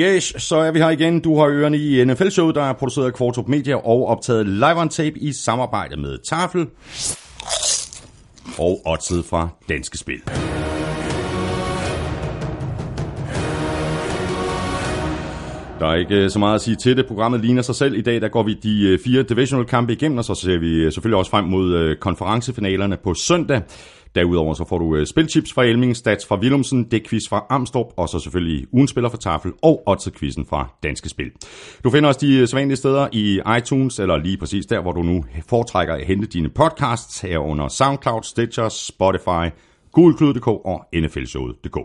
Yes, så er vi her igen. Du har ørerne i NFL-showet, der er produceret af Kvartrup Media og optaget live on tape i samarbejde med Tafel og Otzed fra Danske Spil. Der er ikke øh, så meget at sige til det. Programmet ligner sig selv. I dag der går vi de øh, fire divisional kampe igennem, og så ser vi øh, selvfølgelig også frem mod konferencefinalerne på søndag. Derudover så får du øh, spilchips fra Elming, stats fra Willumsen, dækquiz fra Amstrup, og så selvfølgelig ugenspiller fra Tafel og Otze-quizzen fra Danske Spil. Du finder også de øh, sædvanlige steder i iTunes, eller lige præcis der, hvor du nu foretrækker at hente dine podcasts, herunder SoundCloud, Stitcher, Spotify, Google.dk og NFLshowet.dk.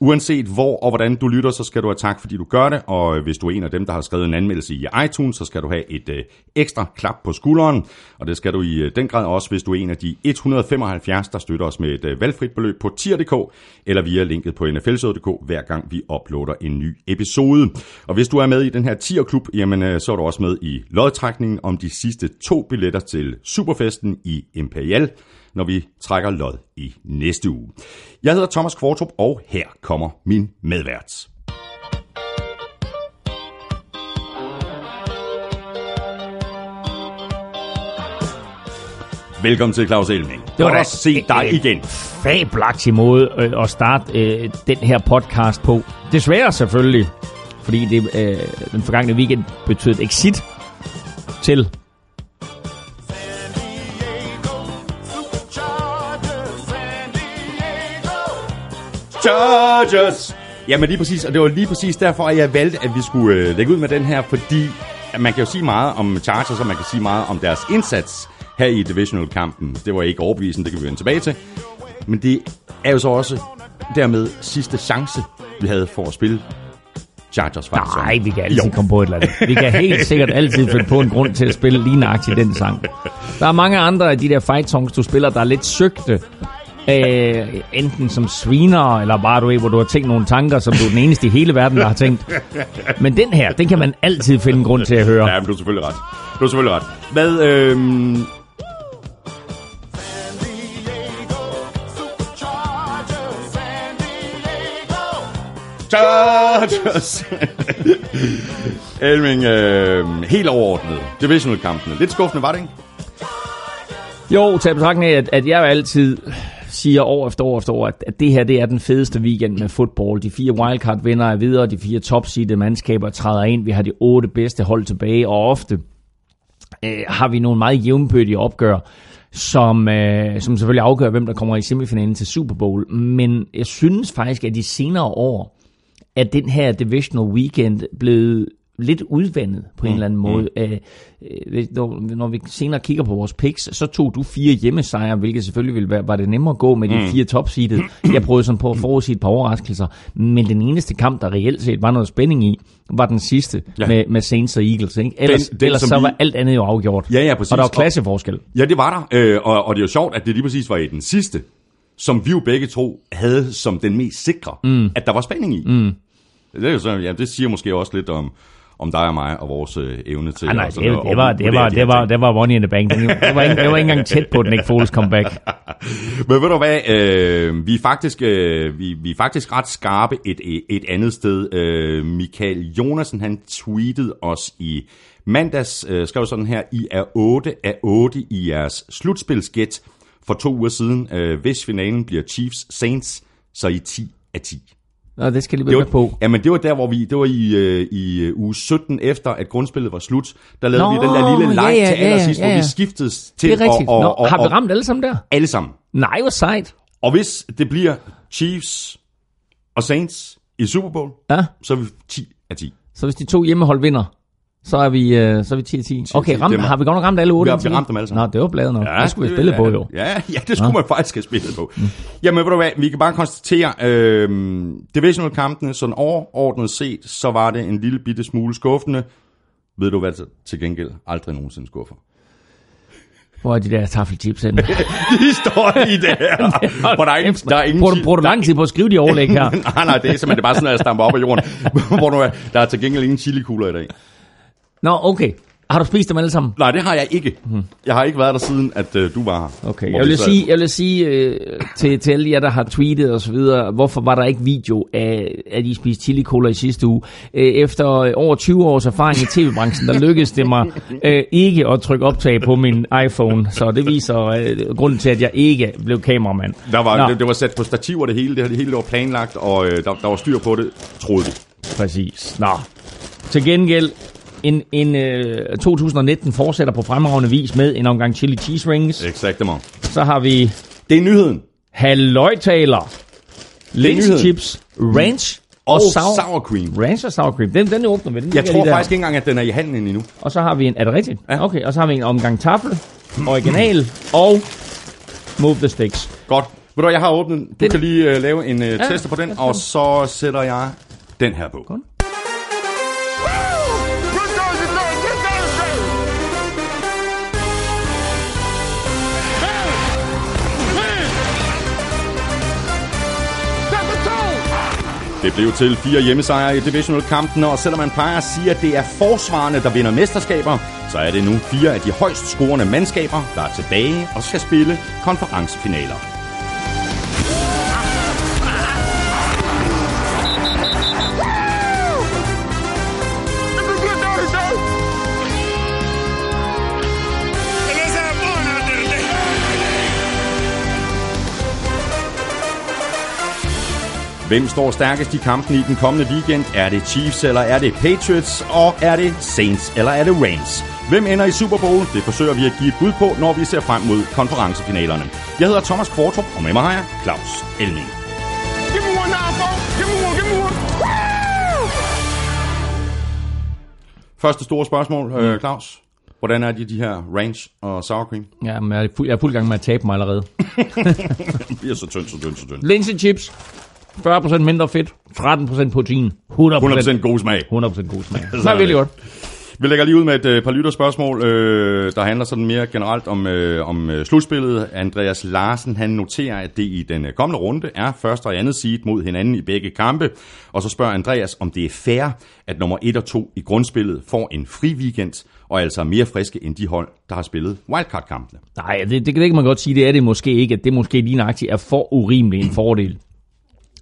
Uanset hvor og hvordan du lytter, så skal du have tak, fordi du gør det, og øh, hvis du er en af dem, der har skrevet en anmeldelse i iTunes, så skal du have et øh, ekstra klap på skulderen, og det skal du i øh, den grad også, hvis du er en af de 175, der støtter os med et øh, valgfrit beløb på tier.dk, eller via linket på nflsød.dk, hver gang vi uploader en ny episode. Og hvis du er med i den her tierklub, jamen øh, så er du også med i lodtrækningen om de sidste to billetter til Superfesten i Imperial, når vi trækker lod i næste uge. Jeg hedder Thomas Kvartrup, og her kommer min medvært. Velkommen til Claus Elming. Det var da se dig igen. Fabelagtig måde øh, at starte øh, den her podcast på. Desværre selvfølgelig, fordi det, øh, den forgangne weekend betød et exit til Chargers! Jamen lige præcis, og det var lige præcis derfor, at jeg valgte, at vi skulle øh, lægge ud med den her, fordi at man kan jo sige meget om Chargers, og man kan sige meget om deres indsats her i divisional-kampen. Det var ikke overbevisende, det kan vi vende tilbage til. Men det er jo så også dermed sidste chance, vi havde for at spille Chargers faktisk. Nej, vi kan altid jo. komme på et eller andet. Vi kan helt sikkert altid finde på en grund til at spille lige nøjagtigt den sang. Der er mange andre af de der fight songs, du spiller, der er lidt søgte. Øh, enten som sviner, eller bare du ved, hvor du har tænkt nogle tanker, som du er den eneste i hele verden, der har tænkt. Men den her, den kan man altid finde en grund til at høre. Ja, men du er selvfølgelig ret. Du er selvfølgelig ret. Hvad, øh, Chargers! Elming, øh, helt overordnet. Divisional-kampene. Lidt skuffende, var det ikke? Jo, til betragtning af, at, at jeg altid siger år efter år efter år, at, at det her det er den fedeste weekend med fodbold. De fire wildcard-vinder er videre, de fire topseedede mandskaber træder ind. Vi har de otte bedste hold tilbage, og ofte øh, har vi nogle meget jævnbødige opgør, som, øh, som selvfølgelig afgør, hvem der kommer i semifinalen til Super Bowl. Men jeg synes faktisk, at de senere år, at den her divisional weekend blevet lidt udvandet på en mm. eller anden måde. Mm. Øh, når, når vi senere kigger på vores picks, så tog du fire hjemmesejre, hvilket selvfølgelig ville være, var det nemmere at gå med de mm. fire topseedede. Jeg prøvede sådan på at forudsige et par overraskelser, men den eneste kamp, der reelt set var noget spænding i, var den sidste ja. med, med Saints og Eagles. Ikke? Ellers, den, den, ellers så vi... var alt andet jo afgjort. Ja, ja, præcis. Og der var klasseforskel. Ja, det var der. Øh, og, og det er jo sjovt, at det lige præcis var i den sidste, som vi jo begge to havde som den mest sikre, mm. at der var spænding i. Mm. Det, er jo sådan, ja, det siger måske også lidt om, om dig og mig og vores øh, evne til... Ah, nej, det, det, det, var, det, var, det, var, det var money in the bank. Det var, ikke, det var ikke engang tæt på den ikke Foles comeback. Men ved du hvad, øh, vi, er faktisk, øh, vi, vi er faktisk ret skarpe et, et andet sted. Øh, Michael Jonasen, han tweetede os i mandags, øh, skrev sådan her, I er 8 af 8 i jeres slutspilsgæt for to uger siden. Øh, hvis finalen bliver Chiefs Saints, så er I 10 af 10. Nå, det skal lige være på. Ja, men det var der, hvor vi, det var i, øh, i øh, uge 17 efter, at grundspillet var slut. Der lavede Nå, vi den der lille leg ja, ja, til allersidst, ja, ja, ja. hvor vi skiftede til. Det er rigtigt. Og, og, Nå, og, har vi ramt alle sammen der? Alle sammen. Nej, hvor sejt. Og hvis det bliver Chiefs og Saints i Super Bowl, ja. så er vi 10 af 10. Så hvis de to hjemmehold vinder, så er vi, uh, så er vi 10 10. Okay, ram, har vi godt nok ramt alle 8? Vi har ramt dem alle sammen. Nå, det var bladet nok. Ja, det skulle vi spille ja, på, jo. Ja, ja det skulle ja. man faktisk have spillet på. Mm. Jamen, ved du hvad, vi kan bare konstatere, øh, divisional-kampene, sådan overordnet set, så var det en lille bitte smule skuffende. Ved du hvad, til gengæld aldrig nogensinde skuffer. Hvor er de der taffelchips henne? de står i det her. Hvor der er ingen, der er ingen bruger, du, bruger du lang tid på at skrive de overlæg her? nej, nej, det er simpelthen det er bare sådan, at jeg stamper op af jorden. Hvor er, der er til gengæld ingen chilikugler i dag. Nå, okay. Har du spist dem alle sammen? Nej, det har jeg ikke. Jeg har ikke været der siden, at øh, du var her. Okay, Hvor jeg vi vil sad- sige, jeg vil sige øh, til, til alle jer, der har tweetet og så videre, hvorfor var der ikke video af, at I spiste chili cola i sidste uge? Øh, efter øh, over 20 års erfaring i tv-branchen, der lykkedes det mig øh, ikke at trykke optag på min iPhone, så det viser øh, grunden til, at jeg ikke blev kameramand. Der var, Nå. det, det, var sat på stativer det hele, det, det hele var planlagt, og øh, der, der var styr på det, troede vi. Præcis. Nå. Til gengæld, en, en øh, 2019 fortsætter på fremragende vis med en omgang chili cheese rings. Exactement. Så har vi Det er nyheden. halvøjtaler, linse nyheden. chips, ranch og, Og sour, sour cream. ranch og sour cream. Den, den åbner vi. Den Jeg tror faktisk ikke engang, at den er i handlen endnu. Og så har vi en, er det rigtigt? Ja. Okay, og så har vi en omgang tafel, original og move the sticks. Godt. Ved du, jeg har åbnet. Du Den- kan lige uh, lave en uh, Ja, tester på den, og så sætter jeg den her på. Godt. Det blev til fire hjemmesejre i divisional-kampen, og selvom man plejer at sige, at det er forsvarende, der vinder mesterskaber, så er det nu fire af de højst scorende mandskaber, der er tilbage og skal spille konferencefinaler. Hvem står stærkest i kampen i den kommende weekend? Er det Chiefs, eller er det Patriots, og er det Saints, eller er det Rams? Hvem ender i Super Bowl? Det forsøger vi at give et bud på, når vi ser frem mod konferencefinalerne. Jeg hedder Thomas Kvartrup, og med mig har jeg Claus Elming. Give me one now, folks. Give me one, give me one. Woo! Første store spørgsmål, øh, Claus. Hvordan er de, de her ranch og sour cream? Ja, men jeg er, fuld, jeg er fuld gang med at tabe mig allerede. Det bliver så tyndt, så tyndt, så tyndt. Linse chips, 40% mindre fedt, 13% protein, 100%, 100% god smag. 100% god smag. Smager er virkelig det. godt. Vi lægger lige ud med et øh, par lytterspørgsmål, øh, der handler sådan mere generelt om, øh, om slutspillet. Andreas Larsen han noterer, at det i den kommende runde er første og andet seed mod hinanden i begge kampe. Og så spørger Andreas, om det er fair, at nummer 1 og 2 i grundspillet får en fri weekend, og altså er mere friske end de hold, der har spillet wildcard-kampene. Nej, det, det, det kan man godt sige, det er det måske ikke, at det måske lige nøjagtigt er for urimelig en fordel.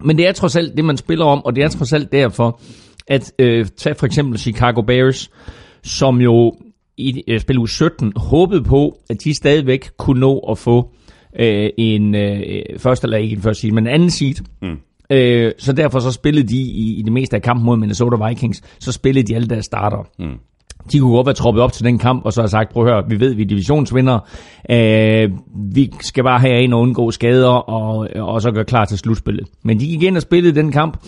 Men det er trods alt det, man spiller om, og det er trods alt derfor, at øh, tag for eksempel Chicago Bears, som jo i øh, spil uge 17 håbede på, at de stadigvæk kunne nå at få øh, en øh, første, eller ikke en første seed, men en anden seed. Mm. Øh, så derfor så spillede de i, i det meste af kampen mod Minnesota Vikings, så spillede de alle deres starter. Mm. De kunne godt være troppet op til den kamp, og så har sagt, prøv at høre, vi ved, vi er divisionsvindere. Øh, vi skal bare have ind og undgå skader, og, og så gøre klar til slutspillet. Men de gik ind og spillede den kamp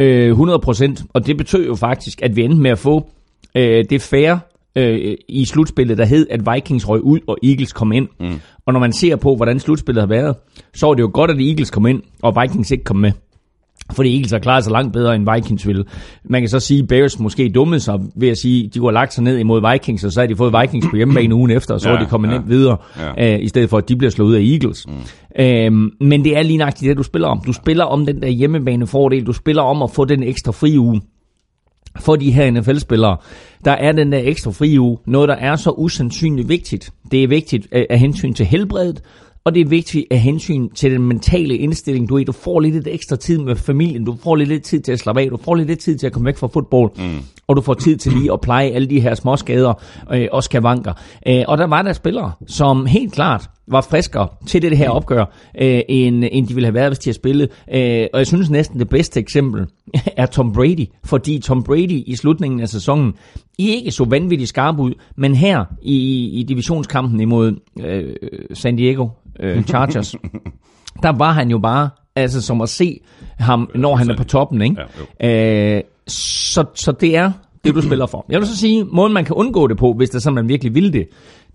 øh, 100%, og det betød jo faktisk, at vi endte med at få øh, det færre øh, i slutspillet, der hed, at Vikings røg ud, og Eagles kom ind. Mm. Og når man ser på, hvordan slutspillet har været, så var det jo godt, at Eagles kom ind, og Vikings ikke kom med. Fordi Eagles har klaret sig langt bedre end Vikings ville. Man kan så sige, at Bears måske dummede sig ved at sige, at de kunne have lagt sig ned imod Vikings, og så har de fået Vikings på hjemmebane ugen efter, og så Ja, er de kommet ja. nemt videre, Ja. øh, i stedet for at de bliver slået ud af Eagles. Mm. Øhm, men det er lige nøjagtigt det, du spiller om. Du spiller om den der hjemmebanefordel, du spiller om at få den ekstra fri uge for de her NFL-spillere, der er den der ekstra fri uge noget, der er så usandsynligt vigtigt. Det er vigtigt af af hensyn til helbredet, og det er vigtigt af hensyn til den mentale indstilling. Du, ved, du får lidt, lidt ekstra tid med familien, du får lidt, lidt tid til at slappe af, du får lidt, lidt tid til at komme væk fra fodbold, mm. og du får tid til lige at pleje alle de her små skader øh, og skavanker. Øh, og der var der spillere, som helt klart var friskere til det her opgør, øh, end, end de ville have været, hvis de havde spillet. Øh, og jeg synes næsten det bedste eksempel er Tom Brady, fordi Tom Brady i slutningen af sæsonen ikke så vanvittigt skarp ud, men her i, i divisionskampen imod øh, San Diego øh, Chargers, der var han jo bare, altså som at se ham, når han er på toppen, ikke? Ja, øh, så, så det er det, du spiller for. Jeg vil så sige, måden man kan undgå det på, hvis det er sådan, man virkelig vil det,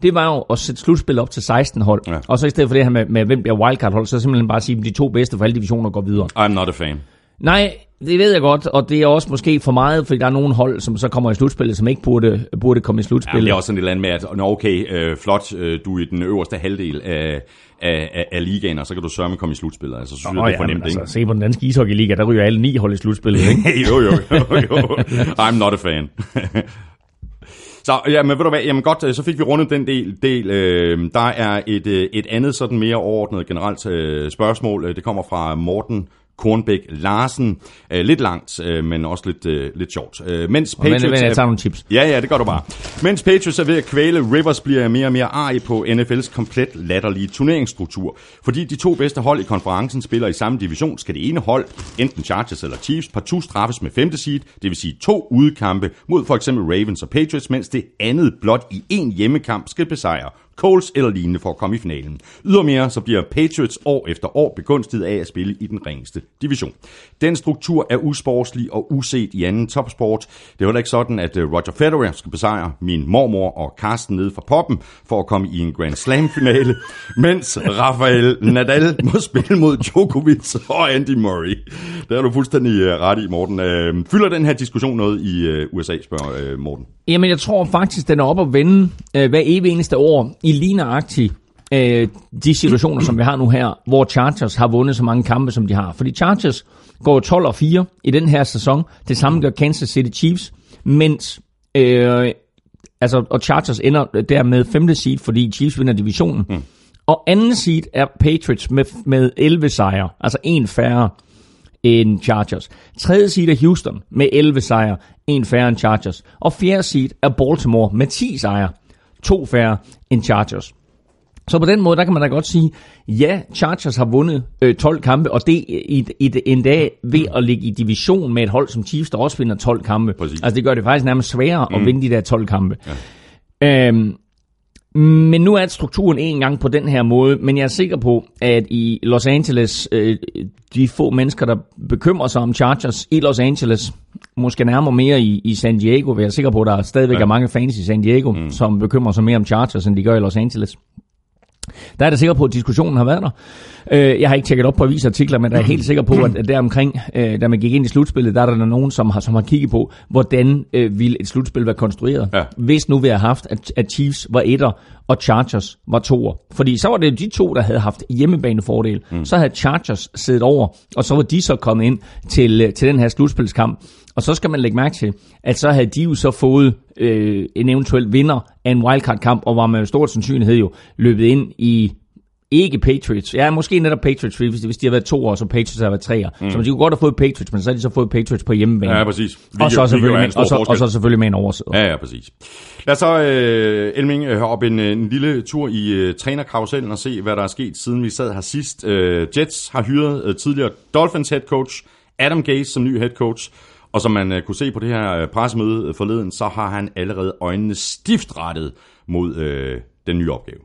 det var jo at sætte slutspil op til 16 hold. Ja. Og så i stedet for det her med, med hvem bliver wildcard hold, så simpelthen bare sige, at de to bedste for alle divisioner går videre. I'm not a fan. Nej, det ved jeg godt, og det er også måske for meget, fordi der er nogle hold, som så kommer i slutspillet, som ikke burde, burde komme i Ja, slutspillet. det er også sådan et eller andet med, at nå, okay, øh, flot, øh, du er i den øverste halvdel af, af, af, af ligaen, og så kan du sørge med at komme i slutspillet. Altså, så synes jeg, Nå, det er for ja, nemt, men ikke? altså, se på den danske ishockeyliga, der ryger alle ni hold i slutspillet, ikke? jo, jo, jo, jo. I'm not a fan. Så ja, men ved du hvad, jamen godt, øh, så fik vi rundet den del. del. Øh, der er et, øh, et andet sådan mere overordnet generelt øh, spørgsmål. Øh, det kommer fra Morten Kornbæk Larsen. Uh, lidt langt, uh, men også lidt, uh, lidt sjovt. Uh, mens Patriots... Men, men jeg tager nogle tips. Ja, ja, det gør du bare. Mens Patriots er ved at kvæle, Rivers bliver mere og mere arg på NFL's komplet latterlige turneringsstruktur. Fordi de to bedste hold i konferencen spiller i samme division, skal det ene hold, enten Chargers eller Chiefs, partout straffes med femte seed, det vil sige to udekampe mod for eksempel Ravens og Patriots, mens det andet blot i en hjemmekamp skal besejre Coles eller lignende for at komme i finalen. Ydermere så bliver Patriots år efter år begunstiget af at spille i den ringeste division. Den struktur er usportslig og uset i anden topsport. Det er heller ikke sådan, at øh, Roger Federer skal besejre min mormor og Carsten nede fra poppen for at komme i en Grand Slam-finale, mens Rafael Nadal må spille mod Djokovic og Andy Murray. Det er du fuldstændig øh, ret i, Morten. Øh, fylder den her diskussion noget i USA, spørger Morten? Jamen, jeg tror faktisk, den er op at vende hver evig eneste år i lige nøjagtigt øh, de situationer, som vi har nu her, hvor Chargers har vundet så mange kampe, som de har. Fordi Chargers går 12 og 4 i den her sæson. Det samme gør Kansas City Chiefs, mens øh, altså, og Chargers ender der med 5. seed, fordi Chiefs vinder divisionen. Mm. Og anden seed er Patriots med, med 11 sejre, altså en færre end Chargers. Tredje seed er Houston med 11 sejre, en færre end Chargers. Og fjerde seed er Baltimore med 10 sejre, to færre end Chargers. Så på den måde, der kan man da godt sige, ja, Chargers har vundet øh, 12 kampe, og det i, i, en dag ved at ligge i division med et hold som Chiefs, der også vinder 12 kampe. Præcis. Altså det gør det faktisk nærmest sværere mm. at vinde de der 12 kampe. Ja. Øhm, men nu er strukturen en gang på den her måde, men jeg er sikker på, at i Los Angeles, øh, de få mennesker, der bekymrer sig om Chargers i Los Angeles, måske nærmere mere i, i San Diego, vil jeg er sikker på, at der stadigvæk ja. er mange fans i San Diego, mm. som bekymrer sig mere om Chargers, end de gør i Los Angeles. Der er jeg sikker på, at diskussionen har været der. Øh, jeg har ikke tjekket op på avisartikler, men jeg er helt sikker på, at der omkring, øh, da man gik ind i slutspillet, der er der nogen, som har, som har kigget på, hvordan øh, ville et slutspil være konstrueret. Ja. Hvis nu vi har haft, at, at Chiefs var etter, og Chargers var toer. Fordi så var det de to, der havde haft hjemmebanefordel. Mm. Så havde Chargers siddet over, og så var de så kommet ind til, til den her slutspilskamp. Og så skal man lægge mærke til, at så havde de jo så fået øh, en eventuel vinder af en wildcard-kamp, og var med stor sandsynlighed jo løbet ind i ikke Patriots. Ja, måske netop Patriots, hvis de, hvis de har været to år, så Patriots har været tre år. Mm. Så de kunne godt have fået Patriots, men så har de så fået Patriots på hjemmebane. Ja, præcis. Vi, og, så selvfølgelig med, og, så, og så selvfølgelig med en overside. Ja, ja, præcis. Lad os så, uh, Elming, høre op en, en lille tur i uh, trænerkarusellen og se, hvad der er sket, siden vi sad her sidst. Uh, Jets har hyret uh, tidligere Dolphins head coach Adam Gase som ny head coach. Og som man øh, kunne se på det her uh, pressemøde øh, forleden, så har han allerede øjnene stift rettet mod øh, den nye opgave.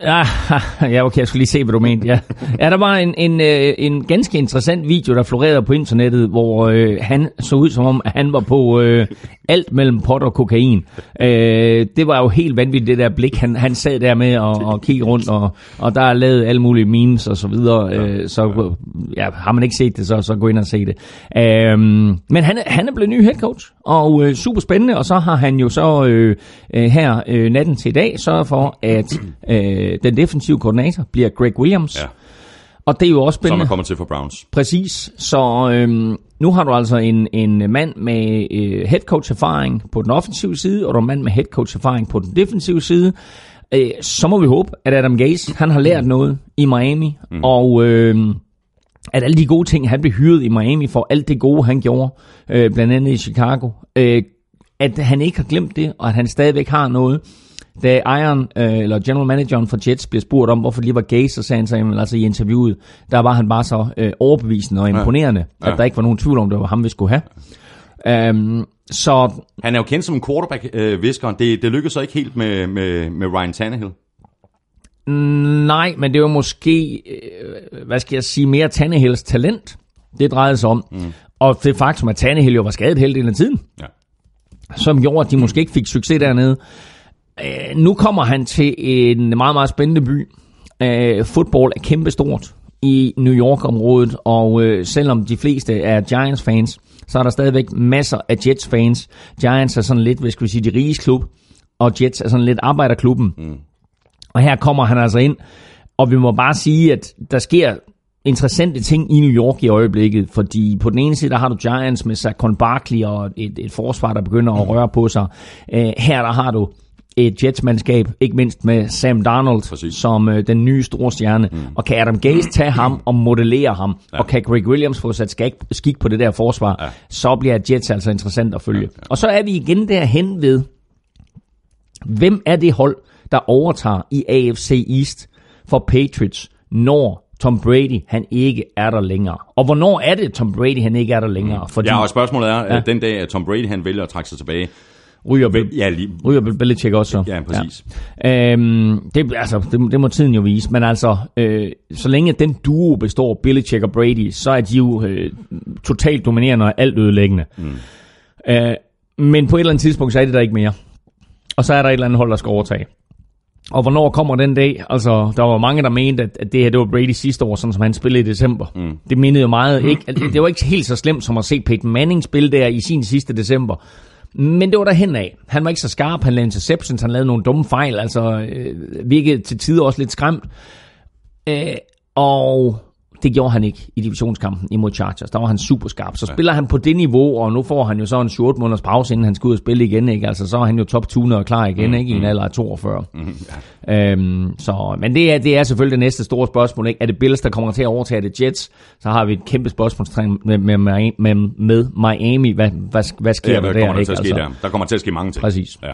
Ja, ja, okay, jeg skulle lige se, hvad du mente. Ja, ja der var en, en, øh, en ganske interessant video, der florerede på internettet, hvor øh, han så ud som om, at han var på øh, alt mellem pot og kokain. Øh, det var jo helt vanvittigt, det der blik, han, han sad der med og, og kiggede rundt, og, og der er lavet alle mulige memes og så videre. Øh, så ja, har man ikke set det, så, så gå ind og se det. Øh, men han, han er blevet ny head coach, og øh, super spændende, og så har han jo så øh, øh her øh, natten til i dag sørget for, at... Øh, øh, den defensive koordinator bliver Greg Williams. Ja. Og det er jo også spændende. Som er kommet til for Browns. Præcis. Så øhm, nu har du altså en, en mand med øh, head coach erfaring på den offensive side, og du har en mand med head coach erfaring på den defensive side. Øh, så må vi håbe, at Adam Gase, han har lært noget i Miami, mm. og øh, at alle de gode ting, han blev hyret i Miami for, alt det gode, han gjorde, øh, blandt andet i Chicago, øh, at han ikke har glemt det, og at han stadigvæk har noget, da Iron, øh, eller general manageren for Jets, blev spurgt om, hvorfor lige var gay, så sagde han så, jamen, altså i interviewet, der var han bare så øh, overbevisende og imponerende, ja. Ja. at der ikke var nogen tvivl om, det var ham, vi skulle have. Um, så... Han er jo kendt som quarterback-viskeren. det, det lykkedes så ikke helt med, med, med Ryan Tannehill. Nej, men det var måske, øh, hvad skal jeg sige, mere Tannehills talent, det drejede sig om. Mm. Og det faktum, at Tannehill jo var skadet hele af tiden, ja. som gjorde, at de måske ikke fik succes dernede. Øh, nu kommer han til en meget, meget spændende by. Øh, fodbold er kæmpestort i New York-området, og øh, selvom de fleste er Giants-fans, så er der stadigvæk masser af Jets-fans. Giants er sådan lidt, hvad skal vi sige, de riges klub, og Jets er sådan lidt arbejderklubben. Mm. Og her kommer han altså ind, og vi må bare sige, at der sker interessante ting i New York i øjeblikket, fordi på den ene side, der har du Giants med Saquon Barkley og et, et forsvar, der begynder at røre på sig. Øh, her der har du et Jets-mandskab, ikke mindst med Sam Darnold Præcis. som øh, den nye store stjerne. Mm. Og kan Adam Gase tage ham og modellere ham, ja. og kan Greg Williams få sat skik, skik på det der forsvar, ja. så bliver Jets altså interessant at følge. Ja, ja. Og så er vi igen derhen ved, hvem er det hold, der overtager i AFC East for Patriots, når Tom Brady, han ikke er der længere. Og hvornår er det, Tom Brady, han ikke er der længere? Mm. Fordi Ja, og spørgsmålet er, ja. den dag, at Tom Brady han vælger at trække sig tilbage, ryger, Bel- ja, lige, ryger Bel- Belichick også. så. ja, præcis. Ja. Øhm, det, altså, det, det må tiden jo vise, men altså, øh, så længe den duo består, Belichick og Brady, så er de jo øh, totalt dominerende og alt ødelæggende. Mm. Øh, men på et eller andet tidspunkt, så er det der ikke mere. Og så er der et eller andet hold, der skal overtage. Og hvornår kommer den dag? Altså, der var mange, der mente, at, at det her det var Brady sidste år, sådan som han spillede i december. Mm. Det mindede jo meget. Ikke, det var ikke helt så slemt som at se Peyton Manning spille der i sin sidste december. Men det var der af. Han var ikke så skarp, han lavede interceptions, han lavede nogle dumme fejl, altså øh, virkede til tider også lidt skræmt. Øh, og det gjorde han ikke i divisionskampen imod Chargers. Der var han super skarp. Så spiller han på det niveau, og nu får han jo så en 7 måneders pause, inden han skal ud og spille igen. Ikke? Altså, så er han jo top tuner og klar igen, ikke? i en alder af 42. Mm, ja. øhm, så, men det er, det er selvfølgelig det næste store spørgsmål. Ikke? Er det Bills, der kommer til at overtage det Jets? Så har vi et kæmpe spørgsmålstegn med, med, med, med, med Miami. Hvad, hvad, hvad sker Ja, der hvad der? kommer der ikke? til at ske der? Der kommer til at ske mange ting. Præcis. Ja.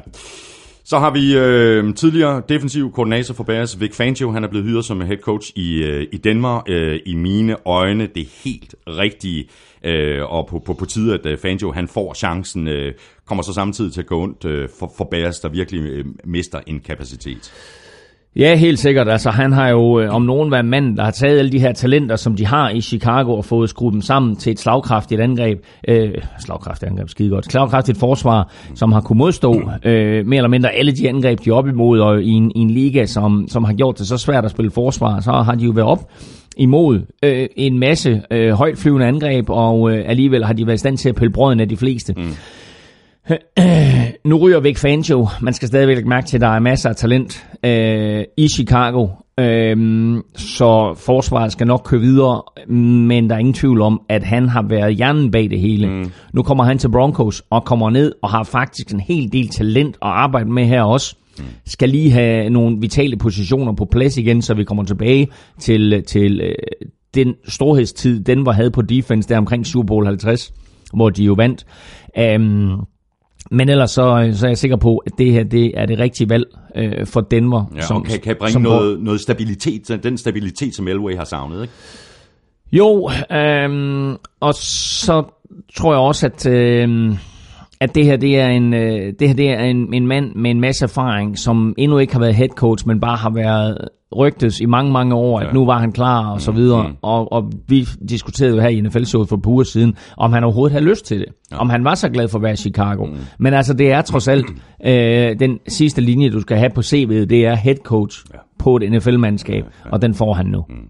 Så har vi øh, tidligere defensiv koordinator for Bears, Vic Fangio. Han er blevet hyret som head coach i, øh, i Danmark. Øh, I mine øjne det helt rigtige. Øh, og på, på, på tide, at øh, Fangio han får chancen, øh, kommer så samtidig til at gå ondt øh, for, for Bears, der virkelig øh, mister en kapacitet. Ja, helt sikkert. Altså, han har jo øh, om nogen været mand, der har taget alle de her talenter, som de har i Chicago, og fået skruet dem sammen til et slagkraftigt angreb. Øh, slagkraftigt angreb, skide godt. Slagkraftigt forsvar, som har kunnet modstå øh, mere eller mindre alle de angreb, de er op imod, og i en, i en liga, som, som har gjort det så svært at spille forsvar, så har de jo været op imod øh, en masse øh, højtflyvende angreb, og øh, alligevel har de været i stand til at pille brøden af de fleste. Mm. Nu ryger Vic Fangio. Man skal stadigvæk mærke til, at der er masser af talent øh, i Chicago. Øhm, så forsvaret skal nok køre videre, men der er ingen tvivl om, at han har været hjernen bag det hele. Mm. Nu kommer han til Broncos og kommer ned og har faktisk en hel del talent at arbejde med her også. Mm. Skal lige have nogle vitale positioner på plads igen, så vi kommer tilbage til, til øh, den storhedstid, den var havde på defense der omkring Super Bowl 50, hvor de jo vandt. Øhm, men ellers så, så er jeg sikker på, at det her det er det rigtige valg øh, for Denver. Ja, som, kan, kan bringe noget, noget stabilitet, den stabilitet, som Elway har savnet, ikke? Jo, øhm, og så tror jeg også, at, øhm, at det her det er, en, øh, det her, det er en, en mand med en masse erfaring, som endnu ikke har været head coach, men bare har været rygtes i mange, mange år, at ja. nu var han klar og så videre. Mm. Og, og vi diskuterede jo her i NFL-showet for et par uger siden, om han overhovedet havde lyst til det. Ja. Om han var så glad for at være i Chicago. Mm. Men altså, det er trods alt øh, den sidste linje, du skal have på CV'et, det er head coach ja. På et NFL-mandskab, ja, ja. og den får han nu. Mm.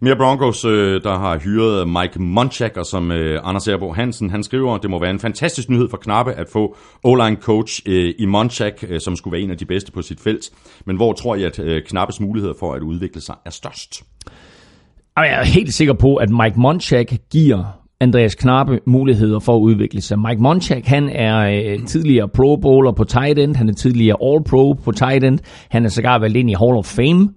Mere Broncos, øh, der har hyret Mike Munchak, og som øh, Anders Erbo Hansen, han skriver, det må være en fantastisk nyhed for Knappe at få O-line coach øh, i Munchak, som skulle være en af de bedste på sit felt. Men hvor tror I, at Knappes muligheder for at udvikle sig er størst? Jeg er helt sikker på, at Mike Munchak giver Andreas Knappe muligheder for at udvikle sig. Mike Munchak, han er øh, tidligere pro bowler på tight end, han er tidligere all pro på tight end, han er sågar valgt ind i Hall of Fame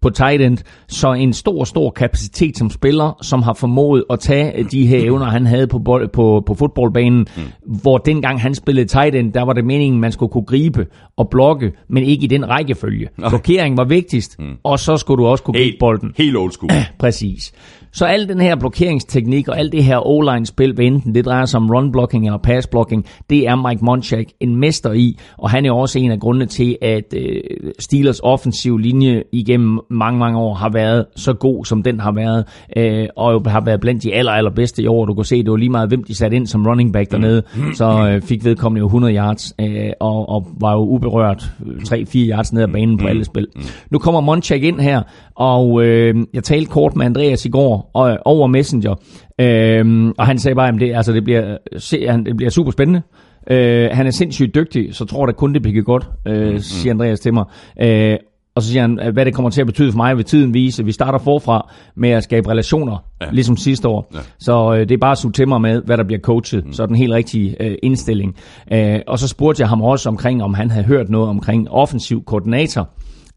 på tight end, så en stor, stor kapacitet som spiller, som har formået at tage de her evner, han havde på, bold, på, på fodboldbanen, mm. hvor dengang han spillede tight end, der var det meningen, man skulle kunne gribe og blokke, men ikke i den rækkefølge. Okay. Blokering var vigtigst, mm. og så skulle du også kunne gribe bolden. Helt old school. Præcis. Så al den her blokeringsteknik og alt det her O-line-spil, hvad enten det drejer sig om run-blocking eller pass-blocking, det er Mike Munchak en mester i, og han er også en af grundene til, at øh, Steelers offensiv linje igennem mange, mange år har været så god, som den har været, øh, og har været blandt de aller, allerbedste i år. Du kan se, det var lige meget, hvem de satte ind som running back dernede, så øh, fik vedkommende jo 100 yards, øh, og, og var jo uberørt 3-4 yards ned ad banen på alle spil. Nu kommer Munchak ind her, og øh, jeg talte kort med Andreas i går og, over Messenger, øh, og han sagde bare, at det, altså, det, bliver, se, han, det bliver super spændende. Øh, han er sindssygt dygtig, så tror da kun det bliver godt, øh, mm, siger Andreas til mig. Øh, Og så siger han, hvad det kommer til at betyde for mig, vil tiden vise. Vi starter forfra med at skabe relationer, ja. ligesom sidste år. Ja. Så øh, det er bare at suge til mig med, hvad der bliver coachet. Mm. Så er den helt rigtige øh, indstilling. Øh, og så spurgte jeg ham også omkring, om han havde hørt noget omkring offensiv koordinator.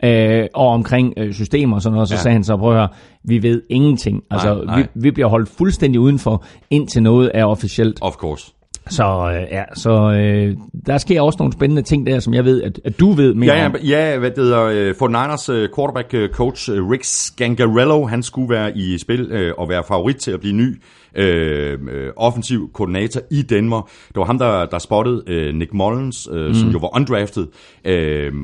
Øh, og omkring øh, systemer og sådan noget, så ja. sagde han så, prøv at høre, vi ved ingenting. Altså, nej, nej. Vi, vi bliver holdt fuldstændig udenfor, indtil noget er officielt. Of course. Så øh, ja, så øh, der sker også nogle spændende ting der, som jeg ved, at, at du ved mere ja, om. Ja, hvad det hedder, uh, for Niners uh, quarterback uh, coach Rick Scangarello, han skulle være i spil uh, og være favorit til at blive ny uh, offensiv koordinator i Denver. Det var ham, der, der spottede uh, Nick Mullins, uh, mm. som jo var undrafted, uh,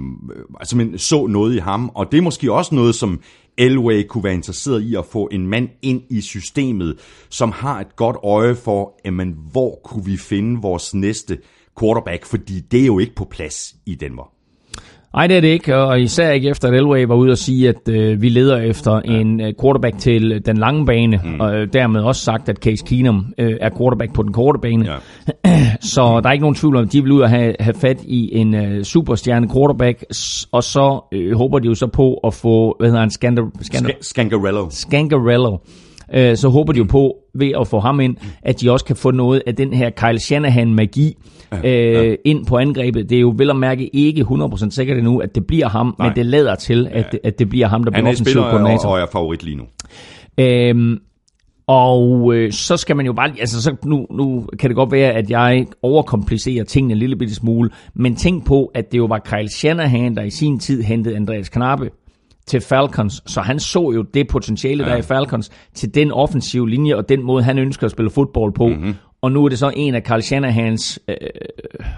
altså så noget i ham, og det er måske også noget, som Elway kunne være interesseret i at få en mand ind i systemet, som har et godt øje for, jamen, hvor kunne vi finde vores næste quarterback, fordi det er jo ikke på plads i Denver. Nej, det er det ikke, og især ikke efter, at Elway var ude og sige, at øh, vi leder efter ja. en øh, quarterback til den lange bane, mm. og øh, dermed også sagt, at Case Keenum øh, er quarterback på den korte bane. Ja. så der er ikke nogen tvivl om, at de vil ud og have, have fat i en øh, superstjerne quarterback, og så øh, håber de jo så på at få, hvad hedder han, Skander, Skander, Scangarello. Scangarello. Øh, så håber de jo på, ved at få ham ind, at de også kan få noget af den her Kyle Shanahan-magi, ja, øh, ja. ind på angrebet. Det er jo vel at mærke ikke 100% sikkert endnu, at det bliver ham, Nej. men det lader til, at, ja. at det bliver ham, der bliver offensiv koordinator. Han er og er favorit lige nu. Øhm, og øh, så skal man jo bare, altså så nu, nu kan det godt være, at jeg overkomplicerer tingene en lille bitte smule, men tænk på, at det jo var Kyle Shanahan, der i sin tid hentede Andreas Knappe til Falcons, så han så jo det potentiale, der ja. er i Falcons, til den offensive linje, og den måde, han ønsker at spille fodbold på. Mm-hmm og nu er det så en af Carl Shanahans øh,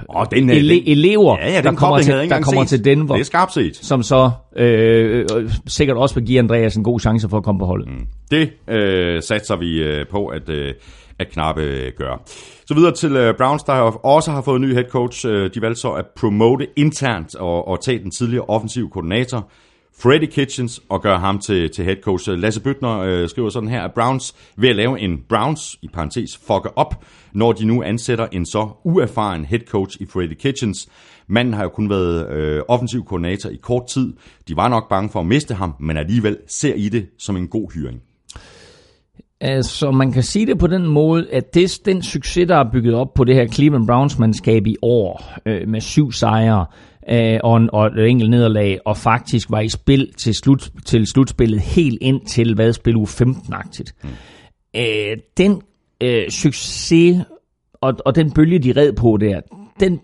oh, den, ele- den, elever, ja, ja, der kommer, til, der kommer til Denver. Det er skarpt set. Som så øh, sikkert også vil give Andreas en god chance for at komme på holdet. Mm. Det øh, satser vi øh, på, at, øh, at Knappe øh, gør. Så videre til øh, Browns, der også har fået en ny head coach. Øh, de valgte så at promote internt og, og tage den tidligere offensive koordinator Freddie Kitchens og gør ham til, til head coach. Lasse Bøtner øh, skriver sådan her, at Browns ved at lave en Browns, i parentes, fucker op, når de nu ansætter en så uerfaren head coach i Freddie Kitchens. Manden har jo kun været øh, offensiv koordinator i kort tid. De var nok bange for at miste ham, men alligevel ser I det som en god hyring. Altså, man kan sige det på den måde, at det, den succes, der er bygget op på det her Cleveland Browns-mandskab i år, øh, med syv sejre, øh, og, en, og et enkelt nederlag, og faktisk var i spil til, slut, til slutspillet helt ind til, hvad spil u 15-agtigt. Mm. Øh, den øh, succes og, og den bølge, de red på der, den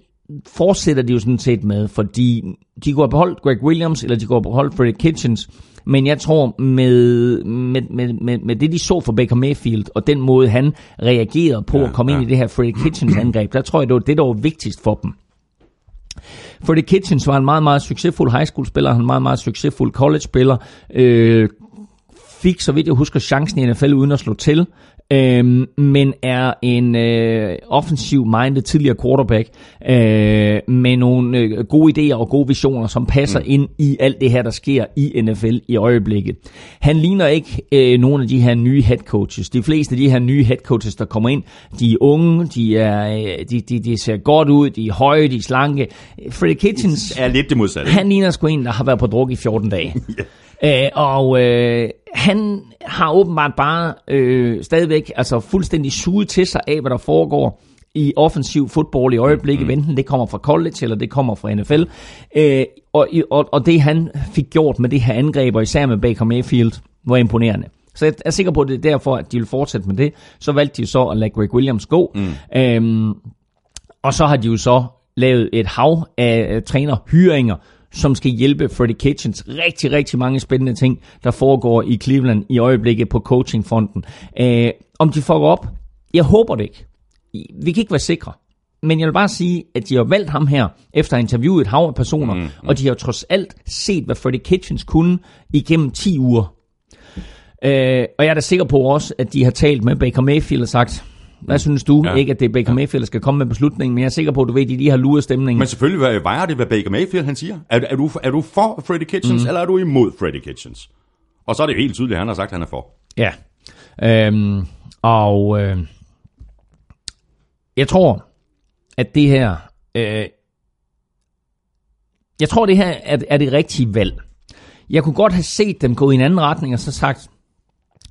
fortsætter de jo sådan set med, fordi de kunne have beholdt Greg Williams, eller de kunne have beholdt Freddie Kitchens, men jeg tror, med, med, med, med, med det de så for Baker Mayfield, og den måde han reagerede på ja, at komme ja. ind i det her Freddie Kitchens angreb, der tror jeg, det var det, der var vigtigst for dem. Freddie Kitchens var en meget, meget succesfuld high school spiller, en meget, meget succesfuld college spiller, øh, fik, så vidt jeg husker, chancen i NFL uden at slå til øh, men er en øh, offensiv-minded tidligere quarterback øh, med nogle øh, gode idéer og gode visioner, som passer mm. ind i alt det her, der sker i NFL i øjeblikket. Han ligner ikke øh, nogle af de her nye head coaches. De fleste af de her nye head coaches, der kommer ind, de er unge, de, er, øh, de, de, de ser godt ud, de er høje, de er slanke. Freddie Kitchens er lidt det modsatte. Han ligner sgu en, der har været på druk i 14 dage. yeah. Øh, og øh, han har åbenbart bare øh, stadigvæk altså fuldstændig suget til sig af, hvad der foregår i offensiv fodbold i øjeblikket, mm. enten det kommer fra college eller det kommer fra NFL. Øh, og, og, og det han fik gjort med det her angreb, og især med Baker Mayfield, var imponerende. Så jeg er sikker på, at det er derfor, at de vil fortsætte med det. Så valgte de så at lade Greg Williams gå. Mm. Øhm, og så har de jo så lavet et hav af trænerhyringer, som skal hjælpe Freddie Kitchens rigtig, rigtig mange spændende ting, der foregår i Cleveland i øjeblikket på coachingfonden. Uh, om de får op? Jeg håber det ikke. Vi kan ikke være sikre. Men jeg vil bare sige, at de har valgt ham her, efter at have interviewet et hav af personer, mm, mm. og de har trods alt set, hvad Freddie Kitchens kunne igennem 10 uger. Uh, og jeg er da sikker på også, at de har talt med Baker Mayfield og sagt, hvad synes du? Ja. Ikke, at det er Baker. Mayfield, der skal komme med beslutningen, men jeg er sikker på, at du ved, at de lige har luret stemningen. Men selvfølgelig vejer det, hvad Baker Mayfield han siger. Er, er, du, er du for Freddie Kitchens, mm. eller er du imod Freddie Kitchens? Og så er det jo helt tydeligt, at han har sagt, at han er for. Ja. Øhm, og øh, jeg tror, at det her... Øh, jeg tror, det her er, er det rigtige valg. jeg kunne godt have set dem gå i en anden retning og så sagt,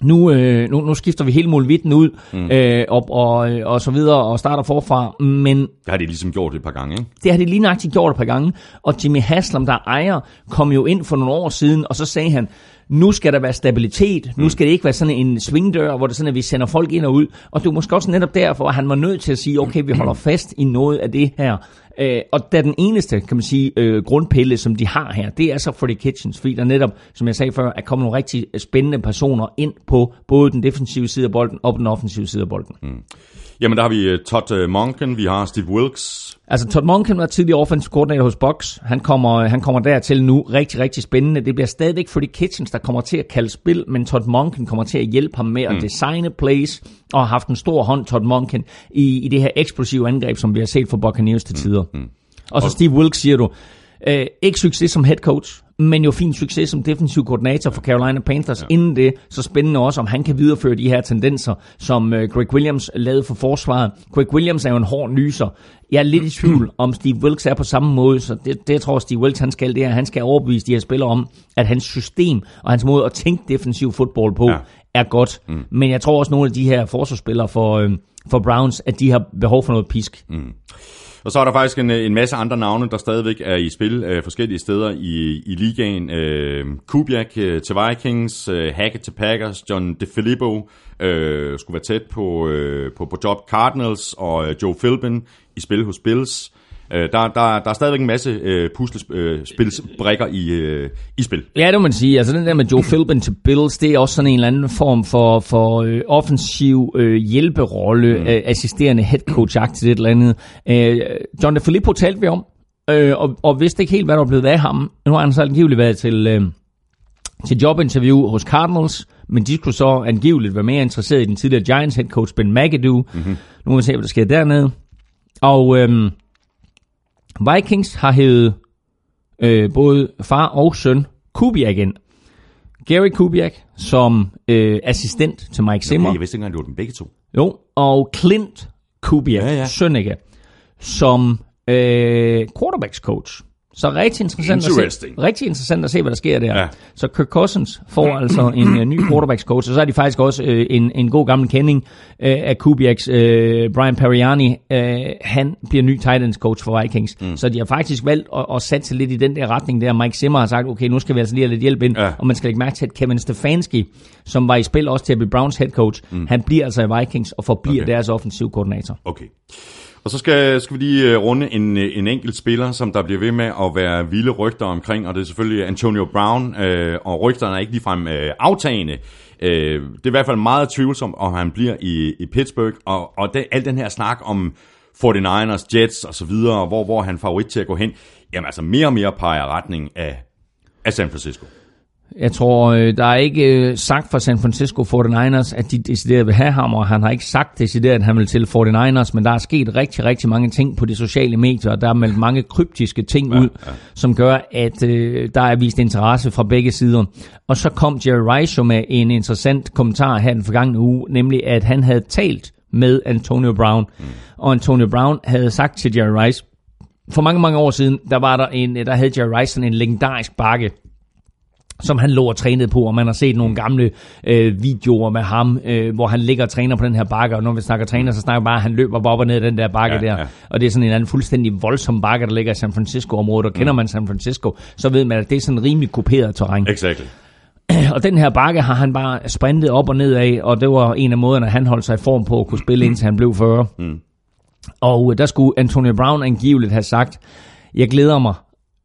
nu, øh, nu, nu skifter vi hele muligheden ud, mm. øh, og, og, og så videre, og starter forfra, men... Det har de ligesom gjort et par gange, ikke? Det har de lige nøjagtigt gjort et par gange, og Jimmy Haslam, der ejer, kom jo ind for nogle år siden, og så sagde han, nu skal der være stabilitet, nu mm. skal det ikke være sådan en svingdør, hvor det sådan, at vi sender folk ind og ud. Og det var måske også netop derfor, at han var nødt til at sige, okay, vi holder fast i noget af det her. Øh, og da den eneste, kan man sige, øh, grundpille, som de har her, det er så Freddy Kitchens, fordi der netop, som jeg sagde før, er kommet nogle rigtig spændende personer ind på både den defensive side af bolden og den offensive side af bolden. Mm. Jamen der har vi uh, Todd uh, Monken, vi har Steve Wilkes. Altså Todd Monken var tidligere offensive coordinator hos Box. Han kommer, han kommer dertil nu. Rigtig, rigtig spændende. Det bliver stadigvæk Freddy Kitchens, der kommer til at kalde spil, men Todd Monken kommer til at hjælpe ham med at mm. designe plays, og har haft en stor hånd, Todd Monken, i, i det her eksplosive angreb, som vi har set for Buccaneers til mm. tider. Mm. Mm. Og så Steve Wilkes siger du, øh, ikke succes som head coach, men jo fin succes som defensiv koordinator for Carolina Panthers. Ja. Inden det, så spændende også, om han kan videreføre de her tendenser, som øh, Greg Williams lavede for forsvaret. Greg Williams er jo en hård nyser. Jeg er lidt i tvivl, om Steve Wilkes er på samme måde, så det, det jeg tror Steve Wilkes han skal, det er, at han skal overbevise de her spillere om, at hans system og hans måde at tænke defensiv fodbold på, ja. er godt. Mm. Men jeg tror også, nogle af de her forsvarsspillere for, øh, for Browns, at de har behov for noget pisk. Mm. Og så er der faktisk en, øh, en masse andre navne, der stadigvæk er i spil øh, forskellige steder i, i ligaen. Øh, Kubiak øh, til Vikings, øh, Hackett til Packers, John DeFilippo øh, skulle være tæt på, øh, på, på job Cardinals, og øh, Joe Philbin i spil hos Bills. Øh, der, der, der er stadigvæk en masse øh, puslespilsbrikker i, øh, i spil. Ja, det må man sige. Altså den der med Joe Philbin til Bills, det er også sådan en eller anden form for, for øh, offensiv øh, hjælperolle, mm. øh, assisterende head coach-agtigt et eller andet. Øh, John DeFilippo talte vi om, øh, og, og vidste ikke helt, hvad der var blevet af ham. Nu har han så angiveligt været til, øh, til jobinterview hos Cardinals, men de skulle så angiveligt være mere interesseret i den tidligere Giants head coach Ben McAdoo. Mm-hmm. Nu må vi se, hvad der sker dernede. Og... Øh, Vikings har hævet øh, både far og søn Kubiak ind. Gary Kubiak som øh, assistent til Mike Zimmer. Okay, jeg vidste ikke engang, det var dem begge to. Jo, og Clint Kubiak, ja, ja. søn ikke, som øh, quarterbacks coach. Så rigtig interessant, at se, rigtig interessant at se, hvad der sker der. Ja. Så Kirk Cousins får altså en uh, ny quarterbacks coach, og så er de faktisk også uh, en, en god gammel kending uh, af Kubiaks, uh, Brian Periani. Uh, han bliver ny Titans coach for Vikings. Mm. Så de har faktisk valgt at, at satse lidt i den der retning der. Mike Zimmer har sagt, okay, nu skal vi altså lige have lidt hjælp ind, ja. og man skal lægge mærke til, at Kevin Stefanski, som var i spil også til at blive Browns head coach, mm. han bliver altså i Vikings og forbliver okay. deres offensiv koordinator. Okay. Og så skal, skal vi lige øh, runde en, øh, en enkelt spiller, som der bliver ved med at være vilde rygter omkring, og det er selvfølgelig Antonio Brown, øh, og rygterne er ikke ligefrem øh, aftagende. Øh, det er i hvert fald meget tvivlsomt, om han bliver i, i Pittsburgh, og, og det, al den her snak om 49ers, Jets og så videre, hvor, hvor han favorit til at gå hen, jamen altså mere og mere peger retning af, af San Francisco. Jeg tror, øh, der er ikke øh, sagt fra San Francisco 49ers, at de decideret vil have ham, og han har ikke sagt decideret, at han vil til 49ers, men der er sket rigtig, rigtig mange ting på de sociale medier, og der er meldt mange kryptiske ting ja, ud, ja. som gør, at øh, der er vist interesse fra begge sider. Og så kom Jerry Rice med en interessant kommentar her den forgangne uge, nemlig at han havde talt med Antonio Brown, mm. og Antonio Brown havde sagt til Jerry Rice, for mange, mange år siden, der var der en, der havde Jerry Rice en legendarisk bakke, som han lå og trænede på, og man har set nogle gamle øh, videoer med ham, øh, hvor han ligger og træner på den her bakke, og når vi snakker træner, så snakker vi bare, at han løber op og ned den der bakke ja, der, ja. og det er sådan en anden fuldstændig voldsom bakke, der ligger i San Francisco-området, og kender mm. man San Francisco, så ved man, at det er sådan rimelig kuperet terræn. Exactly. Og den her bakke har han bare sprintet op og ned af, og det var en af måderne, han holdt sig i form på at kunne spille, indtil han blev 40. Mm. Og der skulle Antonio Brown angiveligt have sagt, jeg glæder mig,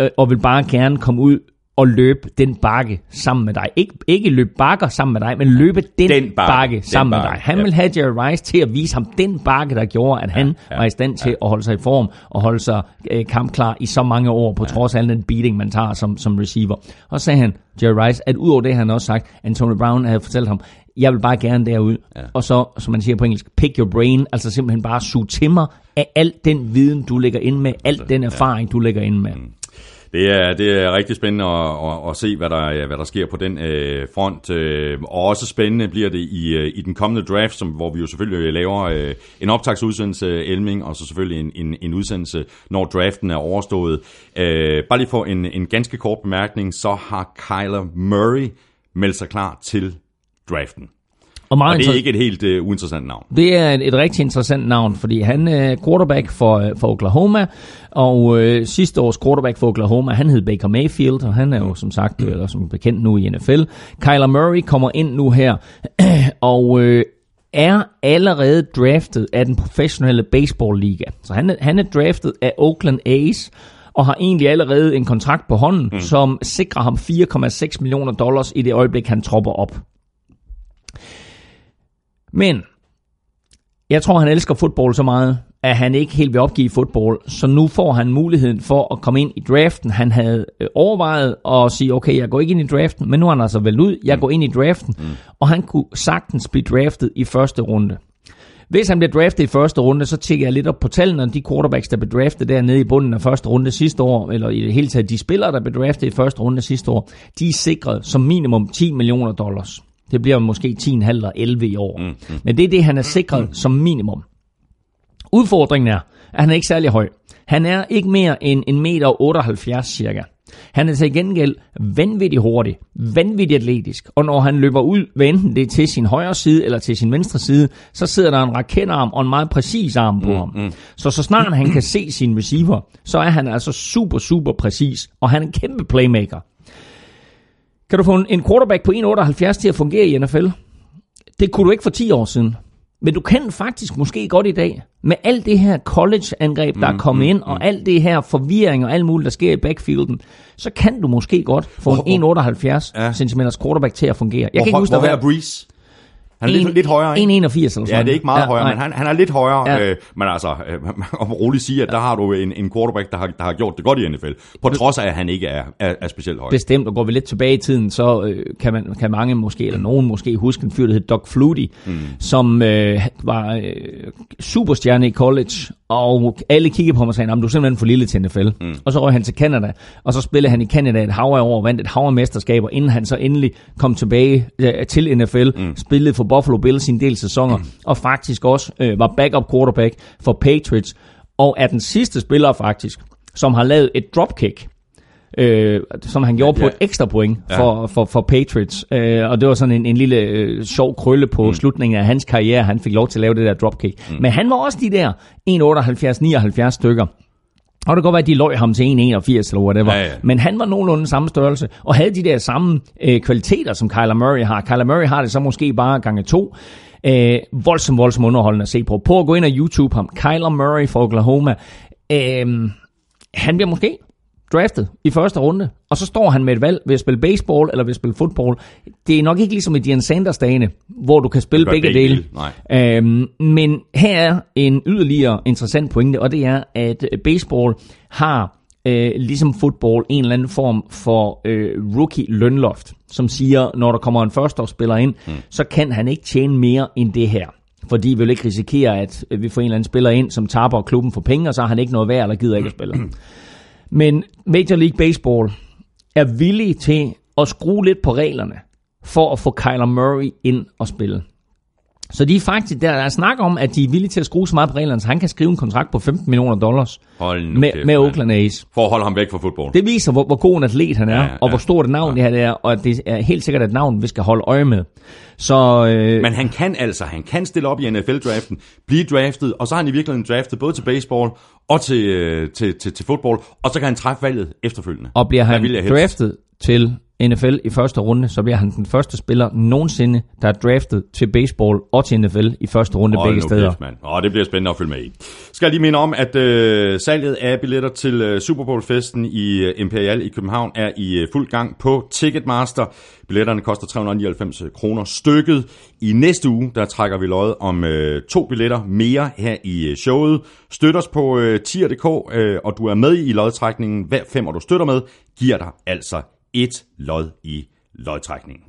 øh, og vil bare gerne komme ud at løbe den bakke sammen med dig. Ik- ikke løbe bakker sammen med dig, men løbe den, den bakke, bakke sammen den bakke. med dig. Han ja. vil have Jerry Rice til at vise ham den bakke, der gjorde, at han ja, ja, var i stand til ja. at holde sig i form og holde sig øh, kampklar i så mange år, på ja. trods af al den beating, man tager som, som receiver. Og så sagde han, Jerry Rice, at udover det, han også sagt, Antonio Brown havde fortalt ham, jeg vil bare gerne derud. Ja. Og så, som man siger på engelsk, pick your brain, altså simpelthen bare suge til mig af al den viden, du lægger ind med, al den erfaring, du lægger ind med. Mm. Det er, det er rigtig spændende at, at, at se, hvad der, hvad der sker på den øh, front. Øh, og også spændende bliver det i, øh, i den kommende draft, som, hvor vi jo selvfølgelig øh, laver øh, en optagsudsendelse, Elming, og så selvfølgelig en, en, en udsendelse, når draften er overstået. Øh, bare lige for en, en ganske kort bemærkning, så har Kyler Murray meldt sig klar til draften. Og, meget og det er ikke et helt uh, uinteressant navn. Det er et, et rigtig interessant navn, fordi han er quarterback for, øh, for Oklahoma, og uh, sidste års quarterback for Oklahoma, han hed Baker Mayfield, og han er jo som sagt, eller som bekendt nu i NFL. Kyler Murray kommer ind nu her, og uh, er allerede draftet af den professionelle baseball liga. Så han er, han er draftet af Oakland A's, og har egentlig allerede en kontrakt på hånden, mm. som sikrer ham 4,6 millioner dollars i det øjeblik, han tropper op. Men jeg tror, han elsker fodbold så meget, at han ikke helt vil opgive fodbold. Så nu får han muligheden for at komme ind i draften. Han havde øh, overvejet at sige, okay, jeg går ikke ind i draften, men nu er han altså vel ud. Jeg mm. går ind i draften, mm. og han kunne sagtens blive draftet i første runde. Hvis han bliver draftet i første runde, så tjekker jeg lidt op på tallene, og de quarterbacks, der blev draftet dernede i bunden af første runde sidste år, eller i det hele taget de spillere, der blev draftet i første runde sidste år, de er sikret som minimum 10 millioner dollars. Det bliver måske 10,5 eller 11 i år. Mm, mm. Men det er det, han er sikret mm. som minimum. Udfordringen er, at han er ikke særlig høj. Han er ikke mere end en meter 78 cirka. Han er til gengæld vanvittigt hurtig, vanvittigt atletisk, og når han løber ud, hvad enten det er til sin højre side eller til sin venstre side, så sidder der en raketarm og en meget præcis arm på mm, ham. Mm. Så så snart han kan se sin receiver, så er han altså super, super præcis, og han er en kæmpe playmaker. Kan du få en quarterback på 1,78 til at fungere i NFL? Det kunne du ikke for 10 år siden. Men du kan faktisk måske godt i dag, med alt det her college-angreb, der mm, er kommet mm, ind, og mm. alt det her forvirring og alt muligt, der sker i backfielden, så kan du måske godt få en 1,78 ja. cm quarterback til at fungere. Jeg hvor, kan ikke huske, hvor er Breeze? Han er en, lidt, lidt højere, ikke? 1,81 eller sådan Ja, det er ikke meget ja, højere, nej. men han, han er lidt højere. Ja. Øh, men altså, øh, om roligt sige, at der har du en, en quarterback, der har, der har gjort det godt i NFL. På trods af, at han ikke er, er, er specielt høj. Bestemt, og går vi lidt tilbage i tiden, så øh, kan, man, kan mange måske, eller nogen måske huske en fyr, der hed Doug Flutie, mm. som øh, var øh, superstjerne i college, og alle kiggede på ham og sagde, du er simpelthen for lille til NFL. Mm. Og så røg han til Canada, og så spillede han i Canada et hav år, vandt et hav af mesterskaber, inden han så endelig kom tilbage øh, til NFL, mm. spillede for Buffalo Bills en del sæsoner, mm. og faktisk også øh, var backup quarterback for Patriots, og er den sidste spiller faktisk, som har lavet et dropkick, øh, som han gjorde ja, på et ekstra point for, ja. for, for Patriots. Øh, og det var sådan en, en lille øh, sjov krølle på mm. slutningen af hans karriere. Han fik lov til at lave det der dropkick. Mm. Men han var også de der 1,78-79 stykker. Og det kan godt være, at de løg ham til 1,81 eller whatever. Ja, ja. Men han var nogenlunde samme størrelse, og havde de der samme øh, kvaliteter, som Kyler Murray har. Kyler Murray har det så måske bare gange to. Øh, voldsomt, voldsomt underholdende at se på. På at gå ind og YouTube ham. Kyler Murray for Oklahoma. Øh, han bliver måske draftet i første runde, og så står han med et valg ved at spille baseball eller ved at spille fodbold. Det er nok ikke ligesom i Dion Sanders dagene, hvor du kan spille begge, begge dele. Øhm, men her er en yderligere interessant pointe, og det er, at baseball har øh, ligesom fodbold en eller anden form for øh, rookie lønloft, som siger, når der kommer en førsteårsspiller ind, mm. så kan han ikke tjene mere end det her fordi vi vil ikke risikere, at vi får en eller anden spiller ind, som taber klubben for penge, og så har han ikke noget værd, eller gider ikke at spille. Men Major League Baseball er villig til at skrue lidt på reglerne for at få Kyler Murray ind og spille. Så de er faktisk, der er snak om, at de er villige til at skrue så meget på reglerne, så han kan skrive en kontrakt på 15 millioner dollars med, kæft, med Oakland A's. For at holde ham væk fra fodbold. Det viser, hvor, hvor god en atlet han er, ja, ja, og hvor stort et navn ja. det her er, og at det er helt sikkert et navn, vi skal holde øje med. Så, øh, Men han kan altså, han kan stille op i NFL-draften, blive draftet, og så har han i virkeligheden draftet både til baseball og til, øh, til, til, til fodbold, og så kan han træffe valget efterfølgende. Og bliver han draftet til NFL i første runde, så bliver han den første spiller nogensinde, der er draftet til baseball og til NFL i første runde oh, begge steder. Kæft, oh, det bliver spændende at følge med i. Skal jeg lige minde om, at øh, salget af billetter til øh, Super Bowl-festen i øh, Imperial i København er i øh, fuld gang på Ticketmaster. Billetterne koster 399 kroner stykket. I næste uge, der trækker vi lod om øh, to billetter mere her i øh, showet. Støt os på øh, tier.dk, øh, og du er med i lodtrækningen. Hver fem, du støtter med, giver dig altså et lod i lodtrækningen.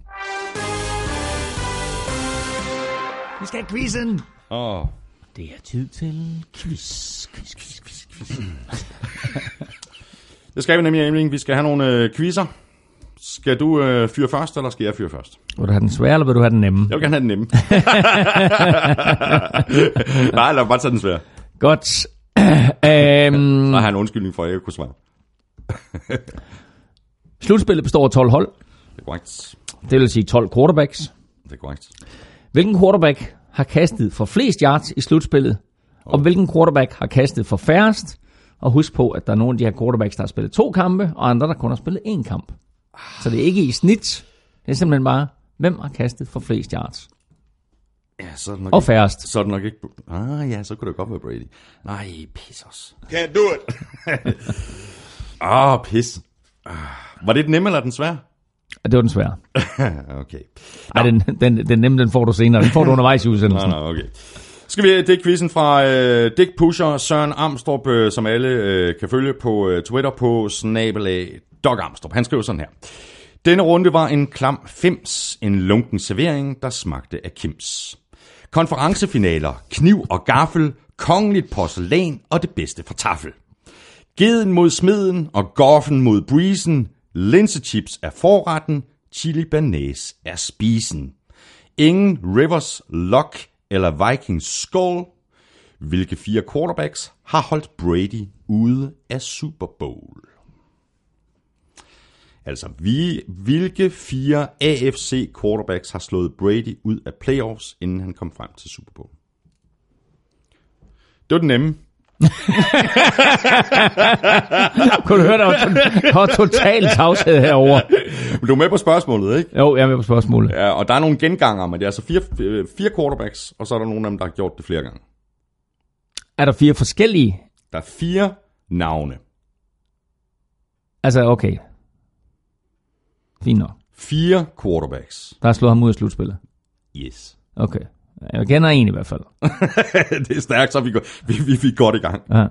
Vi skal have quizzen! Åh. Oh. Det er tid til quiz, quiz, quiz, quiz, quiz. Det skal vi nemlig, Emling. Vi skal have nogle øh, quizzer. Skal du øh, fyre først, eller skal jeg fyre først? Vil du have den svære, eller vil du have den nemme? Jeg vil gerne have den nemme. Nej, lad mig bare tage den svære. Godt. øhm, Jeg har en undskyldning for, at jeg ikke kunne svare. slutspillet består af 12 hold. Det er korrekt. Det vil sige 12 quarterbacks. Det er korrekt. Hvilken quarterback har kastet for flest yards i slutspillet? Og hvilken quarterback har kastet for færrest? Og husk på, at der er nogle af de her quarterbacks, der har spillet to kampe, og andre, der kun har spillet én kamp. Så det er ikke i snit. Det er simpelthen bare, hvem har kastet for flest yards? Ja, så er det nok, Og ikke, færrest. så er det nok ikke... Ah ja, så kunne det godt være Brady. Nej, pis os. Can't do it. Ah, pis. Ah. Var det den nemme eller den svære? Det var den svære. okay. Ej, den, den, den nemme, den får du senere. Den får du undervejs i Nej, udsendelsen. nej, okay. Skal vi det quizzen fra øh, Dick Pusher, Søren Amstrup, øh, som alle øh, kan følge på øh, Twitter på snabelag Doc Amstrup. Han skriver sådan her. Denne runde var en klam fems, en lunken servering, der smagte af kims. Konferencefinaler, kniv og gaffel, kongeligt porcelæn og det bedste for tafel. Geden mod smeden og goffen mod breezen, linsechips er forretten, chili banæs er spisen. Ingen Rivers, Luck eller Vikings skål. Hvilke fire quarterbacks har holdt Brady ude af Super Bowl? Altså, vi, hvilke fire AFC quarterbacks har slået Brady ud af playoffs, inden han kom frem til Super Bowl? Det var den nemme. Kunne du høre, der var, to- der var total tavshed herover. Men du er med på spørgsmålet, ikke? Jo, jeg er med på spørgsmålet. Ja, og der er nogle genganger, men det er altså fire, øh, fire quarterbacks, og så er der nogle af dem, der har gjort det flere gange. Er der fire forskellige? Der er fire navne. Altså, okay. Fint nok. Fire quarterbacks. Der har slået ham ud af slutspillet. Yes. Okay. Jeg kender en i hvert fald. det er stærkt, så vi går, vi, vi, vi er godt i gang. Ja.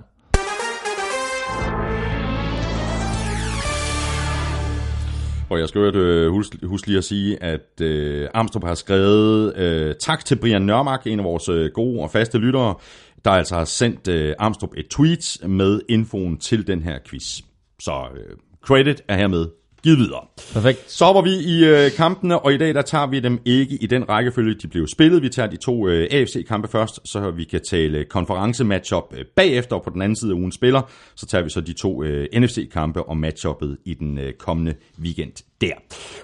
Og jeg skal øvrigt, øh, huske, husk lige at sige, at øh, Amstrup har skrevet øh, tak til Brian Nørmark, en af vores øh, gode og faste lyttere, der altså har sendt øh, Amstrup et tweet med infoen til den her quiz. Så øh, credit er hermed givet videre. Perfekt. Så hopper vi i øh, kampene, og i dag der tager vi dem ikke i den rækkefølge, de blev spillet. Vi tager de to øh, AFC-kampe først, så vi kan tale konference-matchup øh, bagefter, og på den anden side af ugen spiller, så tager vi så de to øh, NFC-kampe og matchuppet i den øh, kommende weekend der.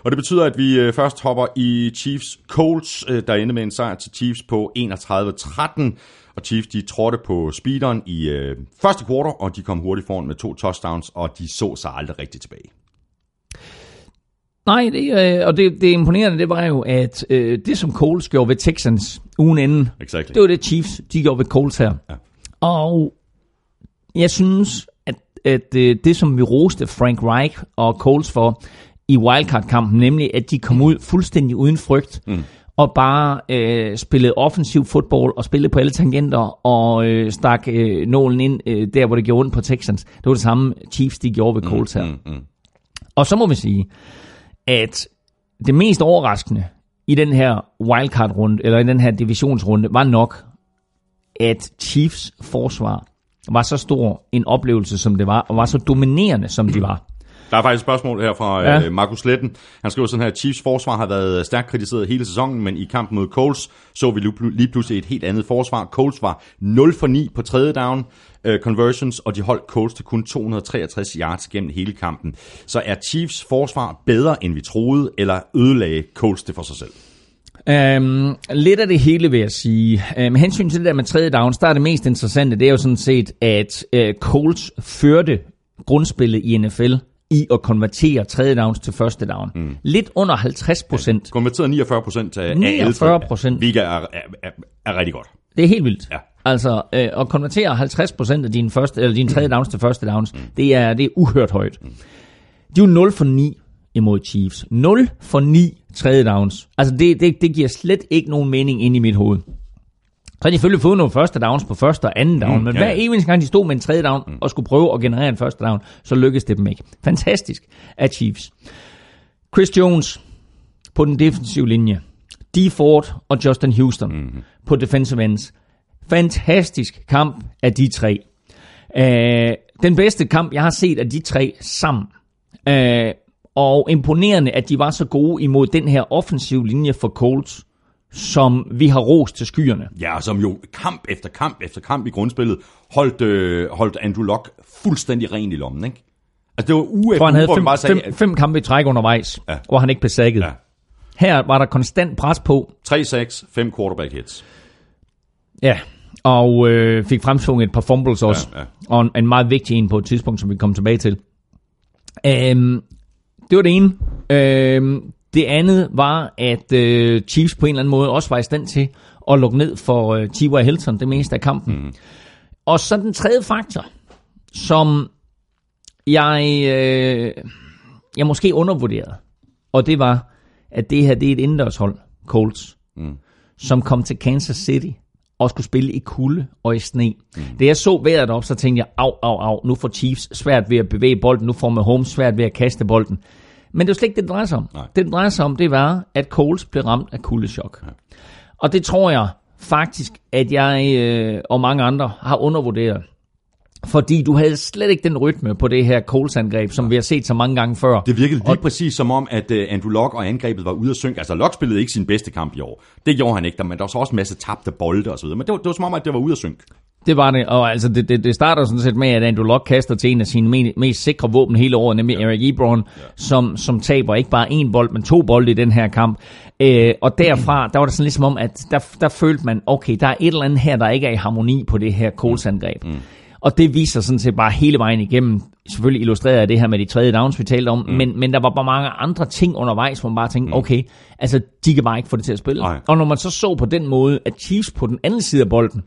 Og det betyder, at vi øh, først hopper i Chiefs-Colts, øh, der endte med en sejr til Chiefs på 31-13, og Chiefs de trådte på speederen i øh, første kvartal, og de kom hurtigt foran med to touchdowns, og de så sig aldrig rigtig tilbage. Nej, det, øh, og det, det imponerende, det var jo, at øh, det som Coles gjorde ved Texans ugen inden, Exactly. det var det Chiefs, de gjorde ved Coles her. Ja. Og jeg synes, at, at øh, det som vi roste Frank Reich og Coles for i wildcard-kampen, nemlig at de kom ud fuldstændig uden frygt, mm. og bare øh, spillede offensiv fodbold og spillede på alle tangenter og øh, stak øh, nålen ind øh, der, hvor det gjorde ondt på Texans. Det var det samme Chiefs, de gjorde ved Coles her. Mm, mm. Og så må vi sige, at det mest overraskende i den her wildcard-runde, eller i den her divisionsrunde, var nok, at Chiefs forsvar var så stor en oplevelse, som det var, og var så dominerende, som de var. Der er faktisk et spørgsmål her fra Ja. ja. Markus Letten. Han skriver sådan her, Chiefs forsvar har været stærkt kritiseret hele sæsonen, men i kampen mod Coles så vi lige pl- lige pludselig et helt andet forsvar. Coles var 0 for 9 på tredje down uh, conversions, og de holdt Coles til kun 263 yards gennem hele kampen. Så er Chiefs forsvar bedre, end vi troede, eller ødelagde Coles det for sig selv? Um, lidt af det hele, vil jeg sige. Uh, med hensyn til det der med tredje downs, der er det mest interessante, det er jo sådan set, at uh, Colts førte grundspillet i NFL i at konvertere tredje downs til første down. Mm. Lidt under 50 procent. Konverteret 49 procent af, af alle 49%. Hvilket er, er, er, er rigtig godt. Det er helt vildt. Ja. Altså, øh, at konvertere 50% af dine, første, eller dine tredje downs til første downs, mm. det, er, det er uhørt højt. De er jo 0 for 9 imod Chiefs. 0 for 9 tredje downs. Altså, det, det, det giver slet ikke nogen mening ind i mit hoved. Så har de selvfølgelig fået nogle første downs på første og anden down, mm, men ja, hver eneste gang de stod med en tredje down mm. og skulle prøve at generere en første down, så lykkedes det dem ikke. Fantastisk af Chiefs. Chris Jones på den defensive linje. D. Ford og Justin Houston mm-hmm. på defensive ends. Fantastisk kamp af de tre. Øh, den bedste kamp, jeg har set af de tre sammen. Øh, og imponerende, at de var så gode imod den her offensiv linje for Colts, som vi har rost til skyerne. Ja, som jo kamp efter kamp efter kamp i grundspillet holdt, øh, holdt Andrew Luck fuldstændig ren i lommen, ikke? Altså det var uge For han havde fem, sagde, fem, fem kampe i træk undervejs, Ja. hvor han ikke blev sækket. Ja. Her var der konstant pres på, 3-6, 5 quarterback hits. ja, og øh, fik fremsvunget et par fumbles også, Ja, ja. og en, en meget vigtig en på et tidspunkt, som vi kommer tilbage til. Øhm, det var det ene. Øhm, det andet var, at øh, Chiefs på en eller anden måde også var i stand til at lukke ned for øh, T.Y. Hilton det meste af kampen. Mm. Og så den tredje faktor, som jeg, øh, jeg måske undervurderede, og det var, at det her det er et indendørshold, Colts, mm. som kom til Kansas City og skulle spille i kulde og i sne. Mm. Da jeg så vejret op, så tænkte jeg, au, au, au, nu får Chiefs svært ved at bevæge bolden, nu får Mahomes svært ved at kaste bolden. Men det var slet ikke det, det drejer sig om. Nej. Det, det drejer sig om, det var, at Coles blev ramt af kuldechok. Ja. Og det tror jeg faktisk, at jeg øh, og mange andre har undervurderet. Fordi du havde slet ikke den rytme på det her Coles-angreb, som vi har set så mange gange før. Det virkede lige præcis som om, at uh, Andrew Luck og angrebet var ude at synke. Altså, Luck spillede ikke sin bedste kamp i år. Det gjorde han ikke, men der var så også en masse tabte bolde og videre. Men det var, det var som om, at det var ude at synke. Det var det, og altså det, det, det starter sådan set med, at Andrew Luck kaster til en af sine me- mest sikre våben hele året, nemlig Eric Ebron, som, som taber ikke bare én bold, men to bolde i den her kamp. Øh, og derfra, der var det sådan ligesom om, at der, der følte man, okay, der er et eller andet her, der ikke er i harmoni på det her Coles-angreb. Mm. Og det viser sådan set bare hele vejen igennem. Selvfølgelig illustrerer jeg det her med de tredje downs, vi talte om, mm. men, men der var bare mange andre ting undervejs, hvor man bare tænkte, okay, altså de kan bare ikke få det til at spille. Nej. Og når man så så på den måde, at Chiefs på den anden side af bolden,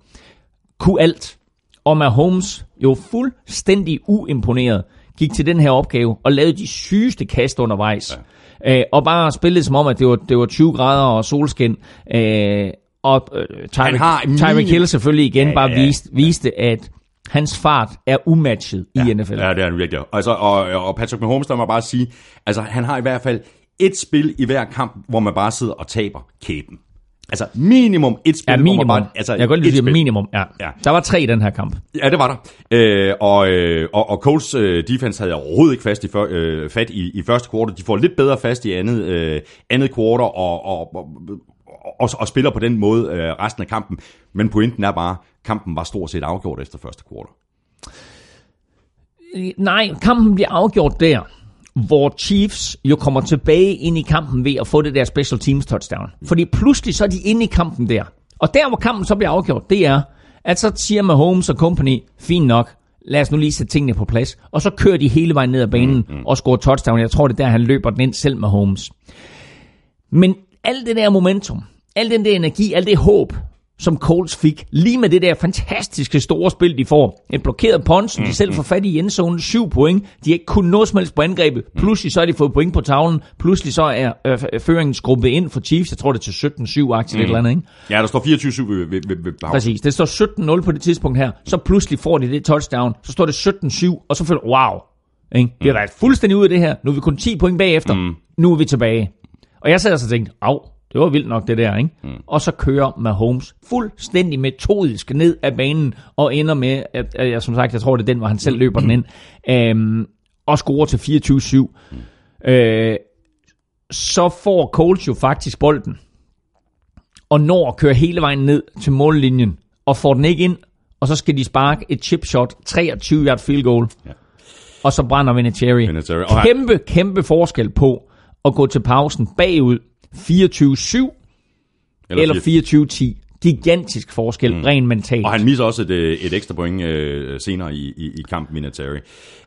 kunne alt. Og Mahomes, jo fuldstændig uimponeret, gik til den her opgave og lavede de sygeste kast undervejs. Ja. Øh, og bare spillede som om, at det var, det var 20 grader og solskin. Øh, og øh, Tyreek, minim- Hill selvfølgelig igen Ja, bare ja, viste, viste, at hans fart er umatchet i NFL. Ja, det er han virkelig. Altså, og, og Patrick Mahomes, der må bare sige, altså han har i hvert fald et spil i hver kamp, hvor man bare sidder og taber kæben. Altså minimum et spil, Ja, minimum. bare... Altså, jeg kan godt lide, at minimum. Ja. Ja. Der var tre i den her kamp. Ja, det var der. Øh, og, øh, og, og Colts øh, defense havde overhovedet ikke fast i, før, øh, fat i, i første kvartal. De får lidt bedre fast i andet, øh, andet kvartal og, og, og, og, og spiller på den måde øh, resten af kampen. Men pointen er bare, kampen var stort set afgjort efter første kvartal. Øh, Nej, kampen bliver afgjort der, hvor Chiefs jo kommer tilbage ind i kampen ved at få det der special teams touchdown. Fordi pludselig så er de inde i kampen der. Og der, hvor kampen så bliver afgjort, det er, at så siger Mahomes og company, fint nok, lad os nu lige sætte tingene på plads. Og så kører de hele vejen ned ad banen mm, mm. og scorer touchdown. Jeg tror, det er der, han løber den ind selv med Holmes. Men alt det der momentum, al den der energi, alt det håb, som Colts fik, lige med det der fantastiske store spil, de får. Et blokeret som de selv får fat i endzone, syv point. De har ikke kun noget som helst på angrebet. Pludselig så har de fået point på tavlen. Pludselig så er øh, føringen skrubbet ind for Chiefs. Jeg tror, det er til 17-7-aktigt mm. et eller andet, ikke? Ja, der står 24-7 ved, ved, ved, ved. Præcis. Det står 17-0 på det tidspunkt her. Så pludselig får de det touchdown. Så står det 17-7, og så føler wow. Ikke? Vi har været fuldstændig ud af det her. Nu er vi kun 10 point bagefter. Mm. Nu er vi tilbage. Og jeg sad og så tænkte, au, det var vildt nok det der, ikke? Mm. Og så kører Mahomes fuldstændig metodisk ned af banen, og ender med, at, at jeg som sagt, jeg tror det er den, hvor han selv løber den ind, øhm, og scorer til 24-7. Mm. Øh, så får Colts jo faktisk bolden, og når at køre hele vejen ned til mållinjen, og får den ikke ind, og så skal de sparke et chip shot, 23 yard field goal, Ja. og så brænder Vinatieri. Vinatieri. Kæmpe, kæmpe forskel på at gå til pausen bagud 24-7 eller 24-10. Gigantisk forskel, mm. rent mentalt. Og han misser også et, øh, et ekstra point øh, senere i, i, i kampen Vinatieri.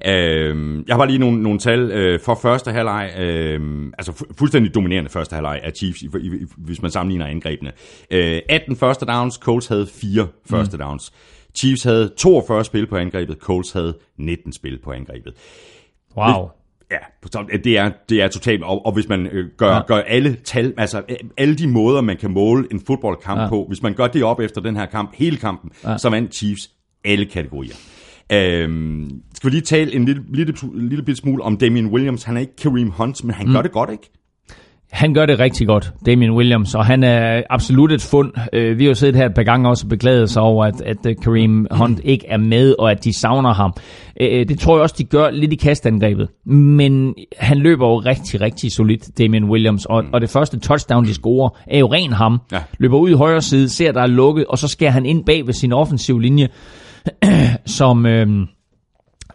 Øh, jeg har bare lige nogle, nogle tal øh, for første halvleg. Øh, altså fu- fuldstændig dominerende første halvleg af Chiefs, i, i, hvis man sammenligner angrebene. Øh, 18 første downs, Colts havde 4 første mm. downs. Chiefs havde 42 spil på angrebet, Colts havde 19 spil på angrebet. wow. Ja, det er, det er totalt, og, og hvis man øh, gør, Ja. gør alle tal, altså øh, alle de måder, man kan måle en fodboldkamp Ja. på, hvis man gør det op efter den her kamp, hele kampen, Ja. så vandt Chiefs alle kategorier. Øhm, skal vi lige tale en lille, lille, lille bit smule om Damien Williams? Han er ikke Kareem Hunt, men han mm. gør det godt, ikke? Han gør det rigtig godt, Damien Williams, og han er absolut et fund. Øh, vi har jo siddet her et par gange også og beklaget sig over, at, at Kareem Hunt ikke er med, og at de savner ham. Øh, det tror jeg også, de gør lidt i kastangrebet. Men han løber jo rigtig, rigtig solidt, Damien Williams, og, og det første touchdown, de scorer, er jo ren ham. Ja. Løber ud i højre side, ser der er lukket, og så skærer han ind bag ved sin offensiv linje, som... Øh,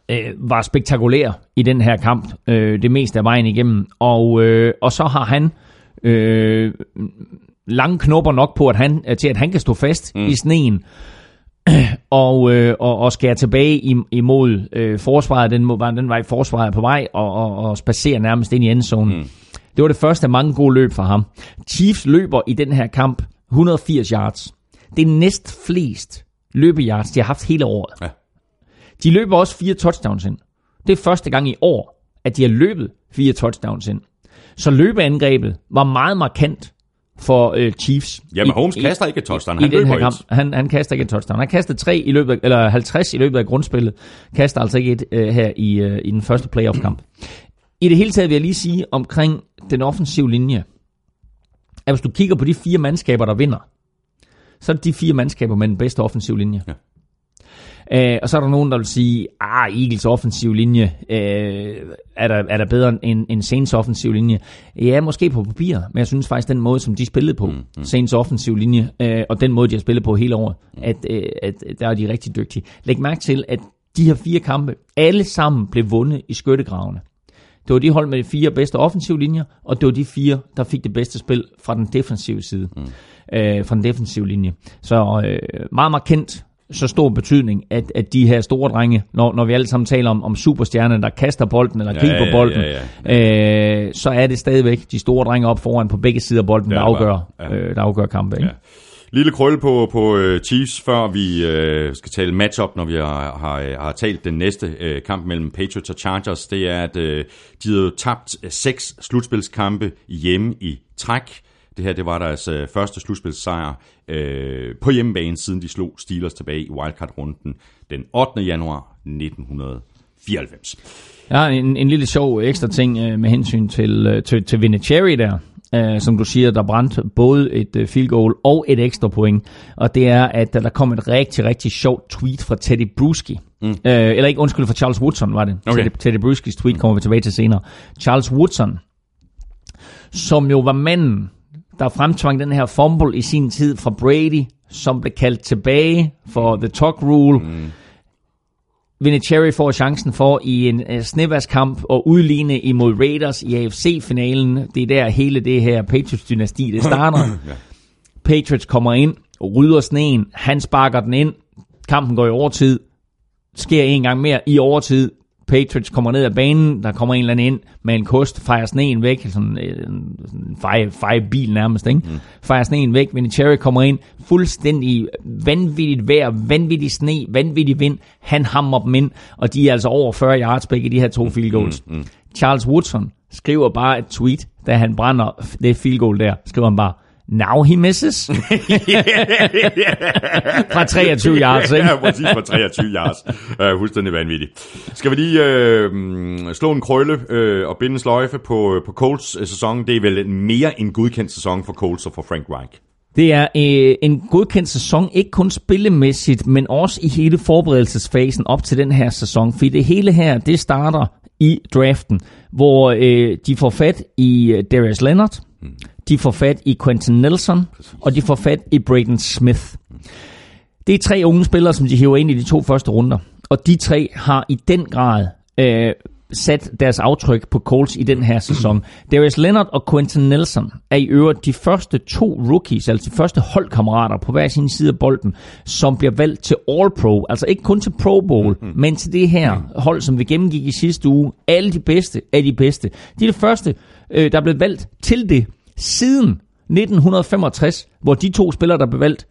øh, var spektakulær i den her kamp, øh, det meste af vejen igennem. Og, øh, og så har han øh, lange knopper nok på, at han, til at han kan stå fast mm. i sneen og, øh, og, og skære tilbage imod øh, forsvaret. Den, må, den var i forsvaret på vej og, og, og spacere nærmest ind i endzonen. Mm. Det var det første af mange gode løb for ham. Chiefs løber i den her kamp 180 yards. Det er næst flest løbeyards, de har haft hele året. Ja. De løber også fire touchdowns ind. Det er første gang i år, at de har løbet fire touchdowns ind. Så løbeangrebet var meget markant for øh, Chiefs. Jamen, Holmes kaster ikke et touchdown. Han i den her kamp. Han, han kaster ikke et touchdown. Han kaster tre i løbet af, eller 50 i løbet af grundspillet. Kaster altså ikke et øh, her i, øh, i den første playoff-kamp. I det hele taget vil jeg lige sige omkring den offensive linje, at hvis du kigger på de fire mandskaber, der vinder, så er det de fire mandskaber med den bedste offensive linje. Ja. Øh, og så er der nogen, der vil sige, ah, Eagles offensiv linje, øh, er, der, er der bedre end, end Saints offensiv linje? Ja, måske på papir, men jeg synes faktisk, den måde, som de spillede på, mm, mm. Saints offensiv linje, øh, og den måde, de har spillet på hele året, mm. at, øh, at der er de rigtig dygtige. Læg mærke til, at de her fire kampe, alle sammen blev vundet i skyttegravene. Det var de hold med de fire bedste offensive linjer, og det var de fire, der fik det bedste spil fra den defensive side. Mm. Øh, fra den defensive linje. Så øh, meget markant så stor betydning, at, at de her store drenge, når, når vi alle sammen taler om, om superstjerner, der kaster bolden eller kigger ja, på bolden, ja, ja, ja. Øh, så er det stadigvæk de store drenge op foran på begge sider af bolden, der afgør, ja. øh, der afgør kampen. Ja. Lille krølle på, på uh, Chiefs, før vi uh, skal tale matchup, når vi har, har, har talt den næste uh, kamp mellem Patriots og Chargers. Det er, at uh, de havde tabt seks slutspilskampe hjemme i træk. Det her det var deres øh, første slutspilssejr øh, på hjemmebane, siden de slog Steelers tilbage i wildcard-runden den 8. januar 1994. Ja, en, en lille sjov ekstra ting øh, med hensyn til, øh, til, til Vinatieri der. Uh, som du siger, der brændte både et uh, field goal og et ekstra point. Og det er, at uh, der kom et rigtig, rigtig sjovt tweet fra Teddy Bruschi. Mm. Uh, eller ikke, undskyld, fra Charles Woodson var det. Okay. Teddy, Teddy Bruschis tweet kommer vi tilbage til senere. Charles Woodson, som jo var manden, der fremtvang den her fumble i sin tid fra Brady, som blev kaldt tilbage for The Talk Rule. Mm. Vinatieri får chancen for i en uh, snevaskamp at udligne imod Raiders i AFC-finalen. Det er der hele det her Patriots-dynasti, det starter. ja. Patriots kommer ind, rydder sneen, han sparker den ind, kampen går i overtid, sker en gang mere i overtid, Patriots kommer ned ad banen, der kommer en eller anden ind med en kost, fejrer sneen væk, sådan en, en feje, feje bil nærmest, ikke? Mm. fejrer sneen væk, Vinatieri kommer ind, fuldstændig vanvittigt vejr, vanvittig sne, vanvittig vind, han hammer dem ind, og de er altså over 40 yards begge de her to field goals. Mm. Mm. Charles Woodson skriver bare et tweet, da han brænder det field goal der, skriver han bare, Now he misses. fra 23 yards, ikke? ja, præcis fra 23 yards. Uh, fuldstændig vanvittigt. Skal vi lige uh, slå en krølle uh, og binde en sløjfe på, på Colts uh, sæson? Det er vel mere en godkendt sæson for Colts og for Frank Reich. Det er øh, en godkendt sæson, ikke kun spillemæssigt, men også i hele forberedelsesfasen op til den her sæson. For det hele her, det starter i draften, hvor øh, de får fat i Darius Leonard, mm de får fat i Quentin Nelson, Præcis. og de får fat i Braden Smith. Det er tre unge spillere, som de hiver ind i de to første runder. Og de tre har i den grad øh, sat deres aftryk på Colts i den her sæson. Darius Leonard og Quentin Nelson er i øvrigt de første to rookies, altså de første holdkammerater på hver sin side af bolden, som bliver valgt til All-Pro. Altså ikke kun til Pro Bowl, mm-hmm. men til det her hold, som vi gennemgik i sidste uge. Alle de bedste er de bedste. De er det første, øh, der er blevet valgt til det siden 1965, hvor de to spillere, der blev valgt,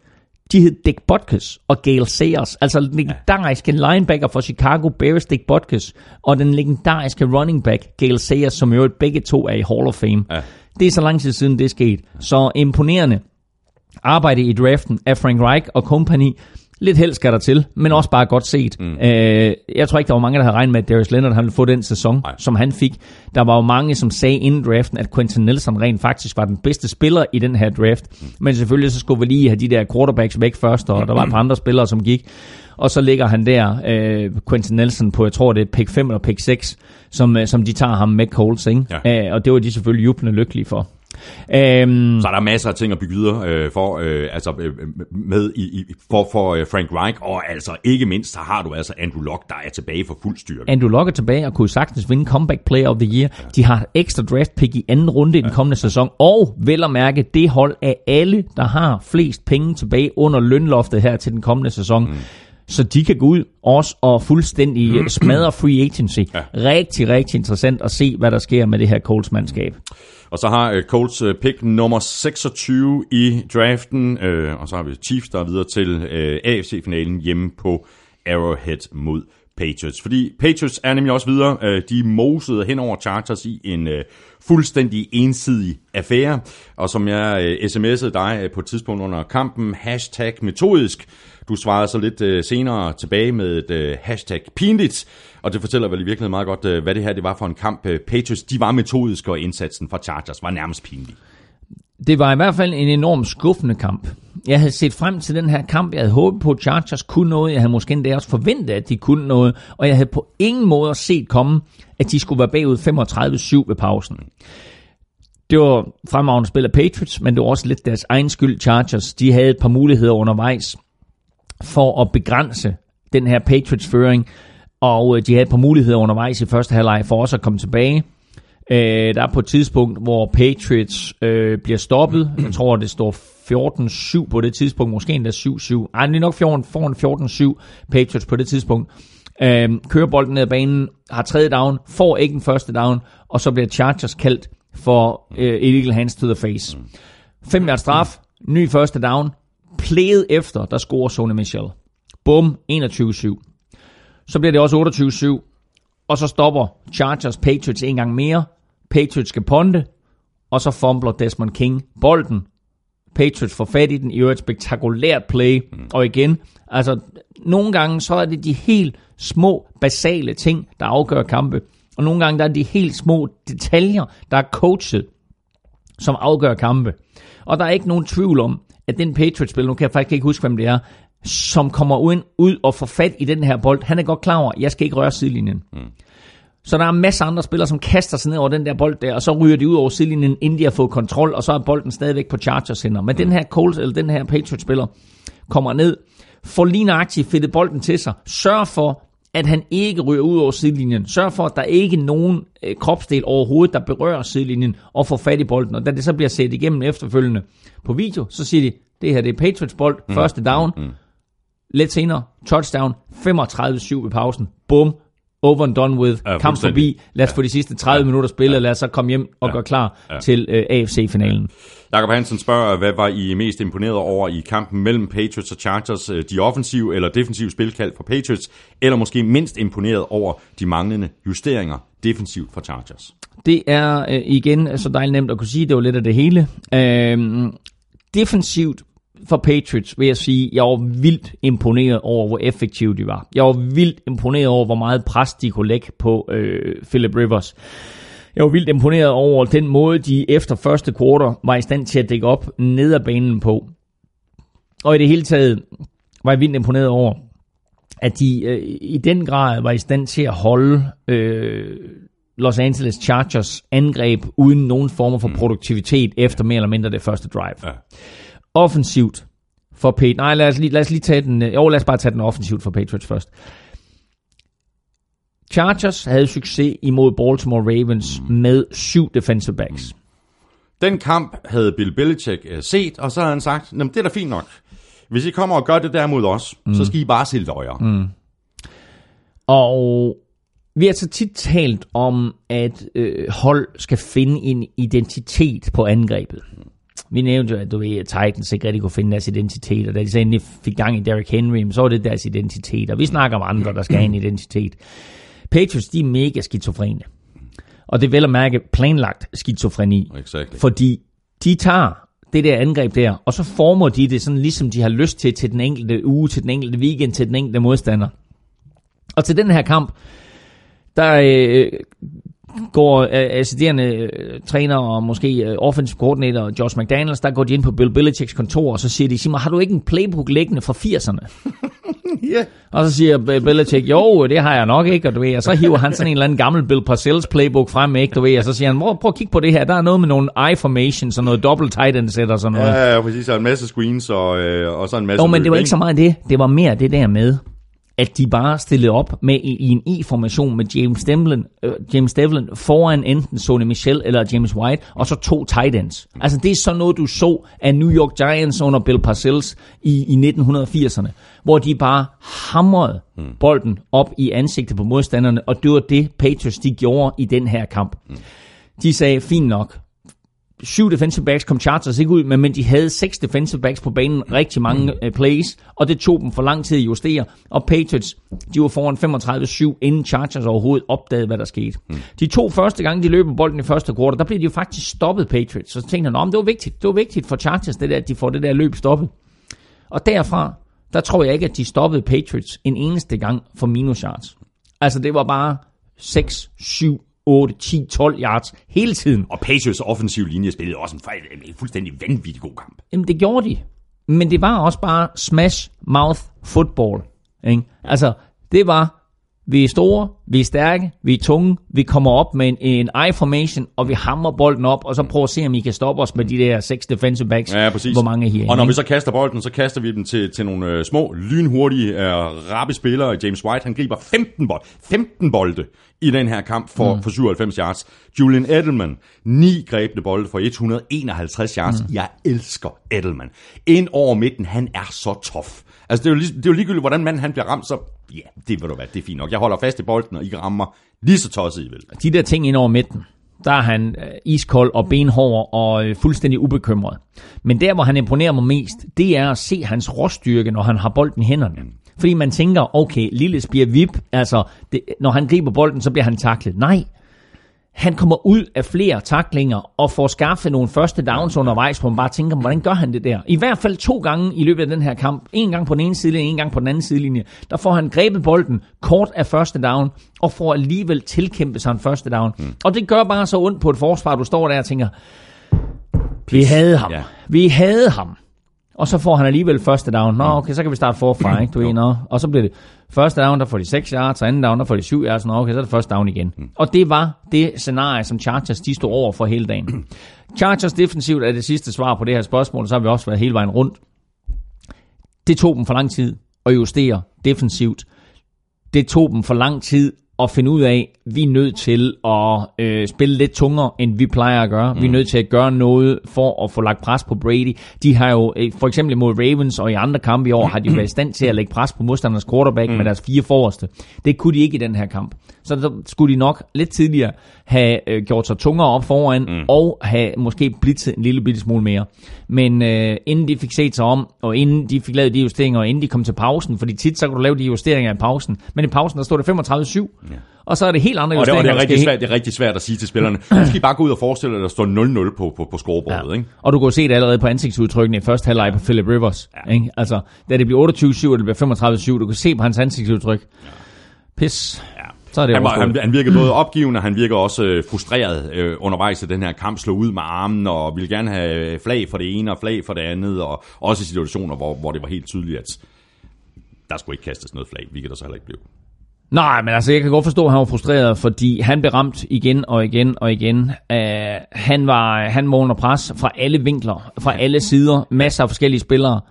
de hed Dick Butkus og Gale Sayers, altså den legendariske linebacker for Chicago Bears, Dick Butkus, og den legendariske running back, Gale Sayers, som jo begge to er i Hall of Fame. Ja. Det er så lang tid siden, det er sket. Så imponerende arbejde i draften af Frank Reich og company. Lidt held skal der til, men også bare godt set. Mm. Øh, jeg tror ikke, der var mange, der havde regnet med, at Darius Leonard han ville få den sæson, Nej. som han fik. Der var jo mange, som sagde inden draften, at Quentin Nelson rent faktisk var den bedste spiller i den her draft. Mm. Men selvfølgelig så skulle vi lige have de der quarterbacks væk først, og der var et par andre spillere, som gik. Og så ligger han der, øh, Quentin Nelson, på, jeg tror det er pick 5 eller pick 6, som, øh, som de tager ham med Colts, ikke? Ja. Øh, og det var de selvfølgelig jublende lykkelige for. Øhm, Så er der masser af ting at bygge videre øh, for, øh, altså, øh, med i, i, for, for øh, Frank Reich, og altså ikke mindst, så har du altså Andrew Luck, der er tilbage for fuld styrke. Andrew Luck er tilbage og kunne sagtens vinde Comeback Player of the Year. De har ekstra draft pick i anden runde i den kommende sæson. Og vel at mærke, det hold af alle, der har flest penge tilbage under lønloftet her til den kommende sæson. Mm. Så de kan gå ud også og fuldstændig mm. smadre free agency. Ja. Rigtig, rigtig interessant at se, hvad der sker med det her Colts mandskab. Og så har øh, Colts øh, pick nummer 26 i draften, øh, og så har vi Chiefs, der er videre til øh, AFC-finalen hjemme på Arrowhead mod Patriots. Fordi Patriots er nemlig også videre. Øh, de mosede hen over Chargers i en øh, fuldstændig ensidig affære. Og som jeg øh, sms'ede dig øh, på et tidspunkt under kampen, hashtag metodisk. Du svarede så lidt øh, senere tilbage med et øh, hashtag pinligt. Og det fortæller vel i virkeligheden meget godt, øh, hvad det her det var for en kamp. Øh, Patriots, de var metodiske, og indsatsen fra Chargers var nærmest pinlig. Det var i hvert fald en enorm skuffende kamp. Jeg havde set frem til den her kamp. Jeg havde håbet på, at Chargers kunne noget. Jeg havde måske endda også forventet, at de kunne noget. Og jeg havde på ingen måde set komme, at de skulle være bagud 35-7 ved pausen. Det var fremragende spil af Patriots, men det var også lidt deres egen skyld, Chargers. De havde et par muligheder undervejs for at begrænse den her Patriots-føring, og øh, de havde et par muligheder undervejs i første halvleg for også at komme tilbage. Øh, der er på et tidspunkt, hvor Patriots øh, bliver stoppet. Jeg tror, det står 14-7 på det tidspunkt. Måske endda 7-7. Ej, det er nok 14 foran 14-7 Patriots på det tidspunkt. Øh, kører bolden ned ad banen, har tredje down, får ikke en første down, og så bliver Chargers kaldt for øh, illegal hands to the face. 5 yards straf, ny første down, Plæget efter, der scorer Sonny Michel. Bum, 21-7. Så bliver det også 28-7, og så stopper Chargers Patriots en gang mere. Patriots skal ponte, og så fumbler Desmond King bolden. Patriots får fat i den, i øvrigt et spektakulært play. Og igen, altså nogle gange så er det de helt små, basale ting, der afgør kampe. Og nogle gange der er de helt små detaljer, der er coachet, som afgør kampe. Og der er ikke nogen tvivl om, at den Patriots-spiller, nu kan jeg faktisk ikke huske, hvem det er, som kommer ud, ud og får fat i den her bold, han er godt klar over, at jeg skal ikke røre sidelinjen. Mm. Så der er masser af andre spillere, som kaster sig ned over den der bold der, og så ryger de ud over sidelinjen, inden de har fået kontrol, og så er bolden stadigvæk på Chargers hænder. Men mm. den her Coles, eller den her Patriots-spiller, kommer ned, får lige nøjagtigt fedtet bolden til sig, sørger for, at han ikke ryger ud over sidelinjen. Sørg for, at der ikke er nogen øh, kropsdel overhovedet, der berører sidelinjen og får fat i bolden. Og da det så bliver set igennem efterfølgende på video, så siger de, det her det er Patriots bold, mm. første down. Mm. Lidt senere, touchdown, 35-7 ved pausen. Bum, over and done with, Ja, ja, kamp forbi. Lad os få de sidste 30 ja. minutter spille, ja. lad os så komme hjem og ja. gøre klar ja. til øh, AFC-finalen. Jakob Hansen spørger, hvad var I mest imponeret over i kampen mellem Patriots og Chargers? Øh, De offensive eller defensive spilkald for Patriots, eller måske mindst imponeret over de manglende justeringer defensivt for Chargers? Det er øh, igen så dejligt nemt at kunne sige, det var lidt af det hele. Øh, defensivt for Patriots vil jeg sige, jeg var vildt imponeret over, hvor effektive de var. Jeg var vildt imponeret over, hvor meget pres de kunne lægge på øh, Philip Rivers. Jeg var vildt imponeret over den måde, de efter første kvartal var i stand til at dække op ned ad banen på. Og i det hele taget var jeg vildt imponeret over, at de øh, i den grad var i stand til at holde øh, Los Angeles Chargers angreb uden nogen former for produktivitet efter mere eller mindre det første drive. Ja. Offensivt for Patriots. Nej, lad os, lige, lad os lige tage den. øh, Jo, lad os bare tage den offensivt for Patriots først. Chargers havde succes imod Baltimore Ravens med syv defensive backs. Den kamp havde Bill Belichick øh, set, og så havde han sagt, "Nå, men det er da fint nok. Hvis I kommer og gør det der mod os, mm. så skal I bare se løjer. Mm. Og vi har så tit talt om, at øh, hold skal finde en identitet på angrebet. Vi nævnte jo, at du ved, at Titans ikke rigtig kunne finde deres identitet, og da de så endelig fik gang i Derrick Henry, så var det deres identitet. Og vi snakker om andre, der skal have en identitet. Patriots, de er mega skizofrene. Og det er vel at mærke planlagt skizofreni. Exactly. Fordi de tager det der angreb der, og så former de det sådan, ligesom de har lyst til, til den enkelte uge, til den enkelte weekend, til den enkelte modstander. Og til den her kamp, der øh, går øh, assisterende øh, træner og måske øh, offensive coordinator Josh McDaniels, der går de ind på Bill Belichicks kontor, og så siger de, sig mig, har du ikke en playbook liggende fra 80'erne? Ja. Og så siger Bill Belichick, jo, det har jeg nok ikke, og du ved, og så hiver han sådan en eller anden gammel Bill Parcells playbook frem, ikke, du ved, og så siger han, prøv, prøv at kigge på det her, der er noget med nogle eye formations og noget double tight end set og sådan noget. Ja, ja, præcis. Og en masse screens og, øh, og så en masse Jo, men det var ikke så meget det. Det var mere det der med, at de bare stillede op med i, i en E-formation med James Devlin, øh, James Devlin foran enten Sonny Michel eller James White, og så to tight ends. Altså det er sådan noget, du så af New York Giants under Bill Parcells i, i 1980'erne, hvor de bare hamrede bolden op i ansigtet på modstanderne, og det var det Patriots de gjorde i den her kamp. De sagde, fint nok, syv defensive backs kom Chargers ikke ud med, men de havde seks defensive backs på banen, rigtig mange uh, plays, og det tog dem for lang tid at justere. Og Patriots, de var foran 35-7, inden Chargers overhovedet opdagede, hvad der skete. Mm. De to første gange, de løber bolden i første kvartal, der blev de jo faktisk stoppet Patriots. Så tænkte han, om det var vigtigt, det var vigtigt for Chargers, det der, at de får det der løb stoppet. Og derfra, der tror jeg ikke, at de stoppede Patriots en eneste gang for minus yards. Altså det var bare 6, 7, 8, 10, 12 yards hele tiden. Og Patriots offensiv linje spillede også en, fejl, en fuldstændig vanvittig god kamp. Jamen, det gjorde de. Men det var også bare smash mouth football. Ikke? Altså, det var, vi er store, vi er stærke, vi er tunge, vi kommer op med en, en I-formation, og vi hammer bolden op, og så prøver at se, om I kan stoppe os med de der seks defensive backs. Ja, præcis. Hvor mange her. Og når vi så kaster bolden, så kaster vi dem til, til nogle øh, små, lynhurtige, øh, rappe spillere. James White, han griber 15, bold, 15 bolde i den her kamp for, mm. for 97 yards. Julian Edelman, 9 grebne bolde for 151 yards. Mm. Jeg elsker Edelman. Ind over midten, han er så tof. Altså, det er jo, lig, det er jo ligegyldigt, hvordan manden han bliver ramt, så ja, det vil du være, det er fint nok. Jeg holder fast i bolden, og I rammer lige så tosset, I vil. De der ting ind over midten, der er han øh, iskold og benhård og øh, fuldstændig ubekymret. Men der, hvor han imponerer mig mest, det er at se hans råstyrke, når han har bolden i hænderne. Fordi man tænker, okay, lille bliver vip, altså, det, når han griber bolden, så bliver han taklet. Nej, han kommer ud af flere taklinger og får skaffet nogle første downs undervejs, hvor man bare tænker, hvordan gør han det der? I hvert fald to gange i løbet af den her kamp, en gang på den ene sidelinje, en gang på den anden sidelinje, der får han grebet bolden kort af første down, og får alligevel tilkæmpet sig en første down. Mm. Og det gør bare så ondt på et forsvar, du står der og tænker, vi havde ham, Ja. vi havde ham. Og så får han alligevel første down. Nå, okay, så kan vi starte forfra, ikke? Du nå. Og så bliver det første down, der får de 6 yards, og anden down, der får de 7 yards. Nå, okay, så er det første down igen. Og det var det scenarie, som Chargers de stod over for hele dagen. Chargers defensivt er det sidste svar på det her spørgsmål, så har vi også været hele vejen rundt. Det tog dem for lang tid at justere defensivt. Det tog dem for lang tid at finde ud af, at vi er nødt til at øh, spille lidt tungere, end vi plejer at gøre. Mm. Vi er nødt til at gøre noget for at få lagt pres på Brady. De har jo, øh, for eksempel mod Ravens og i andre kampe i år, har de været i stand til at lægge pres på modstanders quarterback mm. med deres fire forreste. Det kunne de ikke i den her kamp. Så der skulle de nok lidt tidligere have øh, gjort sig tungere op foran, mm. og have måske blitzet en lille bitte smule mere. Men øh, inden de fik set sig om, og inden de fik lavet de justeringer, og inden de kom til pausen, fordi tit så kan du lave de justeringer i pausen, men i pausen der stod det 35-7, ja. og så er det helt andre Og det, og det, er rigtig svært, det er rigtig svært at sige til spillerne. Nu skal I bare gå ud og forestille jer, at der står 0-0 på, på, på scorebordet. Ja. Ikke? Og du kan se det allerede på ansigtsudtrykkene i første halvleg på Philip Rivers. Ja. Ikke? Altså, da det bliver 28-7, og det bliver 35-7, du kan se på hans ansigtsudtryk. Pis. Så er det han, var, han, han virkede både opgivende, og han virker også øh, frustreret øh, undervejs i den her kamp, slå ud med armen, og ville gerne have flag for det ene og flag for det andet, og også i situationer, hvor, hvor det var helt tydeligt, at der skulle ikke kastes noget flag, hvilket der så heller ikke blev. Nej, men altså, jeg kan godt forstå, at han var frustreret, fordi han blev ramt igen og igen og igen. Uh, han var han var under pres fra alle vinkler, fra alle sider, masser af forskellige spillere.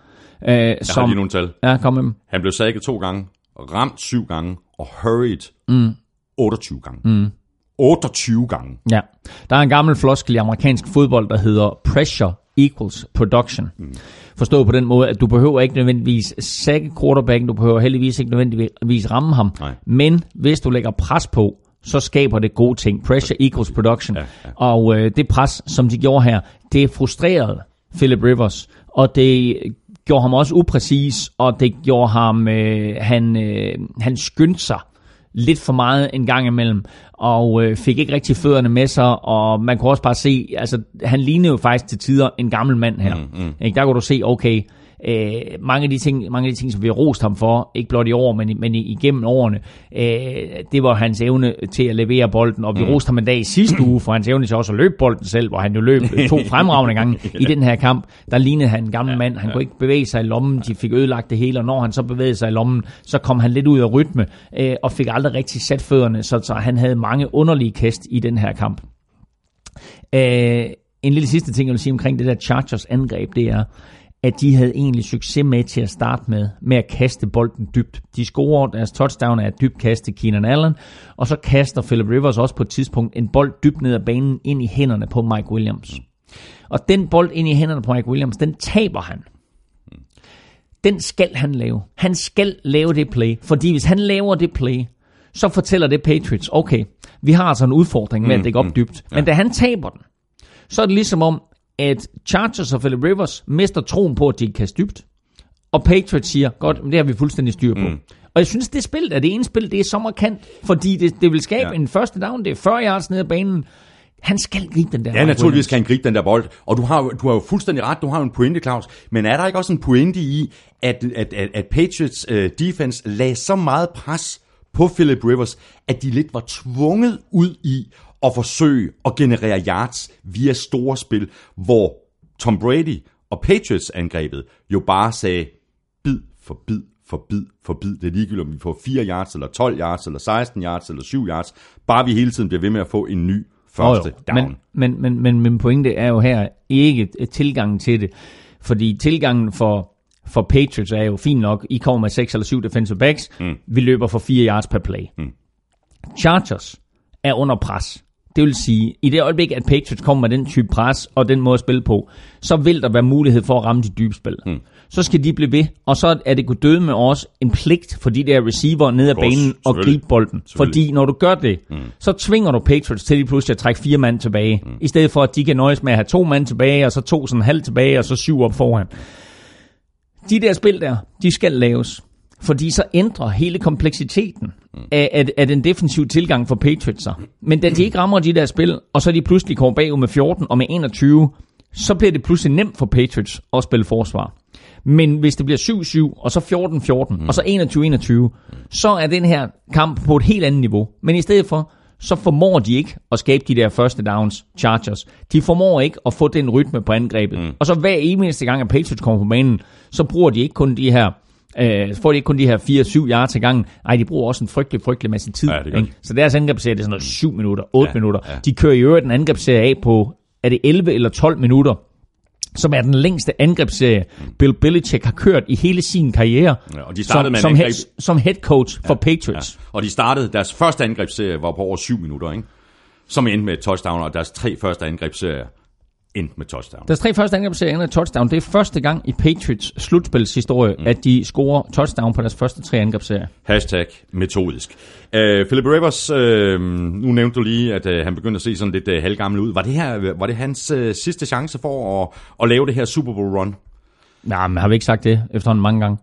Uh, Jeg som, har lige nogle tal. Ja, kom med dem. Han blev sækket to gange, ramt syv gange, og hurried mm. 28 gange. Mm. 28 gange. Ja. Der er en gammel floskel i amerikansk fodbold, der hedder pressure equals production. Mm. Forstået på den måde, at du behøver ikke nødvendigvis sække quarterbacken, du behøver heldigvis ikke nødvendigvis ramme ham, Nej. men hvis du lægger pres på, så skaber det gode ting. Pressure equals production. Ja, ja. Og øh, det pres, som de gjorde her, det frustrerede Philip Rivers, og det gjorde ham også upræcis, og det gjorde ham, øh, han, øh, han skyndte sig lidt for meget en gang imellem, og øh, fik ikke rigtig fødderne med sig, og man kunne også bare se, altså han lignede jo faktisk til tider en gammel mand her. Mm, mm. Ikke? Der kunne du se, okay, øh, mange, af de ting, mange af de ting, som vi har rost ham for, ikke blot i år, men, men igennem årene, øh, det var hans evne til at levere bolden, og vi mm. roste ham en dag i sidste uge for hans evne til også at løbe bolden selv, hvor han jo løb to fremragende gange i den her kamp. Der lignede han en gammel ja, mand, han ja. kunne ikke bevæge sig i lommen, de fik ødelagt det hele, og når han så bevægede sig i lommen, så kom han lidt ud af rytme, øh, og fik aldrig rigtig sat fødderne, så, så han havde mange underlige kast i den her kamp. Øh, en lille sidste ting, jeg vil sige omkring det der Chargers angreb, det er, at de havde egentlig succes med til at starte med, med at kaste bolden dybt. De scorer deres touchdown af et dybt kast til Keenan Allen, og så kaster Philip Rivers også på et tidspunkt en bold dybt ned ad banen ind i hænderne på Mike Williams. Og den bold ind i hænderne på Mike Williams, den taber han. Den skal han lave. Han skal lave det play, fordi hvis han laver det play, så fortæller det Patriots, okay, vi har altså en udfordring med at dække op mm, mm. dybt. Men da han taber den, så er det ligesom om, at Chargers og Philip Rivers mister troen på, at de kan dybt. Og Patriots siger, godt, det har vi fuldstændig styr på. Mm. Og jeg synes, det spil er det ene spil, det er så markant, fordi det, det vil skabe ja. en første down, det er 40 yards ned ad banen. Han skal gribe den der Ja, naturligvis skal han gribe den der bold. Og du har, du har jo fuldstændig ret, du har jo en pointe, Claus. Men er der ikke også en pointe i, at, at, at, at Patriots uh, defense lagde så meget pres på Philip Rivers, at de lidt var tvunget ud i at forsøge at generere yards via store spil, hvor Tom Brady og Patriots angrebet jo bare sagde bid for bid for bid for bid. Det er ligegyldigt, om vi får 4 yards, eller 12 yards, eller 16 yards, eller 7 yards. Bare vi hele tiden bliver ved med at få en ny første oh, down. Men, men, men, men min pointe er jo her ikke tilgangen til det. Fordi tilgangen for, for Patriots er jo fint nok. I kommer med 6 eller 7 defensive backs. Mm. Vi løber for 4 yards per play. Mm. Chargers er under pres. Det vil sige, i det øjeblik, at Patriots kommer med den type pres og den måde at spille på, så vil der være mulighed for at ramme de dybe spil. Mm. Så skal de blive ved, og så er det kunne døde med os en pligt for de der receiver ned ad banen og gribe bolden. Fordi når du gør det, mm. så tvinger du Patriots til lige pludselig at trække fire mand tilbage, mm. i stedet for at de kan nøjes med at have to mand tilbage, og så to sådan halv tilbage, og så syv op foran. De der spil der, de skal laves fordi så ændrer hele kompleksiteten af, af, af den defensive tilgang for Patriots sig. Men da de ikke rammer de der spil, og så de pludselig kommer bagud med 14 og med 21, så bliver det pludselig nemt for Patriots at spille forsvar. Men hvis det bliver 7-7, og så 14-14, mm. og så 21-21, så er den her kamp på et helt andet niveau. Men i stedet for, så formår de ikke at skabe de der første downs, Chargers. De formår ikke at få den rytme på angrebet. Mm. Og så hver eneste gang, at Patriots kommer på banen, så bruger de ikke kun de her Øh, så får de ikke kun de her 4-7 yards til gangen. Nej, de bruger også en frygtelig, frygtelig masse tid. Ja, det ikke? Så deres angrebsserie det er sådan noget 7 minutter, 8 ja, minutter. Ja. De kører i øvrigt en angrebsserie af på, er det 11 eller 12 minutter? som er den længste angrebsserie, Bill Belichick har kørt i hele sin karriere ja, og de startede som, med som, head, som head coach ja, for Patriots. Ja. Og de startede, deres første angrebsserie var på over 7 minutter, ikke? som endte med et touchdown, og deres tre første angrebsserier endte med touchdown. Deres tre første endte med touchdown. Det er første gang i Patriots slutspilshistorie, mm. at de scorer touchdown på deres første tre angrebsserier. Hashtag metodisk. Uh, Philip Rivers, uh, nu nævnte du lige, at uh, han begyndte at se sådan lidt uh, halvgammel ud. Var det, her, var det hans uh, sidste chance for at, at lave det her Super Bowl run? Nej, men har vi ikke sagt det efterhånden mange gange?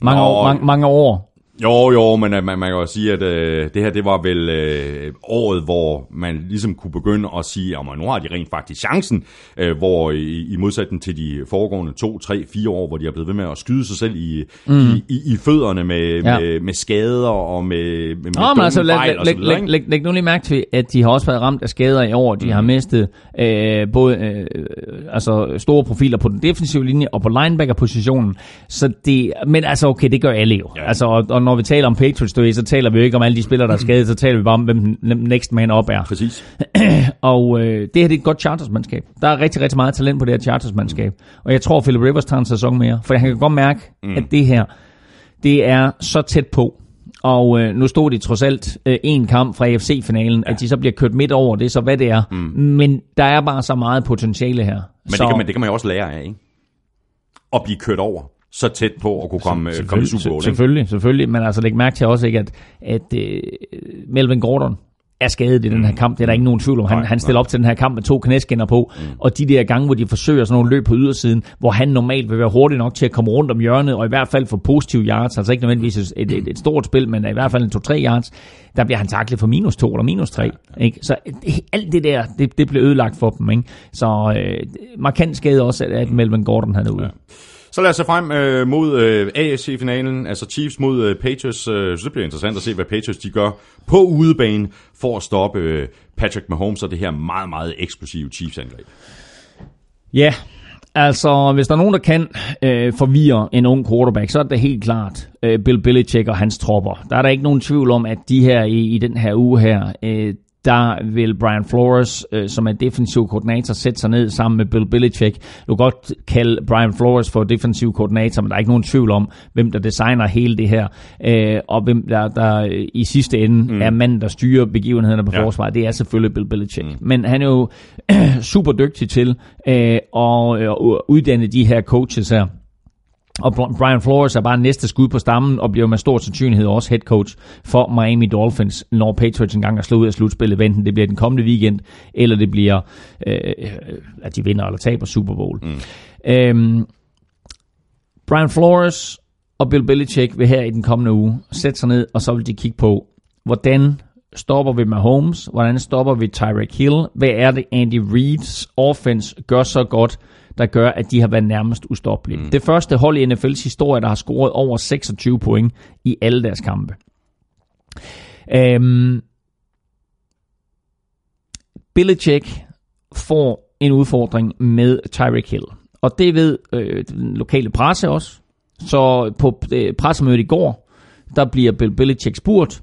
Mange, Nå, år, mange, mange år. Jo, jo, men man, man kan jo sige, at øh, det her det var vel øh, året, hvor man ligesom kunne begynde at sige, at nu har de rent faktisk chancen, øh, hvor i, i modsætning til de foregående to, tre, fire år, hvor de er blevet ved med at skyde sig selv i, mm. i, i, i fødderne med, ja. med, med skader og med, med, med men altså, læg, læg, læg, læg, læg nu lige mærke til, at de har også været ramt af skader i år. De mm. har mistet øh, både øh, altså store profiler på den defensive linje og på linebacker-positionen. Så det, men altså okay, det gør alle jo. Ja. Altså, og, og når vi taler om Patriots, du så taler vi jo ikke om alle de spillere, der er skadet, så taler vi bare om, hvem next man op er. Præcis. og øh, det her det er et godt chartersmandskab. Der er rigtig, rigtig meget talent på det her chartersmandskab. Og jeg tror, Philip Rivers tager en sæson mere, for han kan godt mærke, mm. at det her, det er så tæt på. Og øh, nu stod de trods alt øh, en kamp fra AFC-finalen, ja. at de så bliver kørt midt over, det så hvad det er. Mm. Men der er bare så meget potentiale her. Men så... det, kan man, det kan man jo også lære af, ikke? At blive kørt over så tæt på at kunne komme, øh, komme i Super Bowl. Selvfølgelig, selvfølgelig, men altså læg mærke til også ikke, at, at uh, Melvin Gordon, er skadet i den her kamp. Det er der ikke nogen tvivl om. Han, Nej, han stiller op til den her kamp med to knæskinner på, mm. og de der gange, hvor de forsøger sådan nogle løb på ydersiden, hvor han normalt vil være hurtig nok til at komme rundt om hjørnet, og i hvert fald få positive yards, altså ikke nødvendigvis et, et, et stort spil, men i hvert fald en 2-3 yards, der bliver han taklet for minus 2 eller minus 3. Ikke? Så det- alt det der, det, det blev ødelagt for dem. Ikke? Så øh, markant skade også, at, at Melvin Gordon havde ude. Ja. Så lad os se frem øh, mod øh, AFC-finalen, altså Chiefs mod øh, Patriots. Øh, så det bliver interessant at se, hvad Patriots de gør på udebane for at stoppe øh, Patrick Mahomes og det her meget, meget eksplosive Chiefs-angreb. Ja, altså hvis der er nogen, der kan øh, forvirre en ung quarterback, så er det helt klart øh, Bill Belichick og hans tropper. Der er der ikke nogen tvivl om, at de her i, i den her uge her, øh, der vil Brian Flores, øh, som er defensiv koordinator, sætte sig ned sammen med Bill Belichick. Du kan godt kalde Brian Flores for defensiv koordinator, men der er ikke nogen tvivl om, hvem der designer hele det her, øh, og hvem der, der i sidste ende mm. er manden, der styrer begivenhederne på ja. forsvaret. Det er selvfølgelig Bill Belichick. Mm. Men han er jo super dygtig til øh, at øh, uddanne de her coaches her. Og Br- Brian Flores er bare næste skud på stammen, og bliver med stor sandsynlighed også head coach for Miami Dolphins, når Patriots engang er slået ud af slutspillet, enten det bliver den kommende weekend, eller det bliver, øh, at de vinder eller taber Super Bowl. Mm. Øhm, Brian Flores og Bill Belichick vil her i den kommende uge sætte sig ned, og så vil de kigge på, hvordan stopper vi Mahomes, hvordan stopper vi Tyreek Hill, hvad er det Andy Reid's offense gør så godt, der gør, at de har været nærmest ustoppelige. Mm. Det første hold i NFL's historie, der har scoret over 26 point i alle deres kampe. Øhm, Belichick får en udfordring med Tyreek Hill. Og det ved øh, den lokale presse også. Så på øh, pressemødet i går, der bliver Bill Belichick spurgt,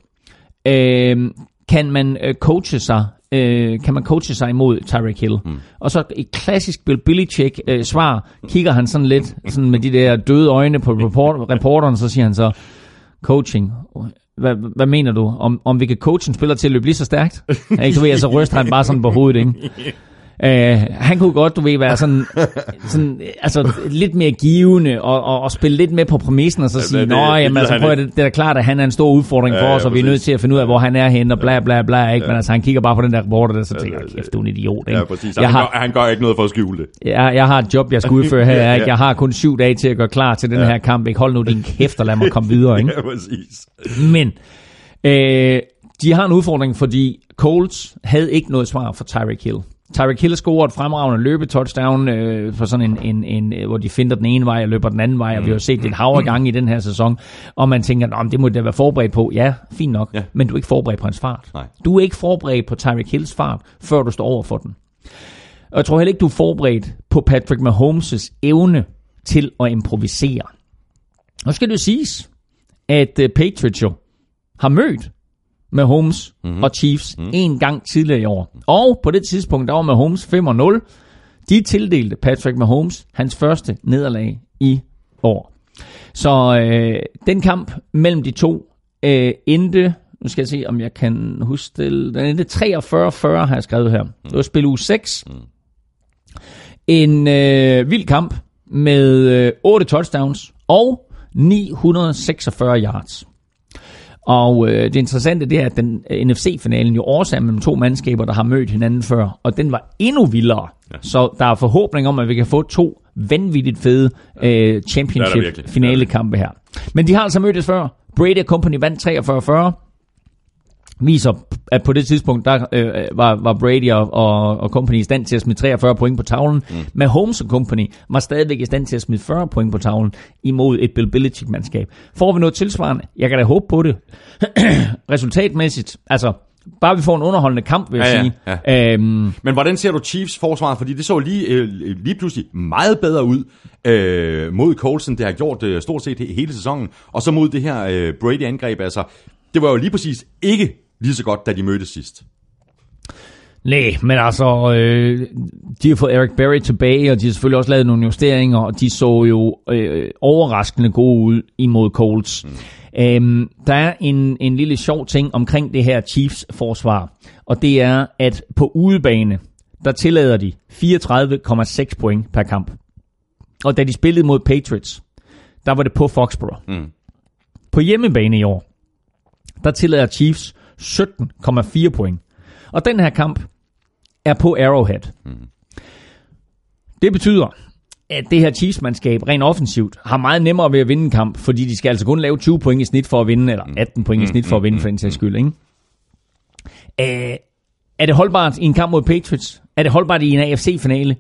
øh, kan man øh, coache sig øh, kan man coache sig imod Tyreek Hill. Mm. Og så i klassisk Bill Belichick øh, svar, kigger han sådan lidt sådan med de der døde øjne på report, reporteren, så siger han så, coaching, hvad, hvad mener du? Om, om vi kan coache en spiller til at løbe lige så stærkt? Ikke, du ved, så ryster han bare sådan på hovedet, ikke? Uh, han kunne godt, du ved, være sådan, sådan altså, lidt mere givende og, og, og spille lidt med på præmissen og så sige, det- nå, jamen, altså, prøv, at, ikke." det, det er da klart, at han er en stor udfordring for Ja, ja, os, og vi er nødt til at finde ud af, hvor han er henne, og bla bla bla, ikke? Men altså, han kigger bare på den der reporter der, så tænker kæft, du er en idiot, ikke? Ja, præcis. Jeg Han, har, gør, han gør ikke noget for at skjule det. jeg, jeg har et job, jeg skal udføre her, Ja, ikke? ja. Jeg har kun syv dage til at gøre klar til den her kamp, ikke? Hold nu din kæft og lad mig komme videre, ikke? Ja, præcis. Men øh, de har en udfordring, fordi Colts havde ikke noget svar for Tyreek Hill. Tyreek Hill scorer et fremragende løbetouchdown øh, for sådan en, en, en, øh, hvor de finder den ene vej og løber den anden vej, og vi har set et hav af gange i den her sæson, og man tænker, Nå, det må da være forberedt på. Ja, fint nok, Ja. men du er ikke forberedt på hans fart. Nej. Du er ikke forberedt på Tyreek Hills fart, før du står over for den. Og jeg tror heller ikke, du er forberedt på Patrick Mahomes' evne til at improvisere. Nu skal det siges, at uh, Patriots jo har mødt Mahomes mm-hmm. og Chiefs mm-hmm. en gang tidligere i år. Og på det tidspunkt, der var Mahomes 5-0. De tildelte Patrick Mahomes hans første nederlag i år. Så øh, den kamp mellem de to øh, endte, nu skal jeg se, om jeg kan huske det, den endte 43-40, har jeg skrevet her. Det var spil uge 6. En øh, vild kamp med øh, 8 touchdowns og 946 yards. Og øh, det interessante det er, at den øh, NFC-finalen jo også er mellem to mandskaber, der har mødt hinanden før, og den var endnu vildere. Ja. Så der er forhåbning om, at vi kan få to vanvittigt fede øh, virkelig. championship-finalekampe her. Men de har altså mødtes før. Brady Company vandt 43-40 viser, at på det tidspunkt, der øh, var, var Brady og, og, og company i stand til at smide 43 point på tavlen. Mm. Men Holmes og company var stadigvæk i stand til at smide 40 point på tavlen imod et Bill Belichick-mandskab. Får vi noget tilsvarende? Jeg kan da håbe på det. Resultatmæssigt, altså, bare vi får en underholdende kamp, vil jeg Ja, ja, sige. ja. Øhm, Men hvordan ser du Chiefs forsvar? Fordi det så lige, øh, lige pludselig meget bedre ud øh, mod Colson. Det har gjort øh, stort set he- hele sæsonen. Og så mod det her øh, Brady-angreb. Altså, det var jo lige præcis ikke lige så godt, da de mødtes sidst. Nej, men altså, øh, de har fået Eric Berry tilbage, og de har selvfølgelig også lavet nogle justeringer, og de så jo øh, overraskende gode ud imod Colts. Mm. Øhm, der er en, en lille sjov ting omkring det her Chiefs-forsvar, og det er, at på udebane, der tillader de 34,6 point per kamp. Og da de spillede mod Patriots, der var det på Foxborough. Mm. På hjemmebane i år, der tillader Chiefs 17,4 point. Og den her kamp er på Arrowhead. Mm. Det betyder, at det her Chiefs-mandskab rent offensivt har meget nemmere ved at vinde en kamp, fordi de skal altså kun lave 20 point i snit for at vinde, eller 18 point i snit for at vinde, for den sags skyld. Ikke? Øh, er det holdbart i en kamp mod Patriots? Er det holdbart i en AFC-finale?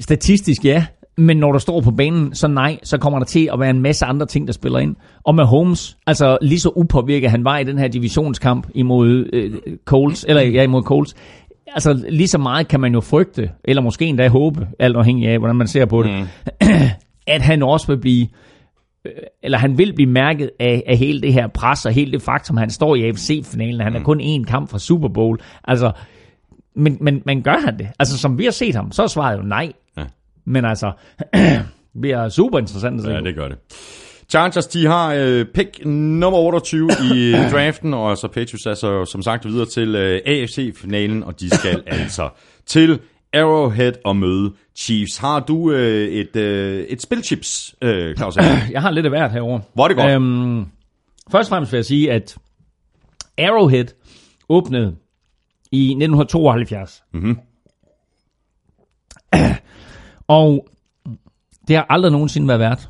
Statistisk ja, men når du står på banen, så nej, så kommer der til at være en masse andre ting, der spiller ind. Og med Holmes, altså lige så upåvirket han var i den her divisionskamp imod øh, Colts, eller ja, imod Colts, altså lige så meget kan man jo frygte, eller måske endda håbe, alt afhængig af, hvordan man ser på det, mm. at han også vil blive øh, eller han vil blive mærket af, af hele det her pres, og hele det faktum, han står i AFC-finalen, han er kun én kamp fra Super Bowl. Altså, men, men, men gør han det? Altså, som vi har set ham, så svaret jo nej. Ja. Men altså, det er super interessant. Ja, det gør det. Chargers, de har øh, pick nummer 28 i draften, og altså Patriots er så som sagt videre til øh, AFC-finalen, og de skal altså til Arrowhead og møde Chiefs. Har du øh, et, øh, et spilchips, øh, Claus? Jeg har lidt af hvert herovre. Hvor er det godt? Øhm, først og fremmest vil jeg sige, at Arrowhead åbnede i 1972. Mm-hmm. og det har aldrig nogensinde været værd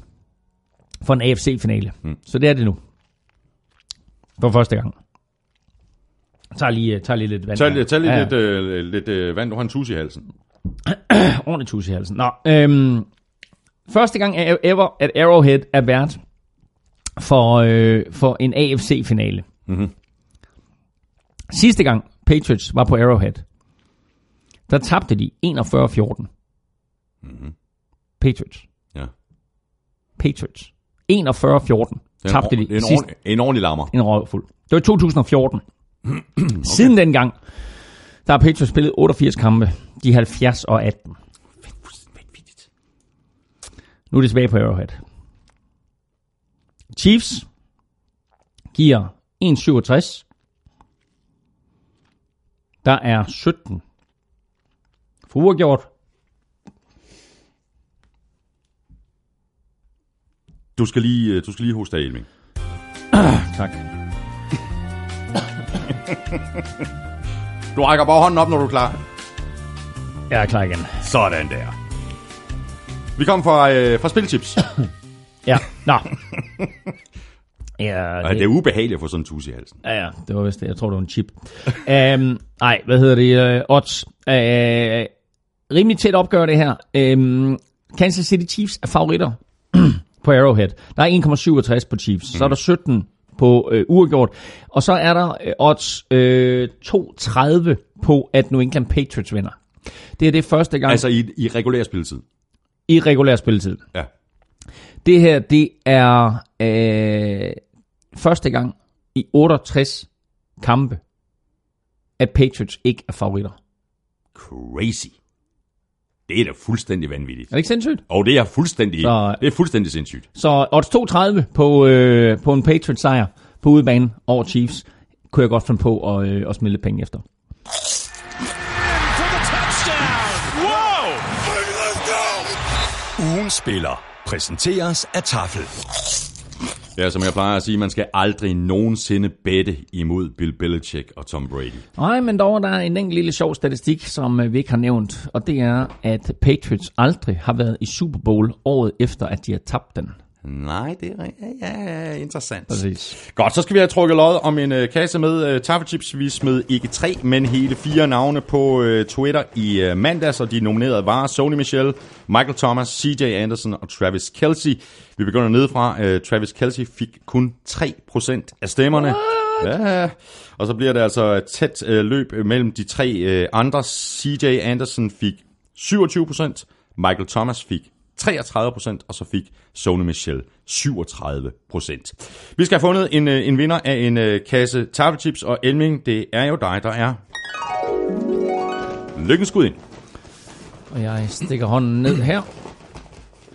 for en AFC-finale. Mm. Så det er det nu. For første gang. Tag lige, tag lige lidt vand. Tag, tag lige ja. lidt, øh, lidt øh, vand. Du har en tus i halsen. Ordentlig tus i halsen. Nå, øhm, første gang ever, at Arrowhead er vært for, øh, for en AFC-finale. Mm-hmm. Sidste gang Patriots var på Arrowhead, der tabte de 41-14. Mm-hmm. Patriots. Ja. Patriots. 41-14 tabte de. En, en, sidste, en ordentlig lammer. En røvfuld. Det var 2014. okay. Siden dengang, der har Patriots spillet 88 kampe. De er 70 og 18. Nu er de tilbage på Arrowhead. Chiefs giver 1,67. Der er 17 for Du skal lige, øh, du skal lige hoste af, Elming. tak. du rækker bare hånden op, når du er klar. Jeg er klar igen. Sådan der. Vi kommer fra, øh, fra Spilchips. ja, nå. Ja, det... det er ubehageligt at få sådan en tus i halsen. Ja, ja, det var vist det. Jeg tror, det var en chip. um, nej, hvad hedder det? Uh, odds. Uh, rimelig tæt opgør det her. Um, Kansas City Chiefs er favoritter på Arrowhead. Der er 1,67 på Chiefs. Mm. Så er der 17 mhm. på uh, uafgjort. Og så er der uh, odds uh, 2,30 på, at New England Patriots vinder. Det er det første gang... Altså i, i regulær spilletid? I regulær spilletid. Ja. Det her, det er øh, første gang i 68 kampe, at Patriots ikke er favoritter. Crazy. Det er da fuldstændig vanvittigt. Er det ikke sindssygt? Og det er fuldstændig, så, det er fuldstændig sindssygt. Så odds 2.30 på, øh, på en Patriots sejr på udebane over Chiefs, kunne jeg godt finde på at, øh, at smide lidt penge efter. Ugen spiller præsenteres af Tafel. Ja, som jeg plejer at sige, man skal aldrig nogensinde bette imod Bill Belichick og Tom Brady. Nej, men dog er en enkelt lille sjov statistik, som øh, vi ikke har nævnt, og det er, at Patriots aldrig har været i Super Bowl året efter, at de har tabt den. Nej, det er ja, ja, interessant. Præcis. Godt, så skal vi have trukket lod om en uh, kasse med uh, taffelchips. Vi smed ikke tre, men hele fire navne på uh, Twitter i uh, mandags, og de nominerede var Sony Michel, Michael Thomas, CJ Anderson og Travis Kelsey. Vi begynder nedefra. Uh, Travis Kelsey fik kun 3% af stemmerne. What? Ja, og så bliver det altså et tæt uh, løb mellem de tre uh, andre. CJ Anderson fik 27%, Michael Thomas fik 33% og så fik Sony Michel 37% Vi skal have fundet en, øh, en vinder af en øh, kasse taffelchips, og Elming, det er jo dig, der er lykkens skud ind. Og jeg stikker hånden ned her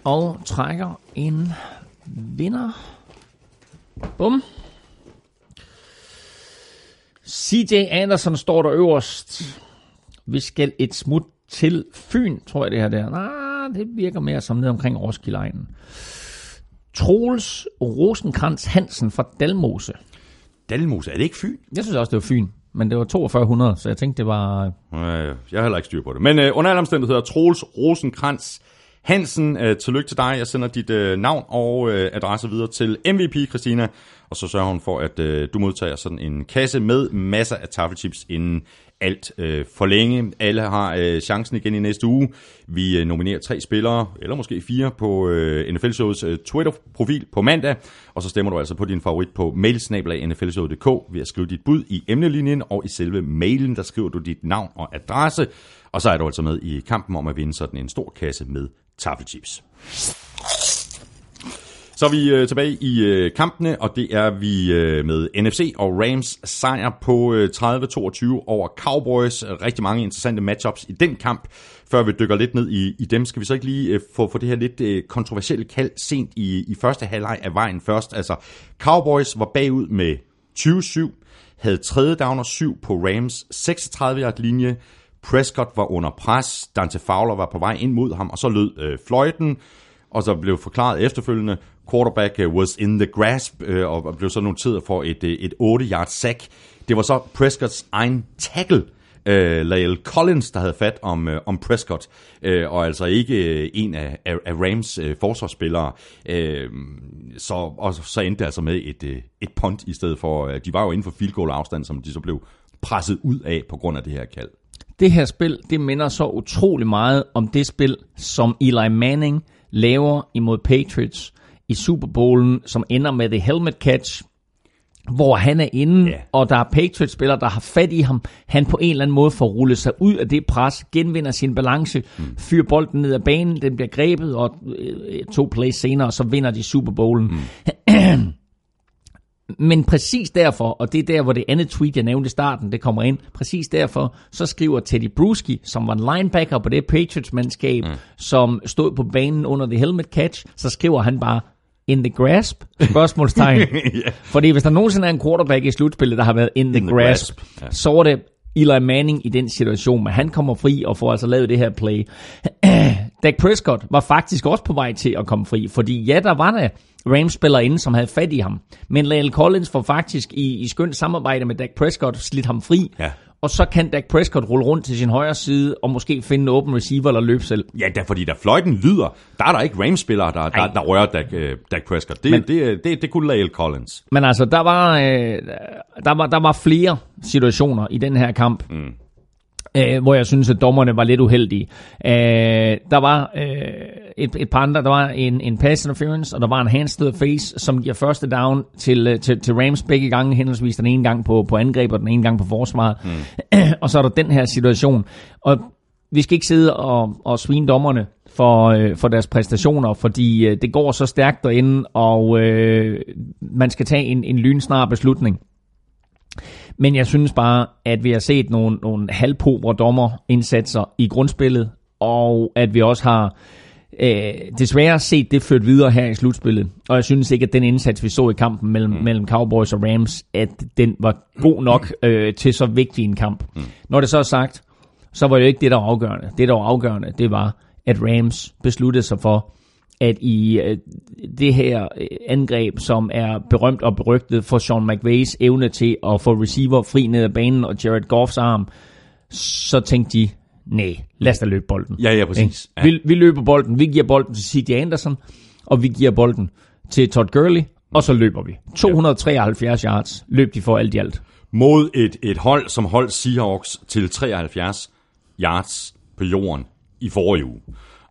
og trækker en vinder. Bum. CJ Anderson står der øverst. Vi skal et smut til Fyn, tror jeg det her der. Nej, det virker mere som ned omkring Roskilde Troels Rosenkrantz Hansen fra Dalmose. Dalmose, er det ikke Fyn? Jeg synes også, det var Fyn. men det var 4200, så jeg tænkte, det var... Øh, jeg har heller ikke styr på det. Men øh, under alle omstændigheder, Troels Rosenkrantz Hansen, øh, tillykke til dig. Jeg sender dit øh, navn og øh, adresse videre til MVP, Christina. Og så sørger hun for, at øh, du modtager sådan en kasse med masser af taffelchips inden alt øh, for længe. Alle har øh, chancen igen i næste uge. Vi øh, nominerer tre spillere, eller måske fire, på øh, NFL Shows øh, Twitter-profil på mandag. Og så stemmer du altså på din favorit på mailsnablag.nflshow.dk ved at skrive dit bud i emnelinjen, og i selve mailen, der skriver du dit navn og adresse. Og så er du altså med i kampen om at vinde sådan en stor kasse med taffelchips. Så er vi øh, tilbage i øh, kampene, og det er vi øh, med NFC og Rams sejr på øh, 30-22 over Cowboys. Rigtig mange interessante matchups i den kamp. Før vi dykker lidt ned i, i dem, skal vi så ikke lige øh, få, få det her lidt øh, kontroversielle kald sent i, i første halvleg af vejen først. Altså, Cowboys var bagud med 20-7, havde tredje down og 7 på Rams 36-yard linje. Prescott var under pres, Dante Fowler var på vej ind mod ham, og så lød øh, fløjten, og så blev forklaret efterfølgende, quarterback uh, was in the grasp, uh, og blev så noteret for et, uh, et 8-yard sack. Det var så Prescotts egen tackle, uh, Lael Collins, der havde fat om, uh, om Prescott, uh, og altså ikke uh, en af, af, af Rams uh, forsvarsspillere. Uh, så, og så endte det altså med et, uh, et punt i stedet for, uh, de var jo inden for field goal afstand, som de så blev presset ud af på grund af det her kald. Det her spil, det minder så utrolig meget om det spil, som Eli Manning laver imod Patriots i Super Bowlen, som ender med the helmet catch, hvor han er inde, yeah. og der er Patriots-spillere, der har fat i ham. Han på en eller anden måde får rullet sig ud af det pres, genvinder sin balance, mm. fyrer bolden ned ad banen, den bliver grebet, og øh, to plays senere, så vinder de Super Bowlen. Mm. Men præcis derfor, og det er der, hvor det andet tweet, jeg nævnte i starten, det kommer ind, præcis derfor, så skriver Teddy Bruschi, som var en linebacker på det Patriots-mandskab, mm. som stod på banen under the helmet catch, så skriver han bare, in the grasp? Spørgsmålstegn. yeah. Fordi hvis der nogensinde er en quarterback i slutspillet, der har været in the, in grasp, the grasp. Yeah. så var det Eli Manning i den situation, men han kommer fri og får altså lavet det her play. Dak Prescott var faktisk også på vej til at komme fri, fordi ja, der var der Rams-spiller inde, som havde fat i ham. Men Lale Collins får faktisk i, i skønt samarbejde med Dak Prescott slidt ham fri. Ja. Og så kan Dak Prescott rulle rundt til sin højre side og måske finde en open receiver eller løbe selv. Ja, der, fordi da fløjten lyder, der er der ikke Rams-spillere, der, der, der rører Dak, uh, Dak Prescott. Det, men, det, det, det kunne Lale Collins. Men altså, der var, øh, der, var, der var flere situationer i den her kamp. Mm øh, hvor jeg synes, at dommerne var lidt uheldige. Øh, der var øh, et, et par andre, der var en, en pass interference, og der var en hands to the face, som giver første down til, øh, til, til Rams begge gange, henholdsvis den ene gang på, på angreb, og den ene gang på forsvaret. Mm. og så er der den her situation. Og vi skal ikke sidde og, og svine dommerne for, øh, for deres præstationer, fordi øh, det går så stærkt derinde, og øh, man skal tage en, en lynsnar beslutning. Men jeg synes bare, at vi har set nogle, nogle halvpobre dommerindsatser i grundspillet, og at vi også har øh, desværre set det ført videre her i slutspillet. Og jeg synes ikke, at den indsats, vi så i kampen mellem, mm. mellem Cowboys og Rams, at den var god nok øh, til så vigtig en kamp. Mm. Når det så er sagt, så var det jo ikke det, der var afgørende. Det, der var afgørende, det var, at Rams besluttede sig for, at i øh, det her øh, angreb, som er berømt og berygtet for Sean McVays evne til at få receiver fri ned ad banen og Jared Goffs arm, så tænkte de, nej, lad os da løbe bolden. Ja, ja, præcis. Ja. Vi, vi løber bolden, vi giver bolden til C.J. Anderson, og vi giver bolden til Todd Gurley, og så løber vi. 273 ja. yards løb de for alt i alt. Mod et, et hold, som holdt Seahawks til 73 yards på jorden i forrige uge.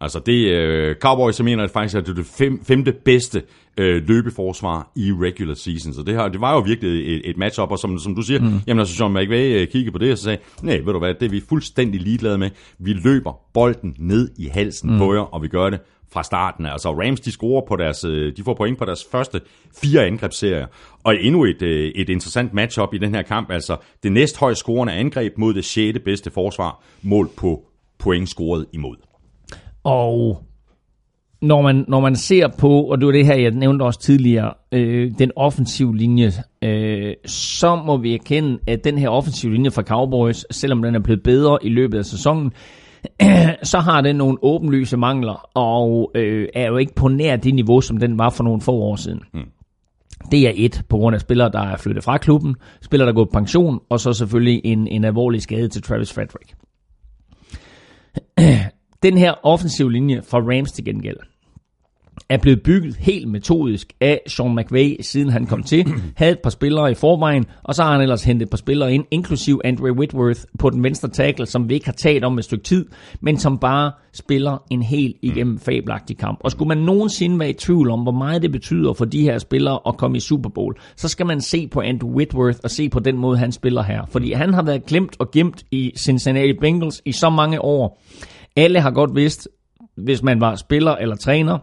Altså det, uh, Cowboys, jeg mener at faktisk, at det er det fem, femte bedste uh, løbeforsvar i regular season. Så det, her, det var jo virkelig et, et matchup, og som, som du siger, mm. jamen altså Sean McVay uh, kiggede på det og så sagde, nej, ved du hvad, det er vi fuldstændig ligeglade med. Vi løber bolden ned i halsen mm. på jer, og vi gør det fra starten. Altså Rams, de scorer på deres, de får point på deres første fire angrebsserier. Og endnu et, et interessant matchup i den her kamp. Altså det næsthøjst scorende angreb mod det sjette bedste forsvar, mål på point scoret imod. Og når man, når man ser på, og det var det her, jeg nævnte også tidligere, øh, den offensive linje, øh, så må vi erkende, at den her offensive linje fra Cowboys, selvom den er blevet bedre i løbet af sæsonen, så har den nogle åbenlyse mangler, og øh, er jo ikke på nær det niveau, som den var for nogle få år siden. Mm. Det er et, på grund af spillere, der er flyttet fra klubben, spillere, der er gået på pension, og så selvfølgelig en, en alvorlig skade til Travis Frederick. Den her offensiv linje fra Rams til gengæld, er blevet bygget helt metodisk af Sean McVay, siden han kom til. Havde et par spillere i forvejen, og så har han ellers hentet et par spillere ind, inklusiv Andre Whitworth på den venstre tackle, som vi ikke har talt om et stykke tid, men som bare spiller en helt igennem fabelagtig kamp. Og skulle man nogensinde være i tvivl om, hvor meget det betyder for de her spillere at komme i Super Bowl, så skal man se på Andrew Whitworth og se på den måde, han spiller her. Fordi han har været glemt og gemt i Cincinnati Bengals i så mange år. Alle har godt vidst, hvis man var spiller eller træner,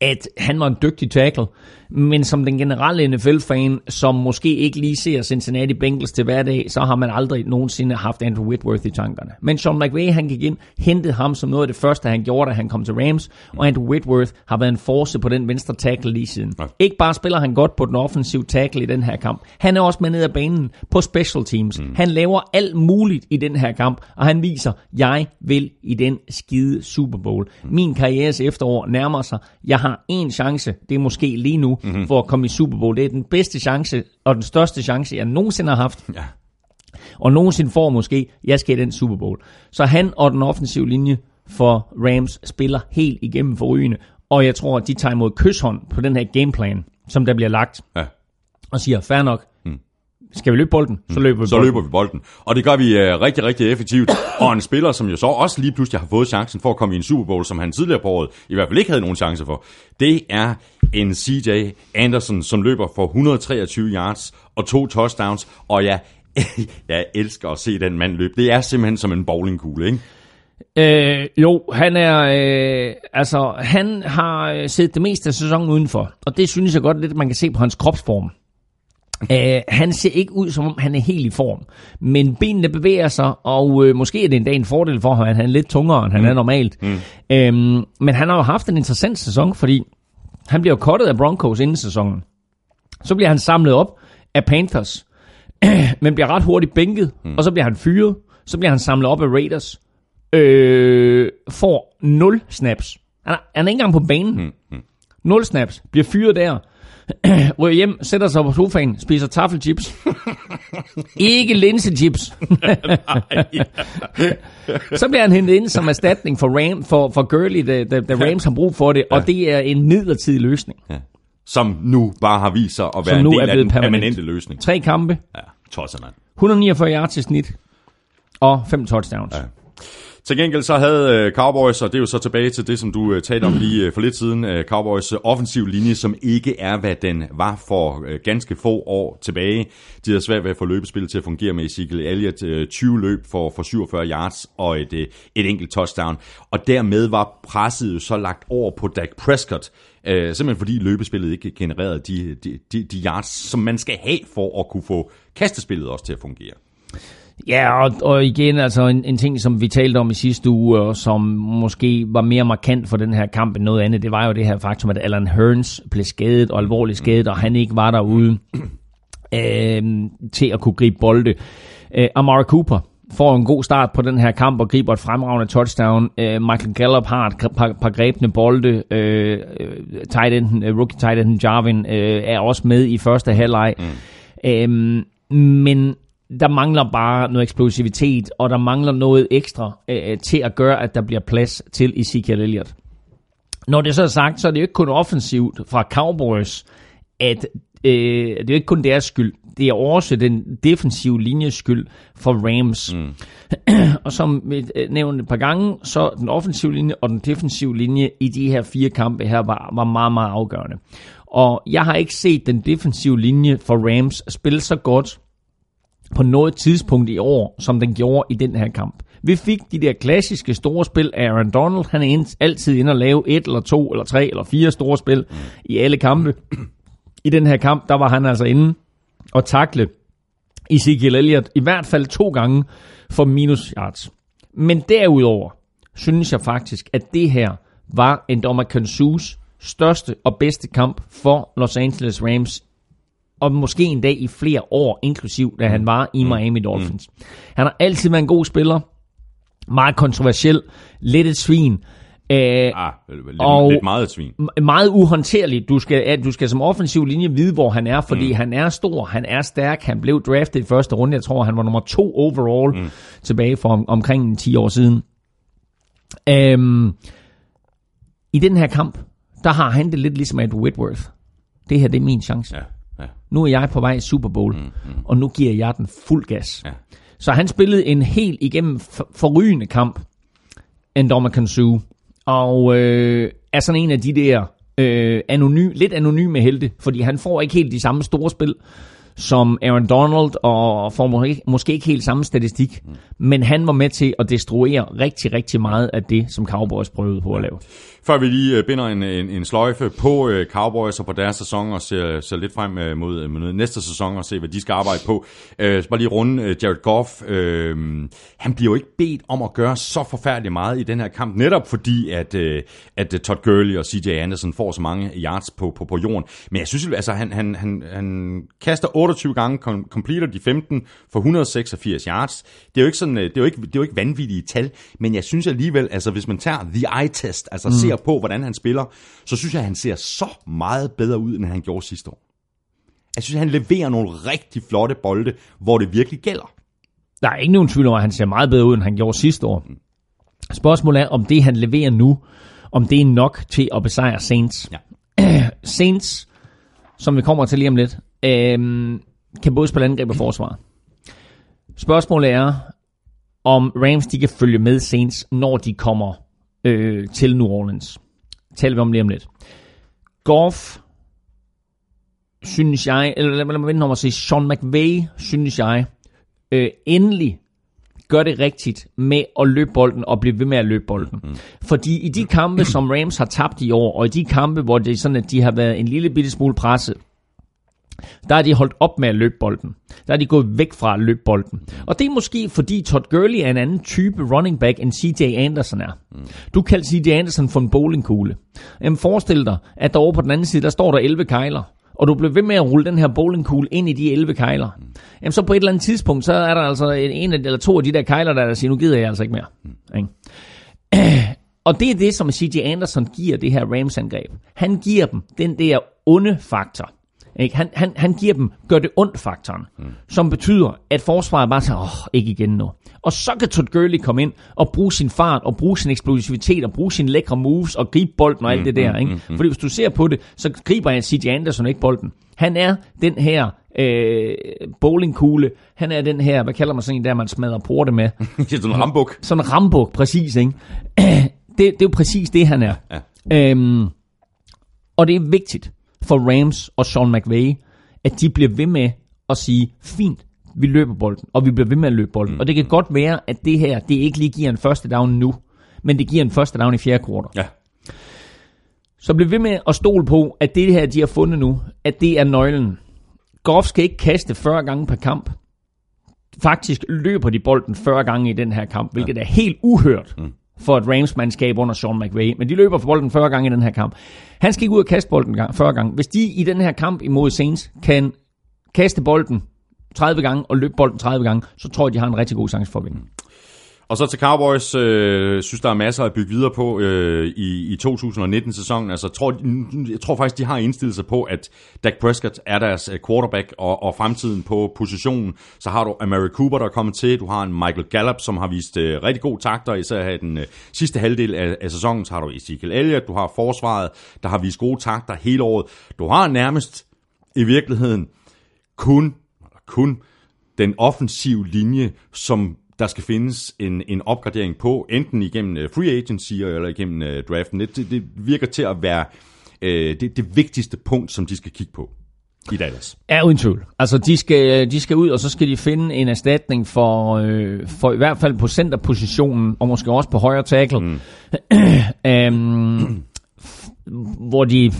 at han var en dygtig tackle, men som den generelle NFL-fan, som måske ikke lige ser Cincinnati Bengals til hverdag, så har man aldrig nogensinde haft Andrew Whitworth i tankerne. Men Sean McVay, han gik ind, hentede ham som noget af det første, han gjorde, da han kom til Rams, og Andrew Whitworth har været en force på den venstre tackle lige siden. Ja. Ikke bare spiller han godt på den offensive tackle i den her kamp, han er også med ned ad banen på special teams. Mm. Han laver alt muligt i den her kamp, og han viser, jeg vil i den skide Super Bowl. Mm. Min karrieres efterår nærmer sig. Jeg har en chance, det er måske lige nu, mm-hmm. for at komme i Super Bowl. Det er den bedste chance, og den største chance, jeg nogensinde har haft. Ja. Og nogensinde får måske, jeg skal i den Super Bowl. Så han og den offensive linje for Rams spiller helt igennem forrygende. Og jeg tror, at de tager imod kysshånd på den her gameplan, som der bliver lagt. Ja. Og siger, fair nok, skal vi løbe bolden, så løber vi så bolden. løber vi bolden. Og det gør vi uh, rigtig, rigtig effektivt. Og en spiller, som jo så også lige pludselig har fået chancen for at komme i en Super Bowl, som han tidligere på året i hvert fald ikke havde nogen chance for, det er en CJ Anderson, som løber for 123 yards og to touchdowns. Og ja, jeg elsker at se den mand løbe. Det er simpelthen som en bowlingkugle, ikke? Øh, jo, han er, øh, altså, han har set det meste af sæsonen udenfor, og det synes jeg godt lidt, man kan se på hans kropsform. Uh, han ser ikke ud, som om han er helt i form. Men benene bevæger sig, og uh, måske er det endda en fordel for ham, at han er lidt tungere, end han mm. er normalt. Mm. Uh, men han har jo haft en interessant sæson, fordi han bliver jo kottet af Broncos inden sæsonen. Så bliver han samlet op af Panthers, men bliver ret hurtigt bænket, mm. og så bliver han fyret. Så bliver han samlet op af Raiders, øh, får 0 snaps. Han er, han er ikke engang på banen. Mm. Mm. 0 snaps, bliver fyret der, ryger hjem, sætter sig på sofaen, spiser taffelchips. ikke linsechips. så bliver han hentet ind som erstatning for, Ram, for, for Gurley, da, da, da Rams har brug for det, ja. og det er en midlertidig løsning. Ja. Som nu bare har vist sig at være en del af den permanent. permanente løsning. Tre kampe. Ja, tosser man. 149 yards til snit, og fem touchdowns. Ja. Til gengæld så havde øh, Cowboys, og det er jo så tilbage til det, som du øh, talte om lige øh, for lidt siden, Cowboys offensiv linje, som ikke er, hvad den var for ganske få år tilbage. De havde svært ved at få løbespillet til at fungere med Ezekiel Elliott. 20 løb for, for 47 yards og et, et enkelt touchdown. Og dermed var presset jo så lagt over på Dak Prescott, Uh, simpelthen fordi løbespillet ikke genererede de, de, de, de yards, som man skal have for at kunne få kastespillet også til at fungere. Ja, og, og igen, altså en, en ting, som vi talte om i sidste uge, og som måske var mere markant for den her kamp end noget andet, det var jo det her faktum, at Alan Hearns blev skadet og alvorligt skadet, og han ikke var derude øh, til at kunne gribe bolde. Øh, Amara Cooper får en god start på den her kamp og griber et fremragende touchdown. Øh, Michael Gallup har et par, par grebne bolde. Øh, tight enden, uh, rookie tight enden Jarvin øh, er også med i første halvleg. Mm. Øh, men der mangler bare noget eksplosivitet, og der mangler noget ekstra øh, til at gøre, at der bliver plads til Ezekiel Elliott. Når det så er sagt, så er det jo ikke kun offensivt fra Cowboys, at øh, det er jo ikke kun deres skyld. Det er også den defensive linjes skyld for Rams. Mm. og som vi øh, nævnte et par gange, så den offensive linje og den defensive linje i de her fire kampe her var, var meget, meget afgørende. Og jeg har ikke set den defensive linje for Rams spille så godt, på noget tidspunkt i år, som den gjorde i den her kamp. Vi fik de der klassiske store spil af Aaron Donald. Han er altid inde og lave et eller to eller tre eller fire store spil i alle kampe. I den her kamp, der var han altså inde og takle Ezekiel Elliott i hvert fald to gange for minus yards. Men derudover synes jeg faktisk, at det her var en Dommer Kansus største og bedste kamp for Los Angeles Rams og måske en dag i flere år, inklusiv da han var i mm. Miami Dolphins. Han har altid været en god spiller, meget kontroversiel, lidt et svin, Øh, Ah, lidt, Og- lidt meget et svin. meget uhåndterligt. Du skal, du skal som offensiv linje vide, hvor han er, fordi mm. han er stor, han er stærk, han blev draftet i første runde. Jeg tror, han var nummer to overall mm. tilbage for om, omkring 10 år siden. Øhm, I den her kamp, der har han det lidt ligesom Ed Whitworth. Det her, det er min chance. Ja. Nu er jeg på vej i Super Bowl, mm, mm. og nu giver jeg den fuld gas. Ja. Så han spillede en helt igennem for- forrygende kamp, Ndoma Suh, og øh, er sådan en af de der øh, anonym, lidt anonyme helte, fordi han får ikke helt de samme store spil som Aaron Donald, og får måske, måske ikke helt samme statistik, mm. men han var med til at destruere rigtig, rigtig meget af det, som Cowboys prøvede på at lave. Før vi lige øh, binder en, en, en sløjfe på øh, Cowboys og på deres sæson og ser, ser lidt frem øh, mod, mod næste sæson og se, hvad de skal arbejde på. Øh, så bare lige runde øh, Jared Goff. Øh, han bliver jo ikke bedt om at gøre så forfærdeligt meget i den her kamp, netop fordi, at, øh, at øh, Todd Gurley og CJ Anderson får så mange yards på, på, på jorden. Men jeg synes, altså, han, han, han, han kaster 28 gange, kom, completer de 15 for 186 yards. Det er jo ikke sådan, øh, det er jo ikke, det er jo ikke vanvittige tal, men jeg synes alligevel, altså hvis man tager the eye test, altså mm. Ser på, hvordan han spiller, så synes jeg, at han ser så meget bedre ud, end han gjorde sidste år. Jeg synes, at han leverer nogle rigtig flotte bolde, hvor det virkelig gælder. Der er ikke nogen tvivl om, at han ser meget bedre ud, end han gjorde sidste år. Spørgsmålet er, om det, han leverer nu, om det er nok til at besejre Saints. Ja. Saints, som vi kommer til lige om lidt, øhm, kan både spille angreb og forsvar. Spørgsmålet er, om Rams de kan følge med Saints, når de kommer øh, til New Orleans. Taler vi om lige om lidt. Goff, synes jeg, eller lad lad mig vente om at sige, Sean McVay, synes jeg, øh, endelig gør det rigtigt med at løbe bolden og blive ved med at løbe bolden. Mm. Fordi i de kampe, som Rams har tabt i år, og i de kampe, hvor det er sådan, at de har været en lille bitte smule presset, der er de holdt op med at løbe bolden. Der er de gået væk fra at løbe bolden. Og det er måske fordi Todd Gurley er en anden type running back, end CJ Anderson er. Du kaldte CJ Anderson for en bowlingkugle. Jamen forestil dig, at der over på den anden side, der står der 11 kejler. Og du bliver ved med at rulle den her bowlingkugle ind i de 11 kejler. Jamen så på et eller andet tidspunkt, så er der altså en, en eller to af de der kejler, der, der siger, nu gider jeg altså ikke mere. Ikke? Og det er det, som CJ Anderson giver det her Rams-angreb. Han giver dem den der onde faktor. Ikke? Han, han, han giver dem gør det ondt faktoren, mm. som betyder, at forsvaret bare siger, åh, ikke igen nu. Og så kan Todd Gurley komme ind og bruge sin fart, og bruge sin eksplosivitet, og bruge sine lækre moves, og gribe bolden og alt det der. Ikke? Fordi hvis du ser på det, så griber jeg CJ Anderson ikke bolden. Han er den her øh, bowlingkugle. Han er den her, hvad kalder man sådan en der, man smadrer porte med. Sådan en rambuk. Sådan en rambuk, præcis, ikke? Det, det er jo præcis det, han er. Ja. Øhm, og det er vigtigt for Rams og Sean McVay, at de bliver ved med at sige, fint, vi løber bolden, og vi bliver ved med at løbe bolden. Mm. Og det kan godt være, at det her, det ikke lige giver en første down nu, men det giver en første down i fjerde kvartal. Ja. Så bliv ved med at stole på, at det her, de har fundet nu, at det er nøglen. Goff skal ikke kaste 40 gange per kamp. Faktisk løber de bolden 40 gange i den her kamp, hvilket er helt uhørt for et Rams-mandskab under Sean McVay. Men de løber for bolden 40 gange i den her kamp. Han skal ikke ud og kaste bolden gang- 40 gange. Hvis de i den her kamp imod Saints kan kaste bolden 30 gange og løbe bolden 30 gange, så tror jeg, de har en rigtig god chance for at vinde. Og så til Cowboys, øh, synes der er masser at bygge videre på øh, i, i 2019-sæsonen. Altså, tror, jeg tror faktisk, de har indstillet sig på, at Dak Prescott er deres øh, quarterback og, og fremtiden på positionen. Så har du Amari Cooper, der er kommet til. Du har en Michael Gallup, som har vist øh, rigtig gode takter, især i den øh, sidste halvdel af, af sæsonen. Så har du Ezekiel Elliott, du har forsvaret, der har vist gode takter hele året. Du har nærmest i virkeligheden kun, kun den offensive linje, som der skal findes en, en opgradering på, enten igennem uh, free agency eller igennem uh, draften. Det, det, virker til at være uh, det, det vigtigste punkt, som de skal kigge på i Dallas. Ja, uden tvivl. Altså, de skal, de skal ud, og så skal de finde en erstatning for, øh, for i hvert fald på centerpositionen, og måske også på højre tackle. Mm. øhm, hvor de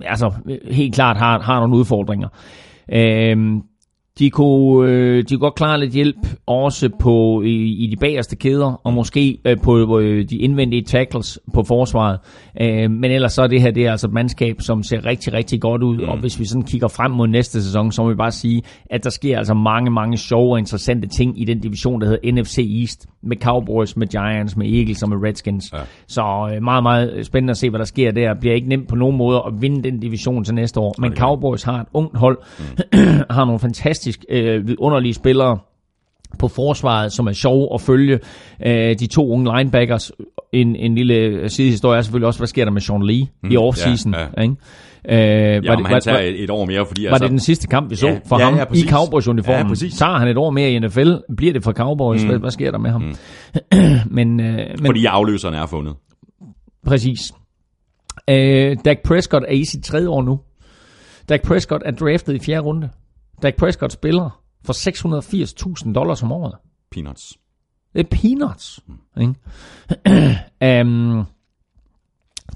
altså, helt klart har, har nogle udfordringer. Øhm, De kunne, øh, de kunne godt klare lidt hjælp også på i, i de bagerste kæder, og måske øh, på øh, de indvendige tackles på forsvaret. Øh, men ellers så er det her det er altså et mandskab, som ser rigtig, rigtig godt ud. Mm. Og hvis vi sådan kigger frem mod næste sæson, så må vi bare sige, at der sker altså mange, mange sjove og interessante ting i den division, der hedder NFC East. Med Cowboys, med Giants, med Eagles og med Redskins. Ja. Så øh, meget, meget spændende at se, hvad der sker der. Bliver ikke nemt på nogen måde at vinde den division til næste år. Men Cowboys har et ungt hold, mm. har nogle fantastiske fantastisk øh, vidunderlige spillere på forsvaret, som er sjov at følge. Øh, de to unge linebackers, en, en lille sidehistorie er selvfølgelig også, hvad sker der med Sean Lee mm, i offseason? Ja, ja. Ikke? Øh, ja, var det, han tager var, et, et år mere, fordi... Var altså, det den sidste kamp, vi så ja, for ja, ham ja, i Cowboys-uniformen? Ja, præcis. Tager han et år mere i NFL? Bliver det for Cowboys? Mm. Hvad, hvad sker der med ham? Mm. men, øh, men, fordi afløserne er fundet. Præcis. Øh, Dak Prescott er i sit tredje år nu. Dak Prescott er draftet i fjerde runde. Dak Prescott spiller for 680.000 dollars om året. Peanuts. Det er peanuts. Mm. Ikke? um,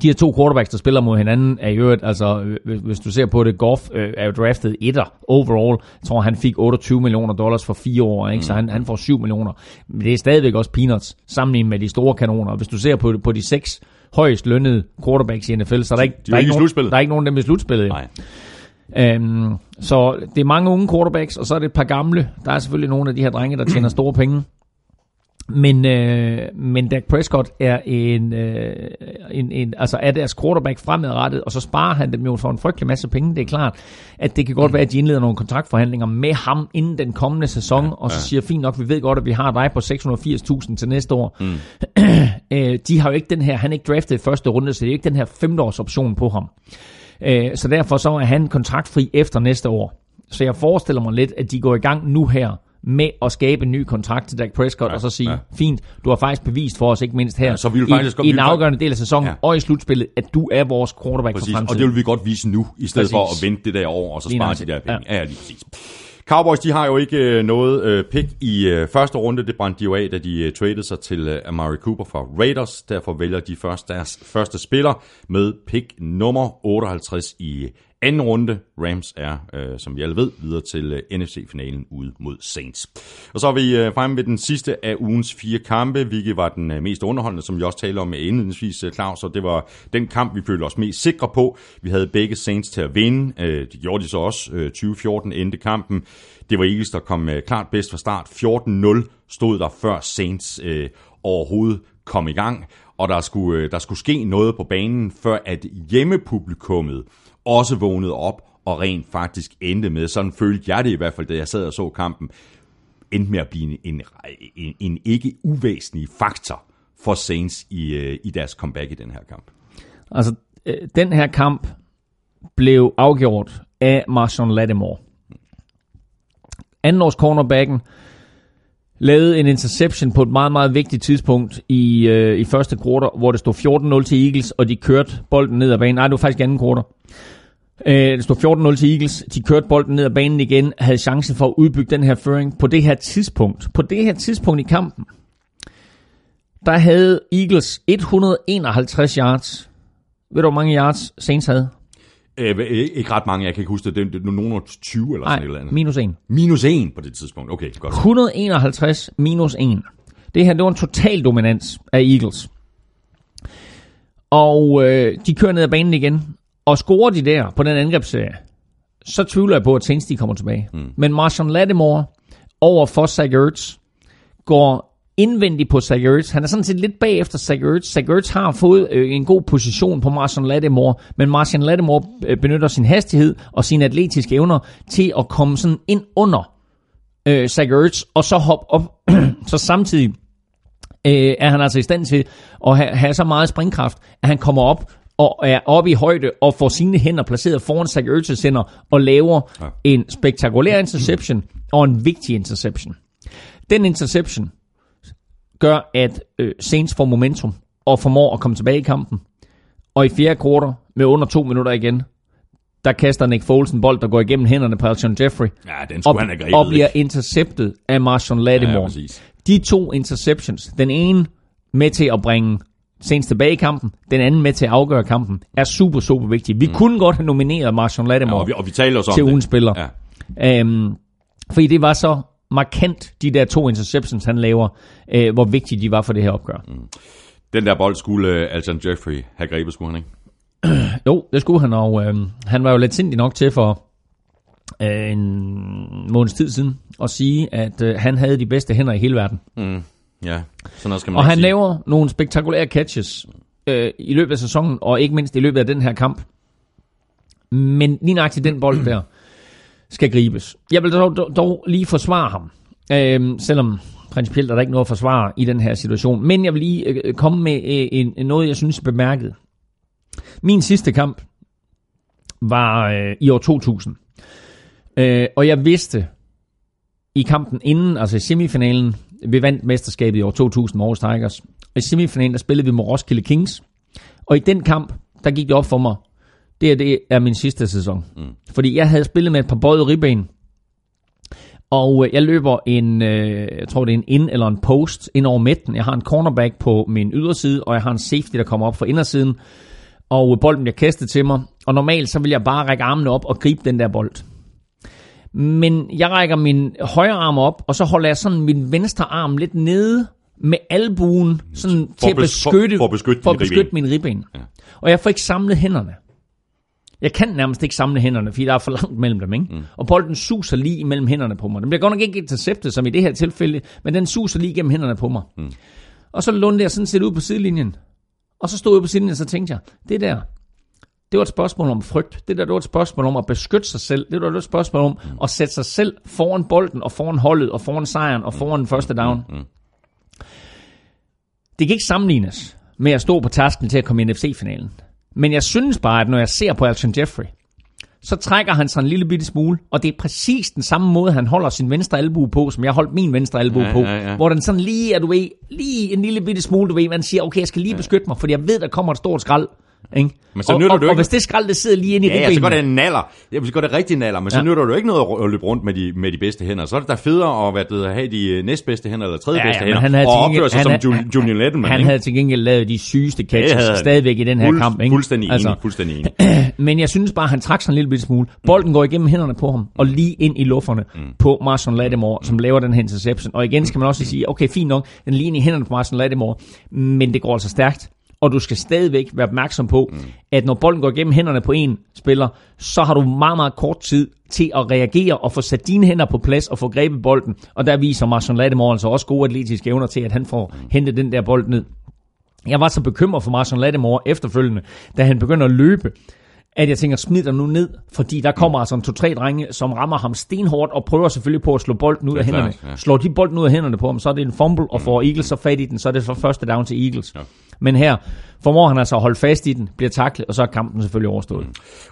de her to quarterbacks, der spiller mod hinanden, er jo altså, hvis du ser på det, Goff øh, er jo draftet etter overall. Jeg tror, han fik 28 millioner dollars for fire år, ikke? så han, han får 7 millioner. Men det er stadigvæk også peanuts, sammenlignet med de store kanoner. Hvis du ser på, på de seks højst lønnede quarterbacks i NFL, så er der ikke, de der er ikke, nogen, der er ikke nogen af dem i slutspillet. Nej. Øhm, så det er mange unge quarterbacks, og så er det et par gamle. Der er selvfølgelig nogle af de her drenge, der tjener store penge. Men, øh, men Dak Prescott er en, øh, en, en, altså er deres quarterback fremadrettet, og så sparer han dem jo for en frygtelig masse penge. Det er klart, at det kan godt være, at de indleder nogle kontraktforhandlinger med ham inden den kommende sæson, ja, og så ja. siger fint nok, vi ved godt, at vi har dig på 680.000 til næste år. Mm. øh, de har jo ikke den her, han er ikke draftet i første runde, så det er ikke den her femteårs option på ham. Øh, så derfor så er han kontraktfri efter næste år. Så jeg forestiller mig lidt, at de går i gang nu her med at skabe en ny kontrakt til Dak Prescott, ja, og så sige, ja. fint, du har faktisk bevist for os, ikke mindst her, ja, så vi vil faktisk i, godt, i en afgørende del af sæsonen, ja. og i slutspillet, at du er vores quarterback præcis, for fremtiden. og det vil vi godt vise nu, i stedet præcis. for at vente det der år, og så spare de der penge. Ja. ja, lige præcis. Cowboys, de har jo ikke øh, noget øh, pick i øh, første runde. Det brændte de jo af, da de øh, sig til øh, Amari Cooper fra Raiders. Derfor vælger de først deres første spiller med pick nummer 58 i anden runde. Rams er, øh, som vi alle ved, videre til øh, NFC-finalen ude mod Saints. Og så er vi øh, fremme ved den sidste af ugens fire kampe, hvilket var den øh, mest underholdende, som vi også talte om indledningsvis, øh, Claus, og det var den kamp, vi følte os mest sikre på. Vi havde begge Saints til at vinde. Øh, det gjorde de så også. Øh, 2014 endte kampen. Det var Eagles, der kom øh, klart bedst fra start. 14-0 stod der før Saints øh, overhovedet kom i gang, og der skulle, øh, der skulle ske noget på banen, før at hjemmepublikummet også vågnede op og rent faktisk endte med, sådan følte jeg det i hvert fald, da jeg sad og så kampen, endte med at blive en, en, en ikke uvæsentlig faktor for Saints i, øh, i deres comeback i den her kamp. Altså, øh, den her kamp blev afgjort af Marshawn Lattimore. Andenårs cornerbacken lavede en interception på et meget, meget vigtigt tidspunkt i, øh, i første kvartal, hvor det stod 14-0 til Eagles, og de kørte bolden ned ad banen. Nej, det var faktisk anden kvartal. Øh, det stod 14-0 til Eagles. De kørte bolden ned ad banen igen, havde chancen for at udbygge den her føring på det her tidspunkt. På det her tidspunkt i kampen, der havde Eagles 151 yards. Ved du, hvor mange yards Saints havde? Øh, ikke ret mange, jeg kan ikke huske det. Det er nogen 20 eller sådan et eller andet. minus 1. Minus 1 på det tidspunkt. Okay, godt. 151 minus 1. Det her, det var en total dominans af Eagles. Og øh, de kører ned ad banen igen. Og scorer de der på den angrebsserie, så tvivler jeg på, at Saints de kommer tilbage. Mm. Men Marshawn Lattimore over for Zach Ertz går indvendigt på Zach. Han er sådan set lidt bagefter Zach Ertz. Zach Ertz har fået øh, en god position på Marshawn Lattimore, men Marshawn Lattimore øh, benytter sin hastighed og sine atletiske evner til at komme sådan ind under øh, Zach Ertz, og så hoppe op, så samtidig øh, er han altså i stand til at have, have så meget springkraft, at han kommer op og er oppe i højde og får sine hænder placeret foran Zach Ertz's hænder og laver ja. en spektakulær interception og en vigtig interception. Den interception gør, at øh, Saints får momentum og formår at komme tilbage i kampen. Og i fjerde kvartal med under to minutter igen, der kaster Nick Foles en bold, der går igennem hænderne på Alshon Jeffrey. Ja, den skulle og, han have Og bliver interceptet af Marshawn Lattimore. Ja, De to interceptions, den ene med til at bringe Saints tilbage i kampen, den anden med til at afgøre kampen, er super, super vigtig. Vi mm. kunne godt have nomineret Marshawn Lattimore ja, og vi, og vi taler også til ugens spiller. Ja. Øhm, Fordi det var så markant, de der to interceptions, han laver, øh, hvor vigtige de var for det her opgør. Mm. Den der bold skulle øh, Alton Jeffrey have grebet, skulle han ikke? Jo, det skulle han, og øh, han var jo lidt sindig nok til for øh, en måneds tid siden at sige, at øh, han havde de bedste hænder i hele verden. Mm. Ja, sådan noget skal man Og han sige. laver nogle spektakulære catches øh, i løbet af sæsonen, og ikke mindst i løbet af den her kamp. Men lige nøjagtigt den bold der skal gribes. Jeg vil dog, dog, dog lige forsvare ham, øh, selvom principielt er der ikke noget at forsvare i den her situation. Men jeg vil lige øh, øh komme med øh, en, noget, jeg synes er bemærket. Min sidste kamp var øh, i år 2000. Øh, og jeg vidste i kampen inden, altså i semifinalen, vi vandt mesterskabet i år 2000 med Aarhus Tigers. Og i semifinalen, der spillede vi mod Roskilde Kings. Og i den kamp, der gik det op for mig, det er, det er min sidste sæson. Mm. Fordi jeg havde spillet med et par bøjet ribben, og øh, jeg løber en, øh, jeg tror det er en in eller en post ind over midten. Jeg har en cornerback på min yderside, og jeg har en safety, der kommer op fra indersiden. Og øh, bolden bliver kastet til mig. Og normalt så vil jeg bare række armene op og gribe den der bold. Men jeg rækker min højre arm op, og så holder jeg sådan min venstre arm lidt nede med albuen, sådan For til at at bes- beskytte, for- for at beskytte for at beskytte min ribben. Ja. Og jeg får ikke samlet hænderne. Jeg kan nærmest ikke samle hænderne, fordi der er for langt mellem dem. Ikke? Mm. Og bolden suser lige imellem hænderne på mig. Den bliver godt nok ikke interceptet, som i det her tilfælde, men den suser lige gennem hænderne på mig. Mm. Og så lundede jeg sådan set ud på sidelinjen. Og så stod jeg på sidelinjen, og så tænkte jeg, det der, det var et spørgsmål om frygt. Det der, det var et spørgsmål om at beskytte sig selv. Det var et spørgsmål om mm. at sætte sig selv foran bolden, og foran holdet, og foran sejren, og foran den første down. Mm. Det kan ikke sammenlignes med at stå på tasken til at komme i NFC-finalen. Men jeg synes bare, at når jeg ser på Alton Jeffrey, så trækker han sig en lille bitte smule, og det er præcis den samme måde, han holder sin venstre albue på, som jeg holdt min venstre albue Ja, på. ja, ja. Hvor den sådan lige, er du ved, lige en lille bitte smule, du ved, man siger, okay, jeg skal lige beskytte mig, fordi jeg ved, der kommer et stort skrald. Ikke? Men så og, nytter og, det jo og ikke- hvis det skrald, det sidder lige inde i Ja, ja, så går det en naller. Ja, så går det rigtig naller, men så Ja. nytter du ikke noget at løbe rundt med de, med de bedste hænder. Så er det da federe at hvad det, have de øh, næstbedste hænder, eller tredje Ja, bedste ja, men hænder, han havde og opføre sig han som havde- Julian, Letterman. han ikke? havde til gengæld lavet de sygeste catches han. stadigvæk i den her Fuld- kamp. Ikke? Fuldstændig enig, fuldstændig enig. Men jeg synes bare, han trak sig en lille smule. Bolden går igennem hænderne på ham, og lige ind i lufferne mm. på Marston Lattimore, som laver den her interception. Og igen skal man også sige, okay, fint nok, den lige ind i hænderne på Marston Lattimore, men det går altså stærkt. Og du skal stadigvæk være opmærksom på, mm. at når bolden går igennem hænderne på en spiller, så har du meget, meget kort tid til at reagere og få sat dine hænder på plads og få grebet bolden. Og der viser Marston Lattimore altså også gode atletiske evner til, at han får hentet den der bold ned. Jeg var så bekymret for Marston Lattimore efterfølgende, da han begynder at løbe, at jeg tænker, smid dig nu ned, fordi der kommer altså en to-tre drenge, som rammer ham stenhårdt og prøver selvfølgelig på at slå bolden ud af hænderne. klart, ja. Slår de bolden ud af hænderne på ham, så er det en fumble, og får Eagles så fat i den, så er det for første down til Eagles. Ja. Men her formår han altså at holde fast i den, bliver taklet, og så er kampen selvfølgelig overstået.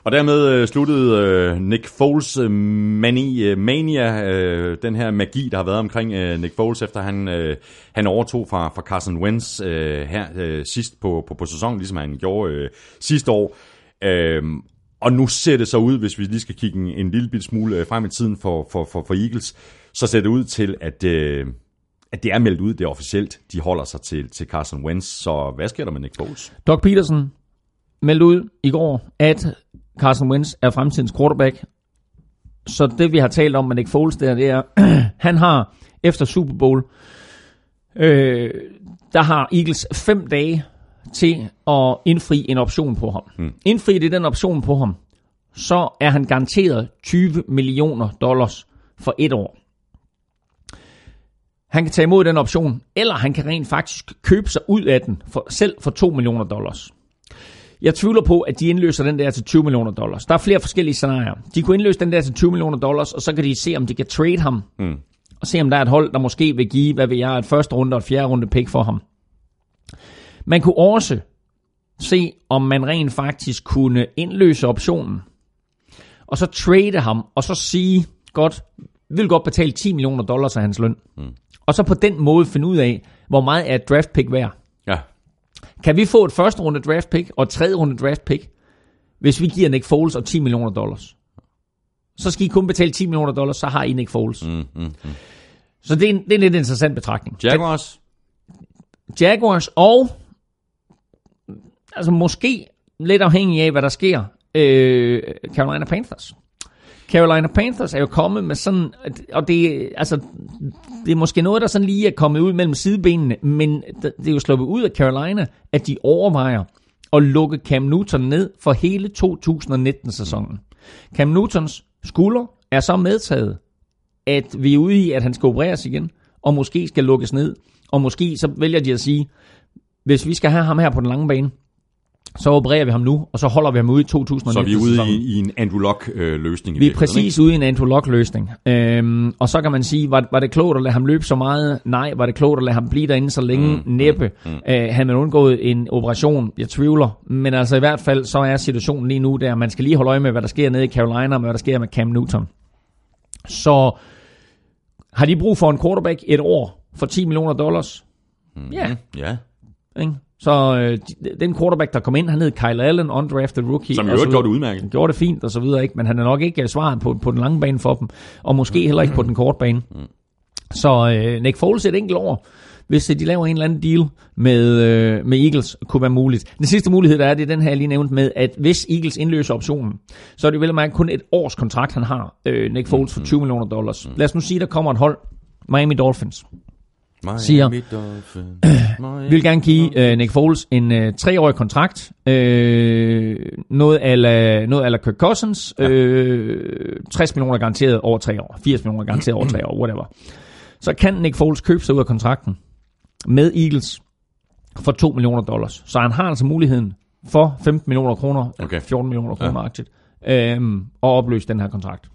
Og dermed øh, sluttede øh, Nick Foles øh, mani, øh, mania, øh, den her magi, der har været omkring øh, Nick Foles, efter han, øh, han overtog fra, fra Carson Wentz øh, her øh, sidst på, på, på sæsonen, ligesom han gjorde øh, sidste år. Øh, og nu ser det så ud, hvis vi lige skal kigge en, en lille smule øh, frem i tiden for, for, for, for Eagles, så ser det ud til, at, øh, at det er meldt ud, det er officielt, de holder sig til, til Carson Wentz. Så hvad sker der med Nick Foles? Doug Peterson meldte ud i går, at Carson Wentz er fremtidens quarterback. Så det vi har talt om med Nick Foles der, det er, han har efter Super Bowl, øh, der har Eagles fem dage til at indfri en option på ham. Mm. Indfri det den option på ham, så er han garanteret 20 millioner dollars for et år. Han kan tage imod den option, eller han kan rent faktisk købe sig ud af den for, selv for 2 millioner dollars. Jeg tvivler på, at de indløser den der til 20 millioner dollars. Der er flere forskellige scenarier. De kunne indløse den der til 20 millioner dollars, og så kan de se, om de kan trade ham. Mm. Og se, om der er et hold, der måske vil give, hvad ved jeg, et første runde og et fjerde runde pick for ham. Man kunne også se, om man rent faktisk kunne indløse optionen. Og så trade ham, og så sige, godt, vi vil godt betale 10 millioner dollars af hans løn. Mm. Og så på den måde finde ud af, hvor meget er et draft pick værd. Ja, Kan vi få et første runde draft pick og et tredje runde draft pick, hvis vi giver Nick Foles og 10 millioner dollars? Så skal I kun betale 10 millioner dollars, så har I Nick Foles. Mm, mm, mm. Så det er, en, det er en lidt interessant betragtning. Jaguars? Jaguars og altså måske lidt afhængig af, hvad der sker, øh, Carolina Panthers. Carolina Panthers er jo kommet med sådan, og det, altså, det er måske noget, der sådan lige er kommet ud mellem sidebenene, men det er jo sluppet ud af Carolina, at de overvejer at lukke Cam Newton ned for hele 2019-sæsonen. Cam Newtons skulder er så medtaget, at vi er ude i, at han skal opereres igen, og måske skal lukkes ned, og måske så vælger de at sige, hvis vi skal have ham her på den lange bane, så opererer vi ham nu, og så holder vi ham ude i 2019. Så er vi ude i, i en Andrew Luck-løsning. vi er præcis ude i en Andrew Luck-løsning. Øhm, og så kan man sige, var, var det klogt at lade ham løbe så meget? Nej. Var det klogt at lade ham blive derinde så længe? Mm, Næppe. Mm, mm. Øh, han har undgået en operation. Jeg tvivler. Men altså i hvert fald, så er situationen lige nu der. Man skal lige holde øje med, hvad der sker nede i Carolina, og hvad der sker med Cam Newton. Så har de brug for en quarterback et år for 10 millioner dollars? Mm, ja. Ja. Ikke? Så øh, den quarterback, der kom ind, han hed Kyle Allen, undrafted rookie. Som jo gjorde det udmærket. Han gjorde det fint og så videre, ikke? men han er nok ikke svaret på, på den lange bane for dem, og måske heller ikke på den korte bane. Mm. Så øh, Nick Foles et enkelt år, hvis de laver en eller anden deal med, øh, med Eagles, kunne være muligt. Den sidste mulighed, der er, det er den her, jeg lige nævnt med, at hvis Eagles indløser optionen, så er det vel at mærke kun et års kontrakt, han har, øh, Nick Foles, for 20 millioner dollars. Lad os nu sige, der kommer et hold, Miami Dolphins, siger, vi vil gerne give uh, Nick Foles en uh, treårig kontrakt. Uh, noget ala, noget ala Kirk Cousins. Uh, 60 millioner garanteret over tre år. 80 millioner garanteret over tre år, whatever. Så kan Nick Foles købe sig ud af kontrakten med Eagles for 2 millioner dollars. Så han har altså muligheden for 15 millioner kroner, okay. 14 millioner kroner ja. øhm, at opløse den her kontrakt.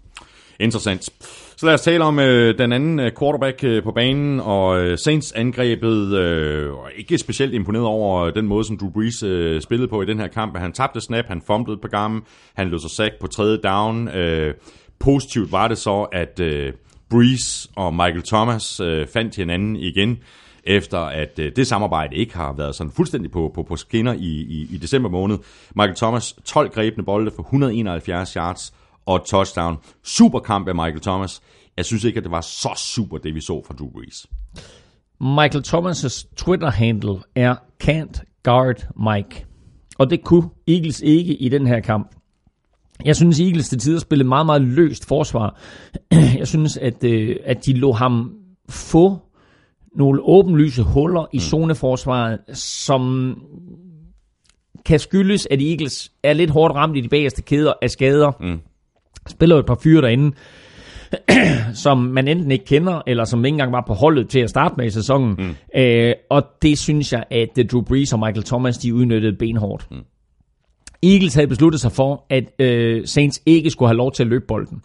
Interessant. Så lad os tale om øh, den anden øh, quarterback øh, på banen, og øh, Saints angrebet øh, ikke specielt imponeret over øh, den måde, som Drew Brees øh, spillede på i den her kamp. Han tabte snap, han fumblede på gammen, han lød sig sack på tredje down. Øh, positivt var det så, at øh, Brees og Michael Thomas øh, fandt hinanden igen efter at øh, det samarbejde ikke har været sådan fuldstændig på, på, på skinner i, i, i december måned. Michael Thomas 12 grebne bolde for 171 yards, og touchdown. Super kamp af Michael Thomas. Jeg synes ikke, at det var så super, det vi så fra Drew Brees. Michael Thomas' Twitter-handle er Can't Guard Mike. Og det kunne Eagles ikke i den her kamp. Jeg synes, Eagles til tider spillede meget, meget løst forsvar. Jeg synes, at, øh, at de lå ham få nogle åbenlyse huller i mm. zoneforsvaret, som kan skyldes, at Eagles er lidt hårdt ramt i de bagerste kæder af skader. Mm spiller jo et par fyre derinde, som man enten ikke kender, eller som ikke engang var på holdet til at starte med i sæsonen. Mm. Øh, og det synes jeg, at Drew Brees og Michael Thomas, de udnyttede benhårdt. Mm. Eagles havde besluttet sig for, at øh, Saints ikke skulle have lov til at løbe bolden.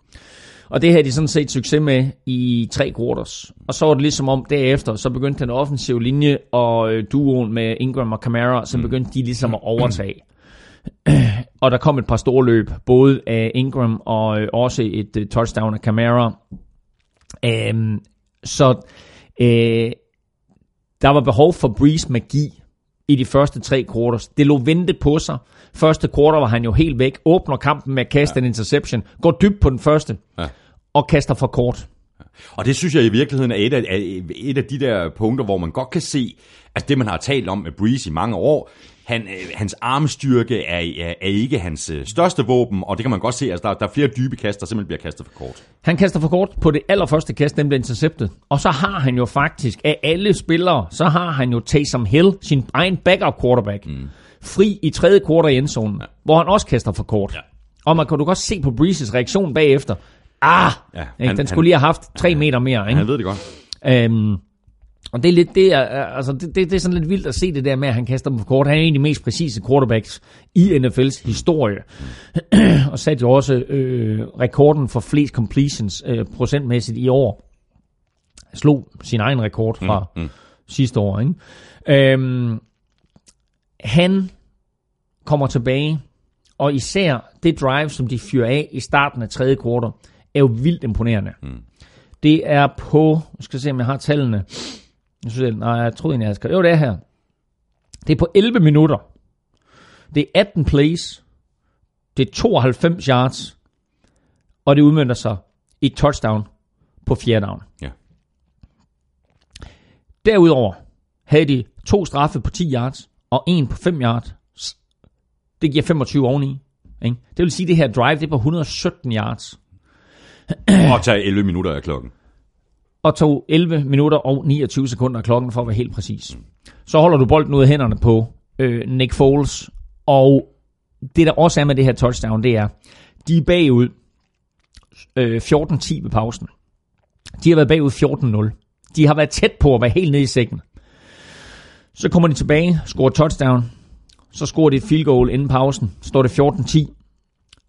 Og det havde de sådan set succes med i tre quarters. Og så var det ligesom om derefter, så begyndte den offensive linje og øh, duoen med Ingram og Kamara, så mm. begyndte de ligesom at overtage. og der kom et par store løb, både af Ingram og øh, også et uh, touchdown af Camara. Um, så uh, der var behov for Breeze magi i de første tre quarters. Det lå vente på sig. Første quarter var han jo helt væk. Åbner kampen med at kaste ja. en interception. Går dybt på den første. Ja. Og kaster for kort. Og det synes jeg i virkeligheden er et af, et af de der punkter, hvor man godt kan se, at det man har talt om med Breeze i mange år, han, øh, hans armstyrke er, er, er ikke hans øh, største våben, og det kan man godt se, altså der, der er flere dybe kast, der simpelthen bliver kastet for kort. Han kaster for kort på det allerførste kast, nemlig interceptet. Og så har han jo faktisk, af alle spillere, så har han jo Taysom Hill, sin egen backup quarterback, mm. fri i tredje kvartal i endzonen, ja. hvor han også kaster for kort. Ja. Og man kan du godt se på Breezes reaktion bagefter. Ah, ja, han, den skulle han, lige have haft tre meter mere. Ikke? Han ved det godt. Øhm, og det er, lidt, det er, altså det, det, det er sådan lidt vildt at se det der med, at han kaster for kort. Han er en af de mest præcise quarterbacks i NFL's historie. og satte jo også øh, rekorden for flest completions øh, procentmæssigt i år. Slog sin egen rekord fra mm, mm. sidste år. Ikke? Øhm, han kommer tilbage, og især det drive, som de fyrer af i starten af tredje kvartal, er jo vildt imponerende. Mm. Det er på, jeg skal se, om jeg har tallene, jeg synes, nej, jeg troede egentlig, jeg havde skrevet. Jo, det er her. Det er på 11 minutter. Det er 18 plays. Det er 92 yards. Og det udmyndter sig i touchdown på fjerde down. Ja. Derudover havde de to straffe på 10 yards og en på 5 yards. Det giver 25 oveni. Ikke? Det vil sige, at det her drive det er på 117 yards. Og tage 11 minutter af klokken og tog 11 minutter og 29 sekunder af klokken, for at være helt præcis. Så holder du bolden ud af hænderne på øh, Nick Foles, og det der også er med det her touchdown, det er, de er bagud øh, 14-10 ved pausen. De har været bagud 14-0. De har været tæt på at være helt nede i sækken. Så kommer de tilbage, scorer touchdown, så scorer de et field goal inden pausen, står det 14-10.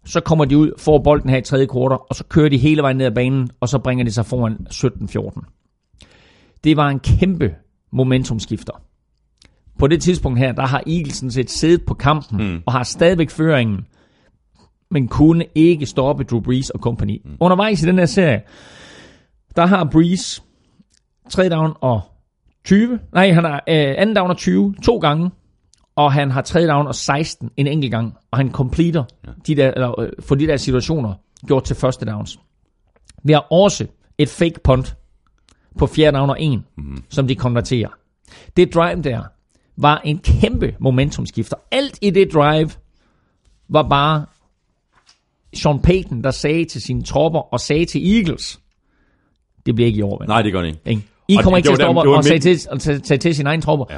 Så kommer de ud, får bolden her i tredje kvartal, og så kører de hele vejen ned ad banen, og så bringer de sig foran 17-14. Det var en kæmpe momentumskifter. På det tidspunkt her, der har Eagles set siddet på kampen, mm. og har stadigvæk føringen, men kunne ikke stoppe Drew Brees og company. Mm. Undervejs i den her serie, der har Brees 3 down og 20. Nej, han har øh, anden down og 20 to gange, og han har 3 down og 16 en enkelt gang, og han completer ja. de der, eller, øh, for de der situationer gjort til første downs. Vi har også et fake punt på fjerde down og 1, mm. som de konverterer. Det drive der var en kæmpe momentumskifter. Alt i det drive var bare Sean Payton, der sagde til sine tropper og sagde til Eagles, det bliver ikke i år, ven. Nej, det gør det ikke. Ikke? I Og kommer det- ikke til det at var stoppe og midt- til, og tage til sine egne tropper. Ja.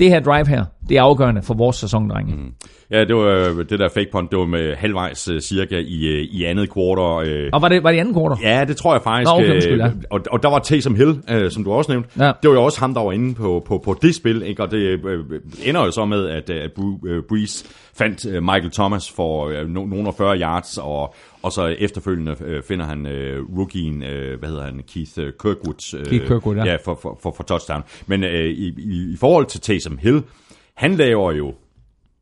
Det her drive her, det er afgørende for vores sæson, drenge. Mm. Ja, det var øh, det der fake punt, det var med halvvejs øh, cirka i, øh, i andet kvartal. Og var det, var det anden kvartal? Ja, det tror jeg faktisk. Nå, okay, undskyld, ja. og, og der var Taysom Hill, øh, som du også nævnte. Ja. Det var jo også ham, der var inde på, på, på det spil. Ikke? Og det øh, ender jo så med, at, at Breeze fandt Michael Thomas for øh, no, nogle af 40 yards, og, og så efterfølgende øh, finder han øh, rookien, øh, hvad hedder han, Keith øh, Kirkwood. Øh, Keith Kirkwood, ja. ja for, for, for, for touchdown. Men øh, i, i, i forhold til Taysom Hill, han laver jo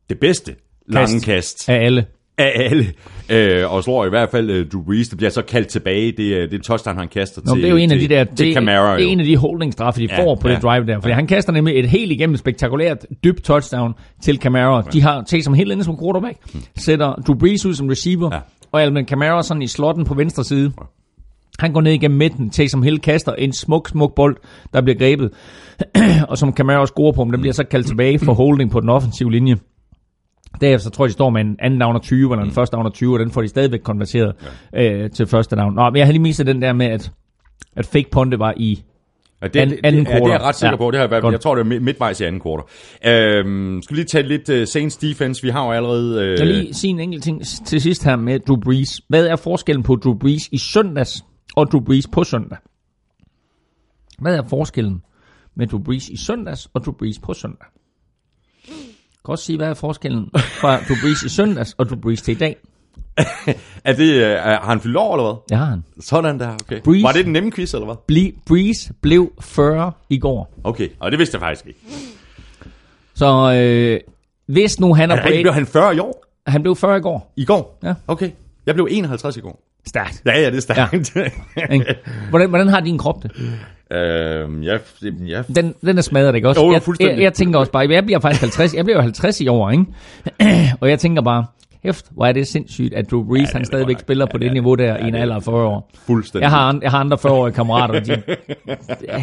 det bedste lange kast Af alle. af alle, øh, og slår i hvert fald øh, Drew Brees. Det bliver så kaldt tilbage. Det det touchdown, han kaster Nå, til det er jo en af de der, til det, Camara. det er en af de holdingstraffe, de Ja, får på ja. det drive der. Fordi han kaster nemlig et helt igennem spektakulært dybt touchdown til Camara. De har taget som helt inde som quarterback, sætter Drew Brees ud som receiver, Ja. Og Alvin Camara sådan i slotten på venstre side. Han går ned igennem midten, Taysom Hill kaster en smuk, smuk bold, der bliver grebet, og som Camara scorer på, men den bliver så kaldt tilbage for holding på den offensive linje. Derefter tror jeg, de står med en anden down og 20, eller en første down og 20, og den får de stadigvæk konverteret ja. øh, til første down. Nå, men jeg har lige mistet den der med, at, at fake punte var i... Ja, det, Anden- det, anden det, ja, det er jeg ret sikker Ja. på. Det har jeg, jeg tror, det er midt- midtvejs i anden kvartal. Øhm, skal vi lige tage lidt uh, Saints defense? Vi har jo allerede... Øh, Jeg lige sige en enkelt ting til sidst her med Drew Brees. Hvad er forskellen på Drew Brees i søndags og Drew Brees på søndag? Hvad er forskellen med Drew Brees i søndags og Drew Brees på søndag? Jeg kan også sige, hvad er forskellen fra Drew Brees i søndags og Drew Brees til i dag? Er det, øh, er, har han fyldt over, eller hvad? Har han. Sådan der, okay. Breeze. Var det den nemme quiz, eller hvad? Ble- Brees blev 40 i går. Okay, og det vidste jeg faktisk ikke. Så øh, hvis nu han er Er på blev han 40 i år? han blev 40 i går. I går? Ja. Okay. Jeg blev 51 i går. Stærkt. Ja, ja, det er stærkt. Ikke? Hvordan, hvordan har din krop det? øhm, jeg, jeg, Den, den er smadret, ikke også? Jo, jeg, jeg, jeg tænker også bare, jeg bliver faktisk 50, jeg bliver jo 50 i år, ikke? og jeg tænker bare, hæft, hvor er det sindssygt, at Drew Brees, Ja, ja, han stadigvæk godt. spiller på det Ja, niveau der i en er alder af 40 år. fuldstændig. Jeg har, jeg har andre 40-årige kammerater, de,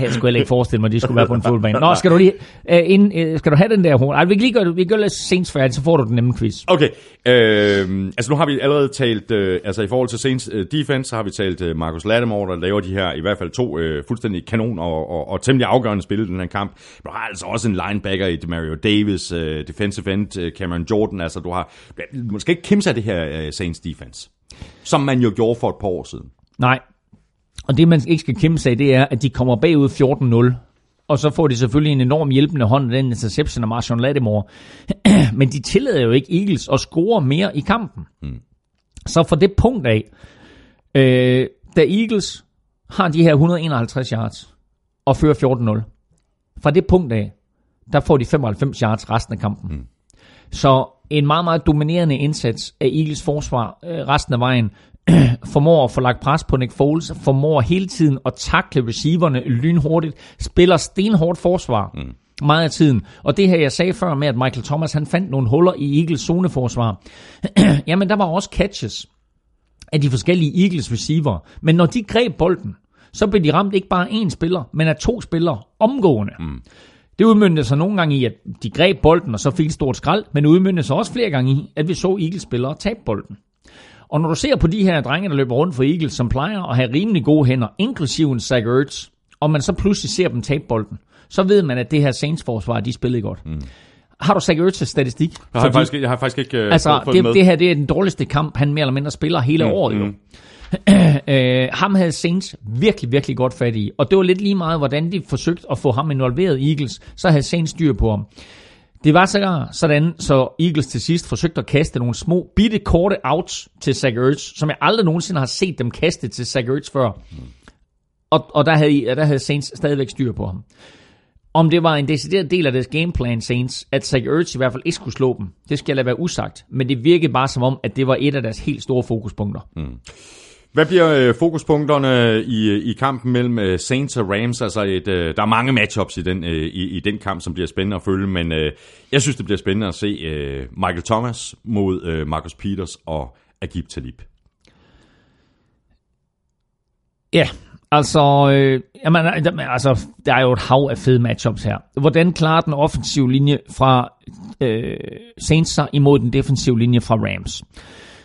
jeg skulle heller ikke forestille mig, at de skulle være på en fodboldbane. Nå, skal du lige, uh, ind, uh, skal du have den der horn? Ej, vi kan lige gøre, vi gør lidt sent færdigt, så får du den nemme quiz. Okay, øh, altså nu har vi allerede talt, øh, altså i forhold til Saints øh, defense, så har vi talt øh, Marcus Lattimore, der laver de her i hvert fald to øh, fuldstændig kanon og, og, og temmelig afgørende spil i den her kamp. Du har altså også en linebacker i Demario Davis, øh, defensive end øh, Cameron Jordan, altså du har, skal ikke kimse af det her øh, Saints defense, som man jo gjorde for et par år siden. Nej. Og det, man ikke skal kæmpe sig af, det er, at de kommer bagud 14-0. Og så får de selvfølgelig en enorm hjælpende hånd af den interception af Marshawn Lattimore. Men de tillader jo ikke Eagles at score mere i kampen. Mm. Så fra det punkt af, øh, da Eagles har de her 151 yards og fører 14-0, fra det punkt af, der får de 95 yards resten af kampen. Mm. Så en meget, meget dominerende indsats af Eagles forsvar øh, resten af vejen, formår at få lagt pres på Nick Foles, formår hele tiden at takle receiverne lynhurtigt, spiller stenhårdt forsvar mm. meget af tiden. Og det her, jeg sagde før med, at Michael Thomas han fandt nogle huller i Eagles zoneforsvar, jamen der var også catches af de forskellige Eagles receiver. Men når de greb bolden, så blev de ramt ikke bare af én spiller, men af to spillere omgående. Mm. Det udmyndte sig nogle gange i, at de greb bolden, og så fik et stort skrald, men udmyndte sig også flere gange i, at vi så Eagles-spillere tabe bolden. Og når du ser på de her drenge, der løber rundt for Eagles, som plejer at have rimelig gode hænder, inklusive en Zach Ertz, og man så pludselig ser dem tabe bolden, så ved man, at det her Saints-forsvar, de spillede godt. Mm. Har du Zach Ertz' statistik? Jeg har, faktisk, jeg har faktisk ikke uh, altså, fået det, med. det her det er den dårligste kamp, han mere eller mindre spiller hele mm, året. Jo. mm. øh, ham havde Saints virkelig, virkelig godt fat i. Og det var lidt lige meget, hvordan de forsøgte at få ham involveret i Eagles, så havde Saints styr på ham. Det var så sådan, så Eagles til sidst forsøgte at kaste nogle små, bitte korte outs til Zach Ertz, som jeg aldrig nogensinde har set dem kaste til Zach Ertz før. Og, og der, havde, der havde Saints stadigvæk styr på ham. Om det var en decideret del af deres gameplan, Saints, at Zach Ertz i hvert fald ikke skulle slå dem, det skal jeg lade være usagt. Men det virkede bare som om, at det var et af deres helt store fokuspunkter. Mm. Hvad bliver øh, fokuspunkterne øh, i, øh, i kampen mellem øh, Saints og Rams? Altså et, øh, der er mange matchups i den, øh, i, i den kamp, som bliver spændende at følge, men øh, jeg synes, det bliver spændende at se øh, Michael Thomas mod øh, Marcus Peters og Agib Talib. Ja, altså, øh, jamen, altså, der er jo et hav af fede matchups her. Hvordan klarer den offensive linje fra øh, Saints sig imod den defensive linje fra Rams?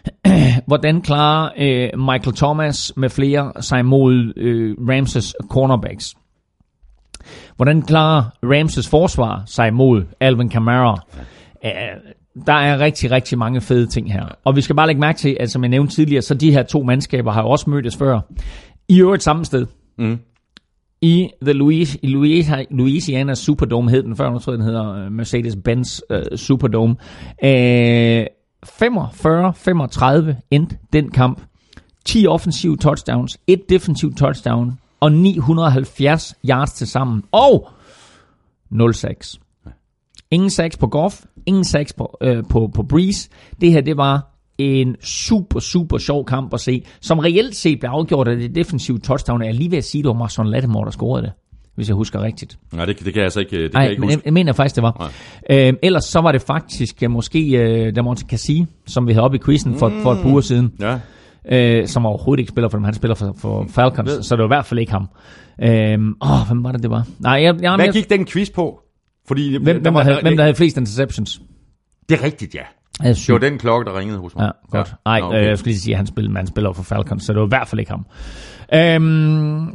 Hvordan klarer øh, Michael Thomas med flere sig imod øh, Ramses cornerbacks? Hvordan klarer Ramses forsvar sig imod Alvin Kamara? Øh, der er rigtig, rigtig mange fede ting her. Og vi skal bare lægge mærke til, at som jeg nævnte tidligere, så de her to mandskaber har jo også mødtes før. I øvrigt samme sted. Mm. I The Louis, Louisiana Superdome hed den før, nu tror jeg, den hedder øh, Mercedes-Benz uh, Superdome. Uh, 45-35 endte den kamp. 10 offensive touchdowns, et defensiv touchdown og 970 yards til sammen. Og 0-6. Ingen sacks på Goff, ingen sacks på, øh, på, på Breeze. Det her, det var en super, super sjov kamp at se, som reelt set blev afgjort af det defensive touchdown. Jeg er lige ved at sige, at det var Marson Lattimore, der scorede det hvis jeg husker rigtigt. Nej, det, det kan jeg altså ikke, det Nej, kan jeg ikke men huske. jeg, mener faktisk, det var. Øhm, ellers så var det faktisk øh, måske øh, Damonte Cassie, som vi havde oppe i quizzen for, mm. for et par uger siden, Ja. øh, som overhovedet ikke spiller for dem. Han spiller for, for Falcons, så det var i hvert fald ikke ham. Øhm, åh, hvem var det, det var? Nej, jeg, jeg, Hvad jeg, gik den quiz på? Fordi, hvem, hvem, der havde, hvem der havde flest interceptions? Det er rigtigt, ja. Jeg Det var den klokke, der ringede hos mig. Ja, godt. Nej, Nå, okay. øh, jeg skulle lige sige, at han spiller, man spiller for Falcons, så det var i hvert fald ikke ham. Øhm,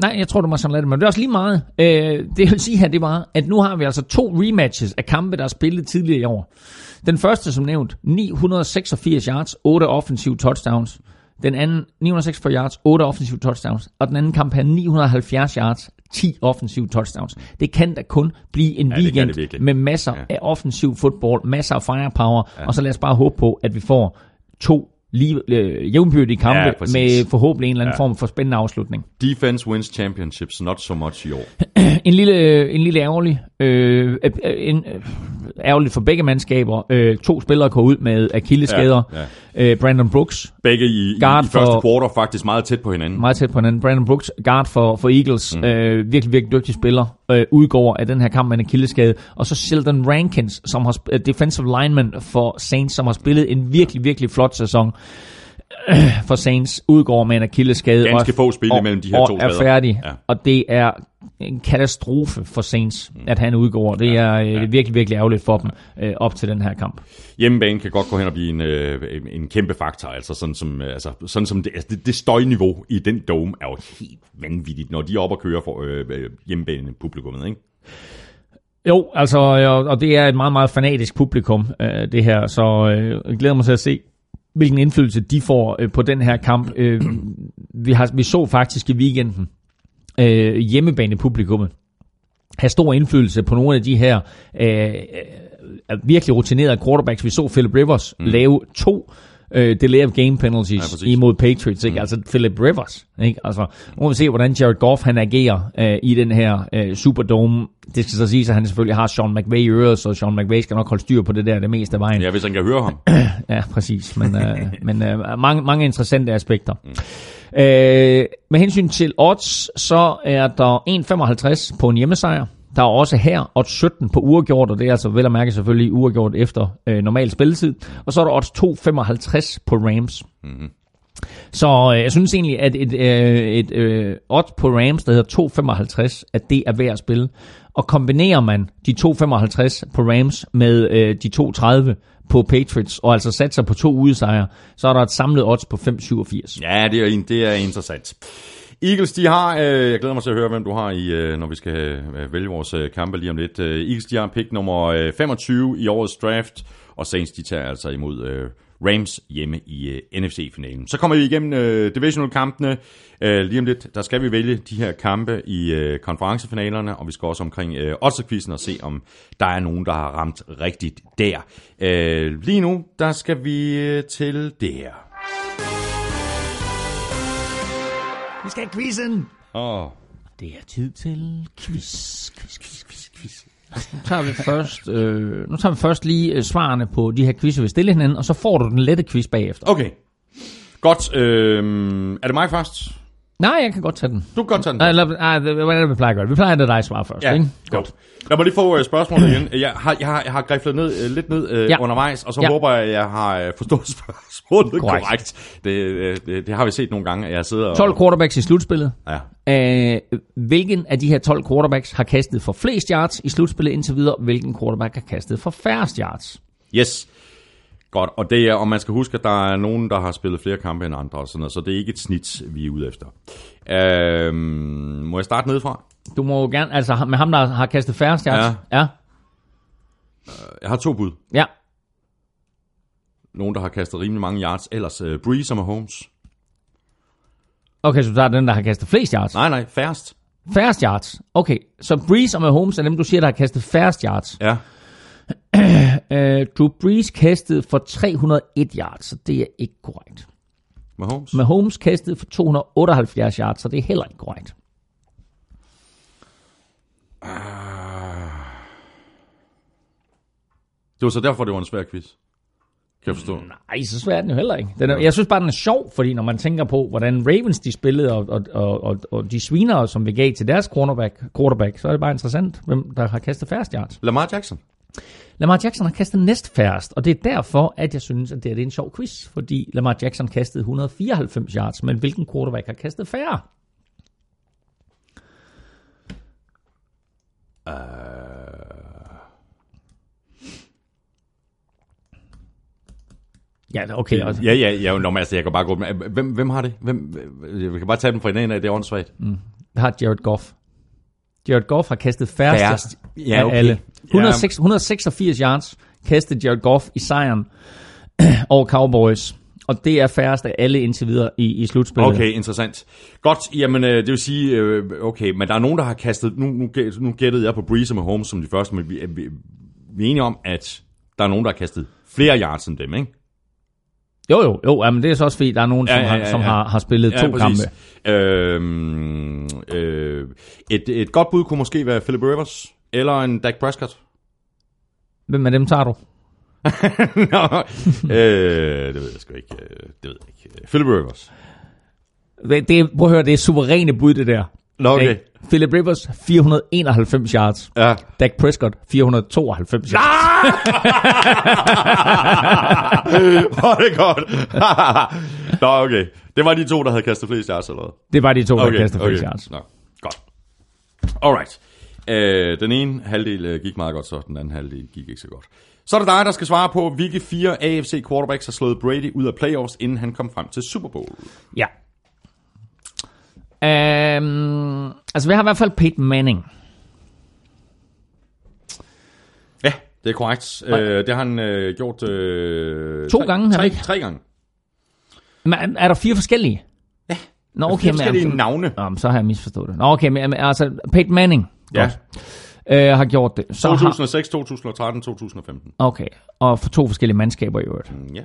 nej, jeg tror, det var sådan lidt, men det er også lige meget. Øh, det jeg vil sige her, det var, at nu har vi altså to rematches af kampe, der er spillet tidligere i år. Den første, som nævnt, 986 yards, 8 offensive touchdowns. Den anden, 946 yards, 8 offensive touchdowns. Og den anden kamp her, 970 yards, 10 offensive touchdowns. Det kan da kun blive en Ja, det weekend det virkelig. med masser Ja. af offensiv fodbold, masser af firepower, ja. og så lad os bare håbe på, at vi får to lige, øh, jævnbyrdige kampe Ja, præcis. med forhåbentlig en eller anden Ja. form for spændende afslutning. Defense wins championships, not so much i år. En lille, en lille ærgerlig, øh, øh, en, øh, ærgerligt for begge mandskaber. Øh, to spillere går ud med akilleskader. Ja, Ja. Øh, Brandon Brooks, Begge i, i, i Guard første for- quarter faktisk meget tæt på hinanden. meget tæt på hinanden. Brandon Brooks, guard for, for Eagles, mm. øh, virkelig, virkelig dygtig spiller, øh, udgår af den her kamp med en akilleskade. Og så Sheldon Rankins, som har øh, defensive lineman for Saints, som har spillet en virkelig, virkelig flot sæson øh, for Saints, udgår med en akilleskade. Ganske og er- få spil imellem de her og to er færdig. Ja. Og det er en katastrofe for Saints, mm. at han udgår. Det er, øh, det er virkelig, virkelig ærgerligt for dem øh, op til den her kamp. Hjemmebane kan godt gå hen og blive en, øh, en- kæmpe faktor. Altså sådan som, øh, altså, sådan som det, altså det, det støjniveau i den dome er jo helt vanvittigt, når de er oppe og kører for øh, øh, hjemmebane publikummet. Ikke? Jo, altså, og, og det er et meget, meget fanatisk publikum, øh, det her, så øh, jeg glæder mig til at se, hvilken indflydelse de får øh, på den her kamp. Øh, vi, har, vi så faktisk i weekenden øh, hjemmebane-publikummet have stor indflydelse på nogle af de her øh, øh, virkelig rutinerede quarterbacks. Vi så Philip Rivers mm. lave to øh, delay of game penalties Ja, imod Patriots. Ikke? Mm. Altså Philip Rivers. Ikke? Altså, nu må vi se, hvordan Jared Goff han agerer øh, i den her øh, Superdome. Det skal så sige, at han selvfølgelig har Sean McVay i øret, så Sean McVay skal nok holde styr på det der det meste af vejen. Ja, hvis han kan høre ham. Ja, præcis. Men, øh, men øh, mange, mange interessante aspekter. Mm. Øh, med hensyn til odds, så er der 1,55 på en hjemmesejr. Der er også her odds 17 på uafgjort, og det er altså vel at mærke selvfølgelig uafgjort efter øh, normal spilletid. Og så er der odds 2,55 på Rams. Mm-hmm. Så øh, jeg synes egentlig, at et, øh, et øh, odds på Rams, der hedder 2,55, at det er værd at spille. og kombinerer man de 2,55 på Rams med øh, de 2,30 på Patriots, og altså satser på to udesejre, så er der et samlet odds på 5,87. Ja, det er, en- det er interessant. Eagles, de har, øh, jeg glæder mig til at høre, hvem du har, i, øh, når vi skal øh, vælge vores øh, kampe lige om lidt. Øh, Eagles, de har pick nummer øh, 25 i årets draft, og Saints, de tager altså imod øh, Rams hjemme i øh, NFC-finalen. Så kommer vi igennem øh, divisional-kampene. Øh, lige om lidt, der skal vi vælge de her kampe i øh, konferencefinalerne, og vi skal også omkring øh, odds og se, om der er nogen, der har ramt rigtigt der. Øh, lige nu, der skal vi øh, til det her. Vi skal have quizzen! Åh, Det er tid til quiz, quiz, quiz. Nu tager vi først, øh, nu tager vi først lige øh, svarene på de her quizzer, vi stiller hinanden, og så får du den lette quiz bagefter. Okay. Godt. Øh, er det mig først? Nej, jeg kan godt tage den. Du kan godt tage den. Nej, eller, nej, det, vi plejer at gøre? Vi plejer at lade dig svare først, Ja, ikke? godt. Lad mig lige få uh, spørgsmålet igen. Jeg har, jeg har, jeg har griflet ned, uh, lidt ned uh, Ja. undervejs, og så Ja. håber jeg, at jeg har uh, forstået spørgsmålet Korrekt. korrekt. Det, uh, det, det har vi set nogle gange, at jeg sidder 12 og... quarterbacks i slutspillet. Ja. Øh, hvilken af de her 12 quarterbacks har kastet for flest yards i slutspillet indtil videre? Hvilken quarterback har kastet for færrest yards? Yes. Godt, og det er, og man skal huske, at der er nogen, der har spillet flere kampe end andre, og sådan noget, så det er ikke et snit, vi er ude efter. Øhm, må jeg starte nedefra? Du må jo gerne, altså med ham, der har kastet færrest yards. Ja. Ja. Jeg har to bud. ja. Nogen, der har kastet rimelig mange yards, ellers uh, Breeze og Mahomes. Okay, så du tager den, der har kastet flest yards. Nej, nej, færrest. Færrest yards. Okay, så Breeze og Mahomes er dem, du siger, der har kastet færrest yards. Ja. Uh, Drew Brees kastede for 301 yards, så det er ikke korrekt. Mahomes? Mahomes kastede for 278 yards, så det er heller ikke korrekt. Det var så derfor, det var en svær quiz. Kan jeg forstå? Nej, så svært er den jo heller ikke. Den er, jeg synes bare, den er sjov, fordi når man tænker på, hvordan Ravens de spillede, og, og, og, og, og de sviner, som vi gav til deres quarterback, quarterback, så er det bare interessant, hvem der har kastet færrest yards. Lamar Jackson. Lamar Jackson har kastet næst færrest, og det er derfor, at jeg synes, at det er, det er en sjov quiz, fordi Lamar Jackson kastede 194 yards, men hvilken quarterback har kastet færre? Ja, okay. Og, Ja, ja, ja, nå, men altså, jeg kan bare gå med. Hvem, hvem har det? Hvem, vi kan bare tage dem fra hinanden af, det er åndssvagt. Det har Jared Goff. Jared Goff har kastet færrest, Færrest. Ja, af okay. alle. Ja. 106, 186 yards kastede Jared Goff i sejren over Cowboys. Og det er færrest af alle indtil videre i, i slutspillet. Okay, interessant. Godt, jamen øh, det vil sige, øh, okay, men der er nogen, der har kastet, nu, nu, nu gættede jeg på Breeze og Mahomes som de første, men vi, er- vi, vi er enige om, at der er nogen, der har kastet flere yards end dem, ikke? Jo, jo, jo, jamen det er så også fordi, der er nogen, som, Ja, ja, har, ja, som ja. har, har spillet to kampe. Øhm, øh, et, et godt bud kunne måske være Philip Rivers, eller en Dak Prescott. Hvem af dem tager du? Nå, øh, det ved jeg sgu ikke. øh, Det ved jeg ikke. Philip Rivers. Det, det, prøv at høre, det er suveræne bud, det der. Nå, okay. Ikke? Philip Rivers, 491 yards. Ja. Dak Prescott, 492 yards. Hvor er det godt. Nå, okay. Det var de to, der havde kastet flest yards eller hvad? Det var de to, der Okay, kastede flest okay. yards. Nå, godt. Alright. Øh, den ene halvdel øh, gik meget godt, så den anden halvdel gik ikke så godt. Så er det dig, der skal svare på, hvilke fire AFC quarterbacks har slået Brady ud af playoffs, inden han kom frem til Super Bowl. Ja. Um, altså, vi har i hvert fald Peyton Manning. Ja, det er korrekt. Øh, det har han øh, gjort... Øh, To tre, gange, har tre, ikke? tre gange. Men er der fire forskellige? Ja. Nå, okay, men, forskellige jamen, navne. Nå, men så har jeg misforstået det. Nå, okay, men men altså, Peyton Manning. Ja. Godt. Øh, har gjort det. Så har, 2006, 2013, 2015. okay, og for to forskellige mandskaber i øvrigt. Mm, Ja,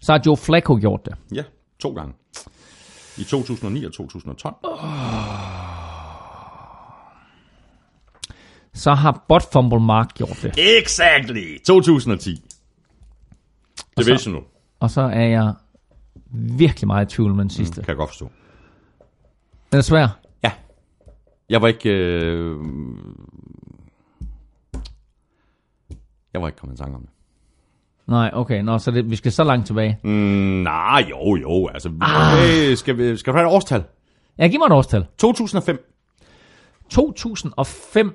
Så har Joe Flacco gjort det. ja, to gange. I 2009 og 2012. Så har Bot Fumble Mark gjort det. Exactly. 2010. Divisional, Og så er jeg virkelig meget i tvivl med den sidste. kan jeg godt forstå. Den er svær. Ja. Jeg var ikke... Øh... Jeg var ikke kommet i tanke om det. Nej, okay, nå, så det, vi skal så langt tilbage. Mm, nej, jo, jo. Altså, okay, skal, vi, skal du have et årstal? Ja, giv mig et årstal. 2005. 2005.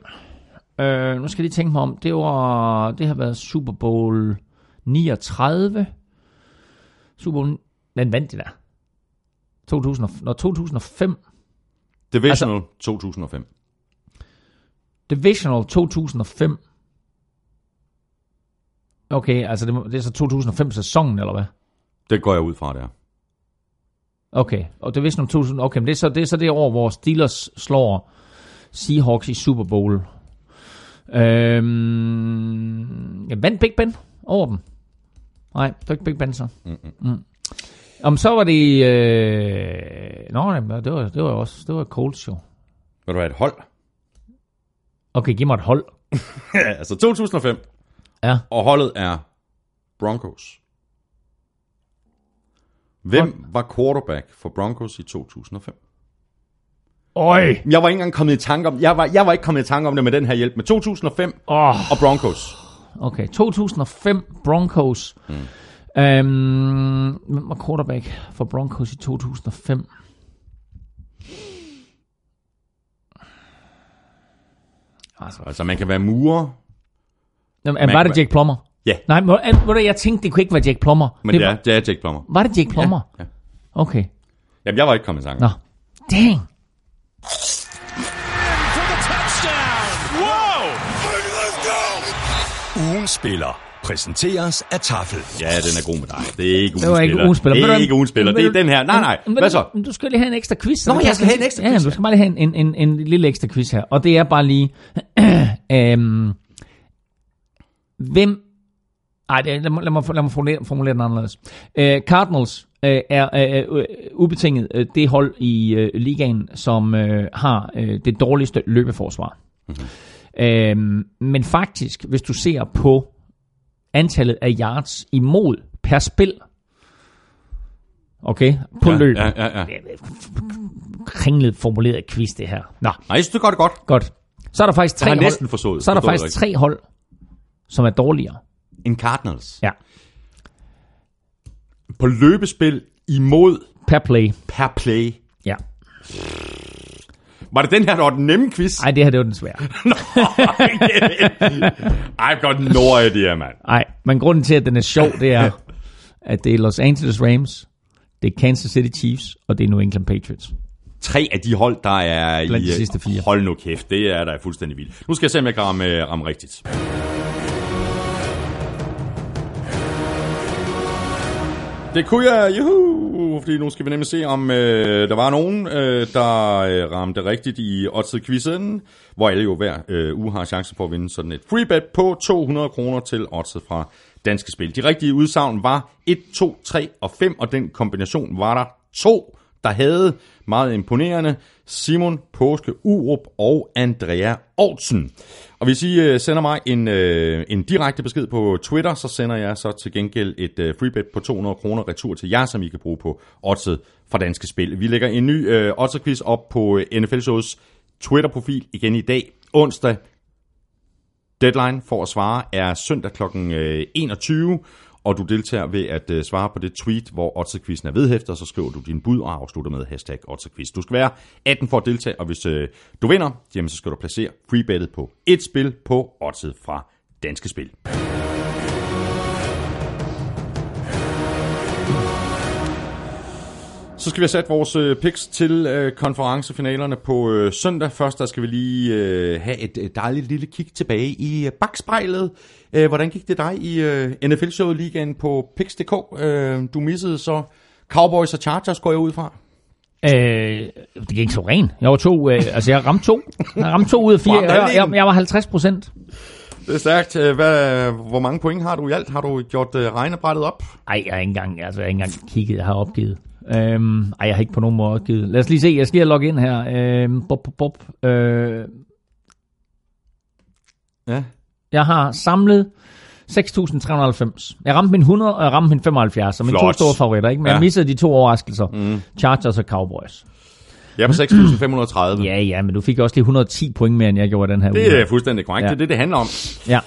Øh, nu skal jeg lige tænke mig om. Det, var, det har været Super Bowl 39. Super Bowl... Den vandt de der. 2000, og- når 2005. Divisional altså, 2005. Divisional 2005. Okay, altså det, må- det er så 2005 sæsonen, eller hvad? Det går jeg ud fra, der. Okay, og Divisional 2000, okay, men det er så det, er så det år, hvor Steelers slår Seahawks i Super Bowl. Øhm, ja, vandt Big Ben over dem? Nej, det var ikke Big Ben så. Mm. Om så var det... Øh... Nå, det var, det var også det var cold show. Vil du have et hold? Okay, giv mig et hold. Altså 2005. Ja. Og holdet er Broncos. Hvem Hold. var quarterback for Broncos i 2005? Øj! Jeg var ikke engang kommet i tanke om, jeg var, jeg var ikke kommet i tanke om det med den her hjælp med 2005 Åh, og Broncos. okay. 2005 Broncos. Mm. Øhm, hvem var quarterback for Broncos i 2005? Altså, Altså man kan være murer, Jamen, var det Jake Plummer? Ja. Nej, må, du, jeg tænkte, det kunne ikke være Jake Plummer. men det, var, er, det er Jake Plummer. var det Jake Plummer? Ja. Okay. Jamen jeg var ikke kommet i tanke. Nå. Dang. For the touchdown. Whoa. Ugens spiller præsenteres af Tafel. Ja, den er god med dig. Det er ikke ugens Det var ikke spiller. ugens spiller. Det er ikke ugens spiller. Det er den her. Nej, nej. Men- Hvad så? Du skal lige have en ekstra quiz. Nå, det jeg skal have en ekstra Ja, quiz, du skal bare lige have en, en, en, en lille ekstra quiz her. Og det er bare lige... øhm, hvem... Ej, lad, mig, lad, mig, lad mig formulere, formulere den anderledes. Øh, Cardinals øh, er øh, øh, ubetinget øh, det hold i øh, ligaen, som øh, har øh, det dårligste løbeforsvar. Mm-hmm. Øhm, men faktisk, hvis du ser på antallet af yards imod per spil, okay, på Ja, løb, ja, ja, ja. kringlet formuleret quiz, det her. Nå, Nej, jeg synes, det gør det godt. godt. Så er der faktisk tre hold, næsten forstået. så er der faktisk tre hold, som er dårligere. En Cardinals. Ja. På løbespil imod Per play. per play. Ja. Var det den her, der var den nemme quiz? Ej, det her det var den svære. I've got no idea, mand. Nej, men grunden til, at den er sjov, det er, at det er Los Angeles Rams, det er Kansas City Chiefs, og det er New England Patriots. Tre af de hold, der er Blandt i... de sidste fire. Hold nu kæft, det er da fuldstændig vildt. Nu skal jeg se, om jeg kan ramme, øh, ramme rigtigt. Det kunne jeg, juhu, fordi nu skal vi nemlig se, om øh, der var nogen, øh, der øh, ramte rigtigt i Oddset-quizzen, hvor alle jo hver øh, uge har chancen for at vinde sådan et free bet på 200 kroner til Oddset fra Danske Spil. De rigtige udsagn var 1, 2, 3 og 5, og den kombination var der to, der havde meget imponerende Simon Påske Urup og Andrea Aarhusen. Og hvis I øh, sender mig en, øh, en direkte besked på Twitter, så sender jeg så til gengæld et øh, freebet på 200 kroner retur til jer, som I kan bruge på oddset fra Danske Spil. Vi lægger en ny øh, oddset-quiz op på øh, NFL Shows Twitter-profil igen i dag, onsdag. Deadline for at svare er søndag kl. 21, øh, og du deltager ved at øh, svare på det tweet, hvor Otterquizzen er vedhæftet, og så skriver du din bud og afslutter med hashtag Otterquiz. Du skal være 18 for at deltage, og hvis øh, du vinder, jamen, så skal du placere freebettet på et spil på Oddset fra Danske Spil. Så skal vi have sat vores øh, picks til øh, konferencefinalerne på øh, søndag. Først der skal vi lige øh, have et dejligt lille kig tilbage i øh, bagspejlet. Øh, hvordan gik det dig i øh, NFL-showet ligaen på picks.dk? Øh, du missede så Cowboys og Chargers, går jeg ud fra. Øh, det gik ikke så ren. Jeg var to, øh, altså jeg ramte to. Jeg ramte to ud af fire. Jeg, jeg, jeg var 50 procent. Det er stærkt. Øh, Hvad, hvor mange point har du i alt? Har du gjort øh, regnebrættet op? Ej, jeg har ikke engang, altså, jeg har ikke engang kigget, jeg har opgivet. Øhm, ej, jeg har ikke på nogen måde opgivet. Lad os lige se, jeg skal lige logge ind her. Øhm, bop, bop, bop. Øh, Ja. jeg har samlet 6.390. Jeg ramte min 100, og jeg ramte min 75, og mine to store favoritter, ikke? Men. Ja. jeg missede de to overraskelser. Mm. Chargers og Cowboys. Jeg er på 6.530. Ja, ja, men du fik også lige 10110 point mere, end jeg gjorde den her uge. Det er fuldstændig korrekt. Ja. Det er det, det handler om. Ja.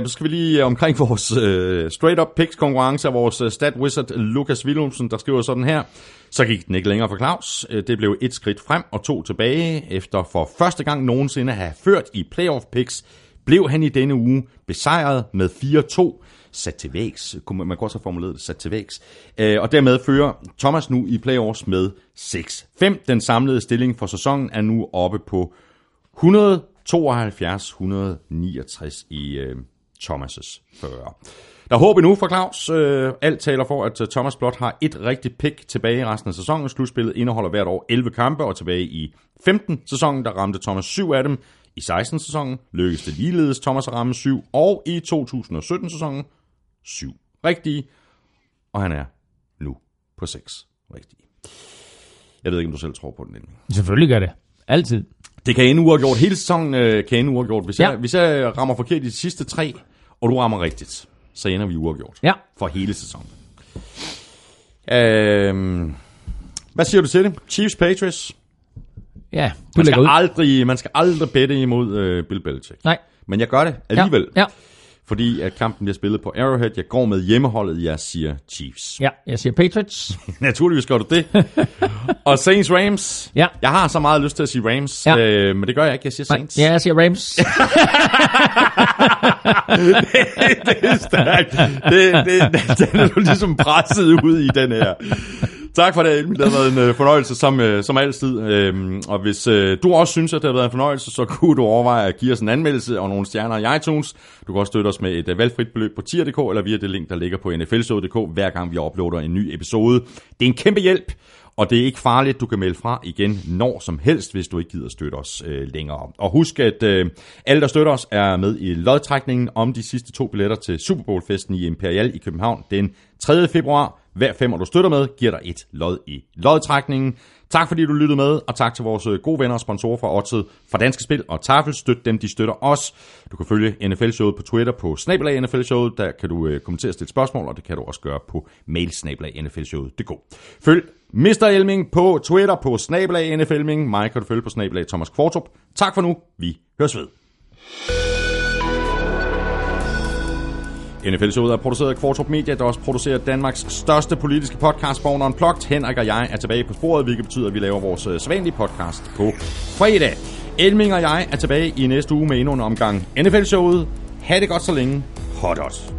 Uh, så skal vi lige omkring vores uh, straight up picks konkurrence af vores uh, stat wizard Lukas Willumsen, der skriver sådan her. Så gik den ikke længere for Claus. Uh, det blev et skridt frem og to tilbage, efter for første gang nogensinde at have ført i playoff picks blev han i denne uge besejret med 4-2 sat til vægs, man kunne også have formuleret det, sat til vægs. Øh, og dermed fører Thomas nu i playoffs med 6-5. Den samlede stilling for sæsonen er nu oppe på 172-169 i øh, Thomas' 40. Der er håb endnu for Claus. Øh, alt taler for, at øh, Thomas Blot har et rigtigt pick tilbage i resten af sæsonen. Slutspillet indeholder hvert år 11 kampe, og tilbage i 15 sæsonen, der ramte Thomas 7 af dem. I 16 sæsonen lykkedes det ligeledes Thomas at ramme 7, og i 2017-sæsonen sæsonen 7 rigtige, og han er nu på 6 rigtige. Jeg ved ikke, om du selv tror på den endelig. Selvfølgelig gør det. Altid. Det kan ende uafgjort. Hele sæsonen øh, kan ende uafgjort. Hvis, Ja. jeg, hvis jeg rammer forkert i de sidste tre, og du rammer rigtigt, så ender vi uafgjort. Ja. For hele sæsonen. Øhm, hvad siger du til det? Chiefs Patriots? Ja, du Man skal, ud. aldrig, man skal aldrig bette imod øh, Bill Belichick. Nej. Men jeg gør det alligevel. Ja, ja. Fordi at kampen bliver spillet på Arrowhead. Jeg går med hjemmeholdet, jeg siger Chiefs. ja, jeg siger Patriots. Naturligvis gør du det. og Saints Rams. Ja. Jeg har så meget lyst til at sige Rams, Ja. øh, men det gør jeg ikke. Jeg siger Nej, Saints. ja, jeg siger Rams. det er stærkt. Det, det, den er du ligesom presset ud i den her. Tak for det, Emil. Det har været en øh, fornøjelse som, øh, som altid. Øhm, og hvis øh, du også synes, at det har været en fornøjelse, så kunne du overveje at give os en anmeldelse og nogle stjerner i iTunes. Du kan også støtte os med et øh, valgfrit beløb på tier.dk eller via det link, der ligger på nflshow.dk, hver gang vi uploader en ny episode. Det er en kæmpe hjælp. Og det er ikke farligt, du kan melde fra igen når som helst, hvis du ikke gider støtte os øh, længere. Og husk, at øh, alle, der støtter os, er med i lodtrækningen om de sidste to billetter til Super Bowl-festen i Imperial i København den 3. februar. Hver femmer, du støtter med, giver dig et lod i lodtrækningen. Tak fordi du lyttede med, og tak til vores øh, gode venner og sponsorer fra Odset, fra Danske Spil og Tafel. Støt dem, de støtter os. Du kan følge NFL-showet på Twitter på snabelag NFL-showet. Der kan du øh, kommentere og stille spørgsmål, og det kan du også gøre på mail snabelag NFL-showet.dk. Følg Mr. Elming på Twitter på snabelag NFL-ming. Mig kan du følge på snabelag Thomas Kvartrup. Tak for nu. Vi høres ved. NFL-showet er produceret af Kvartrup Media, der også producerer Danmarks største politiske podcast, Born Unplugged. Henrik og jeg er tilbage på sporet, hvilket betyder, at vi laver vores øh, sædvanlige podcast på fredag. Elming og jeg er tilbage i næste uge med endnu en omgang NFL-showet. Ha' det godt så længe. Hot hot.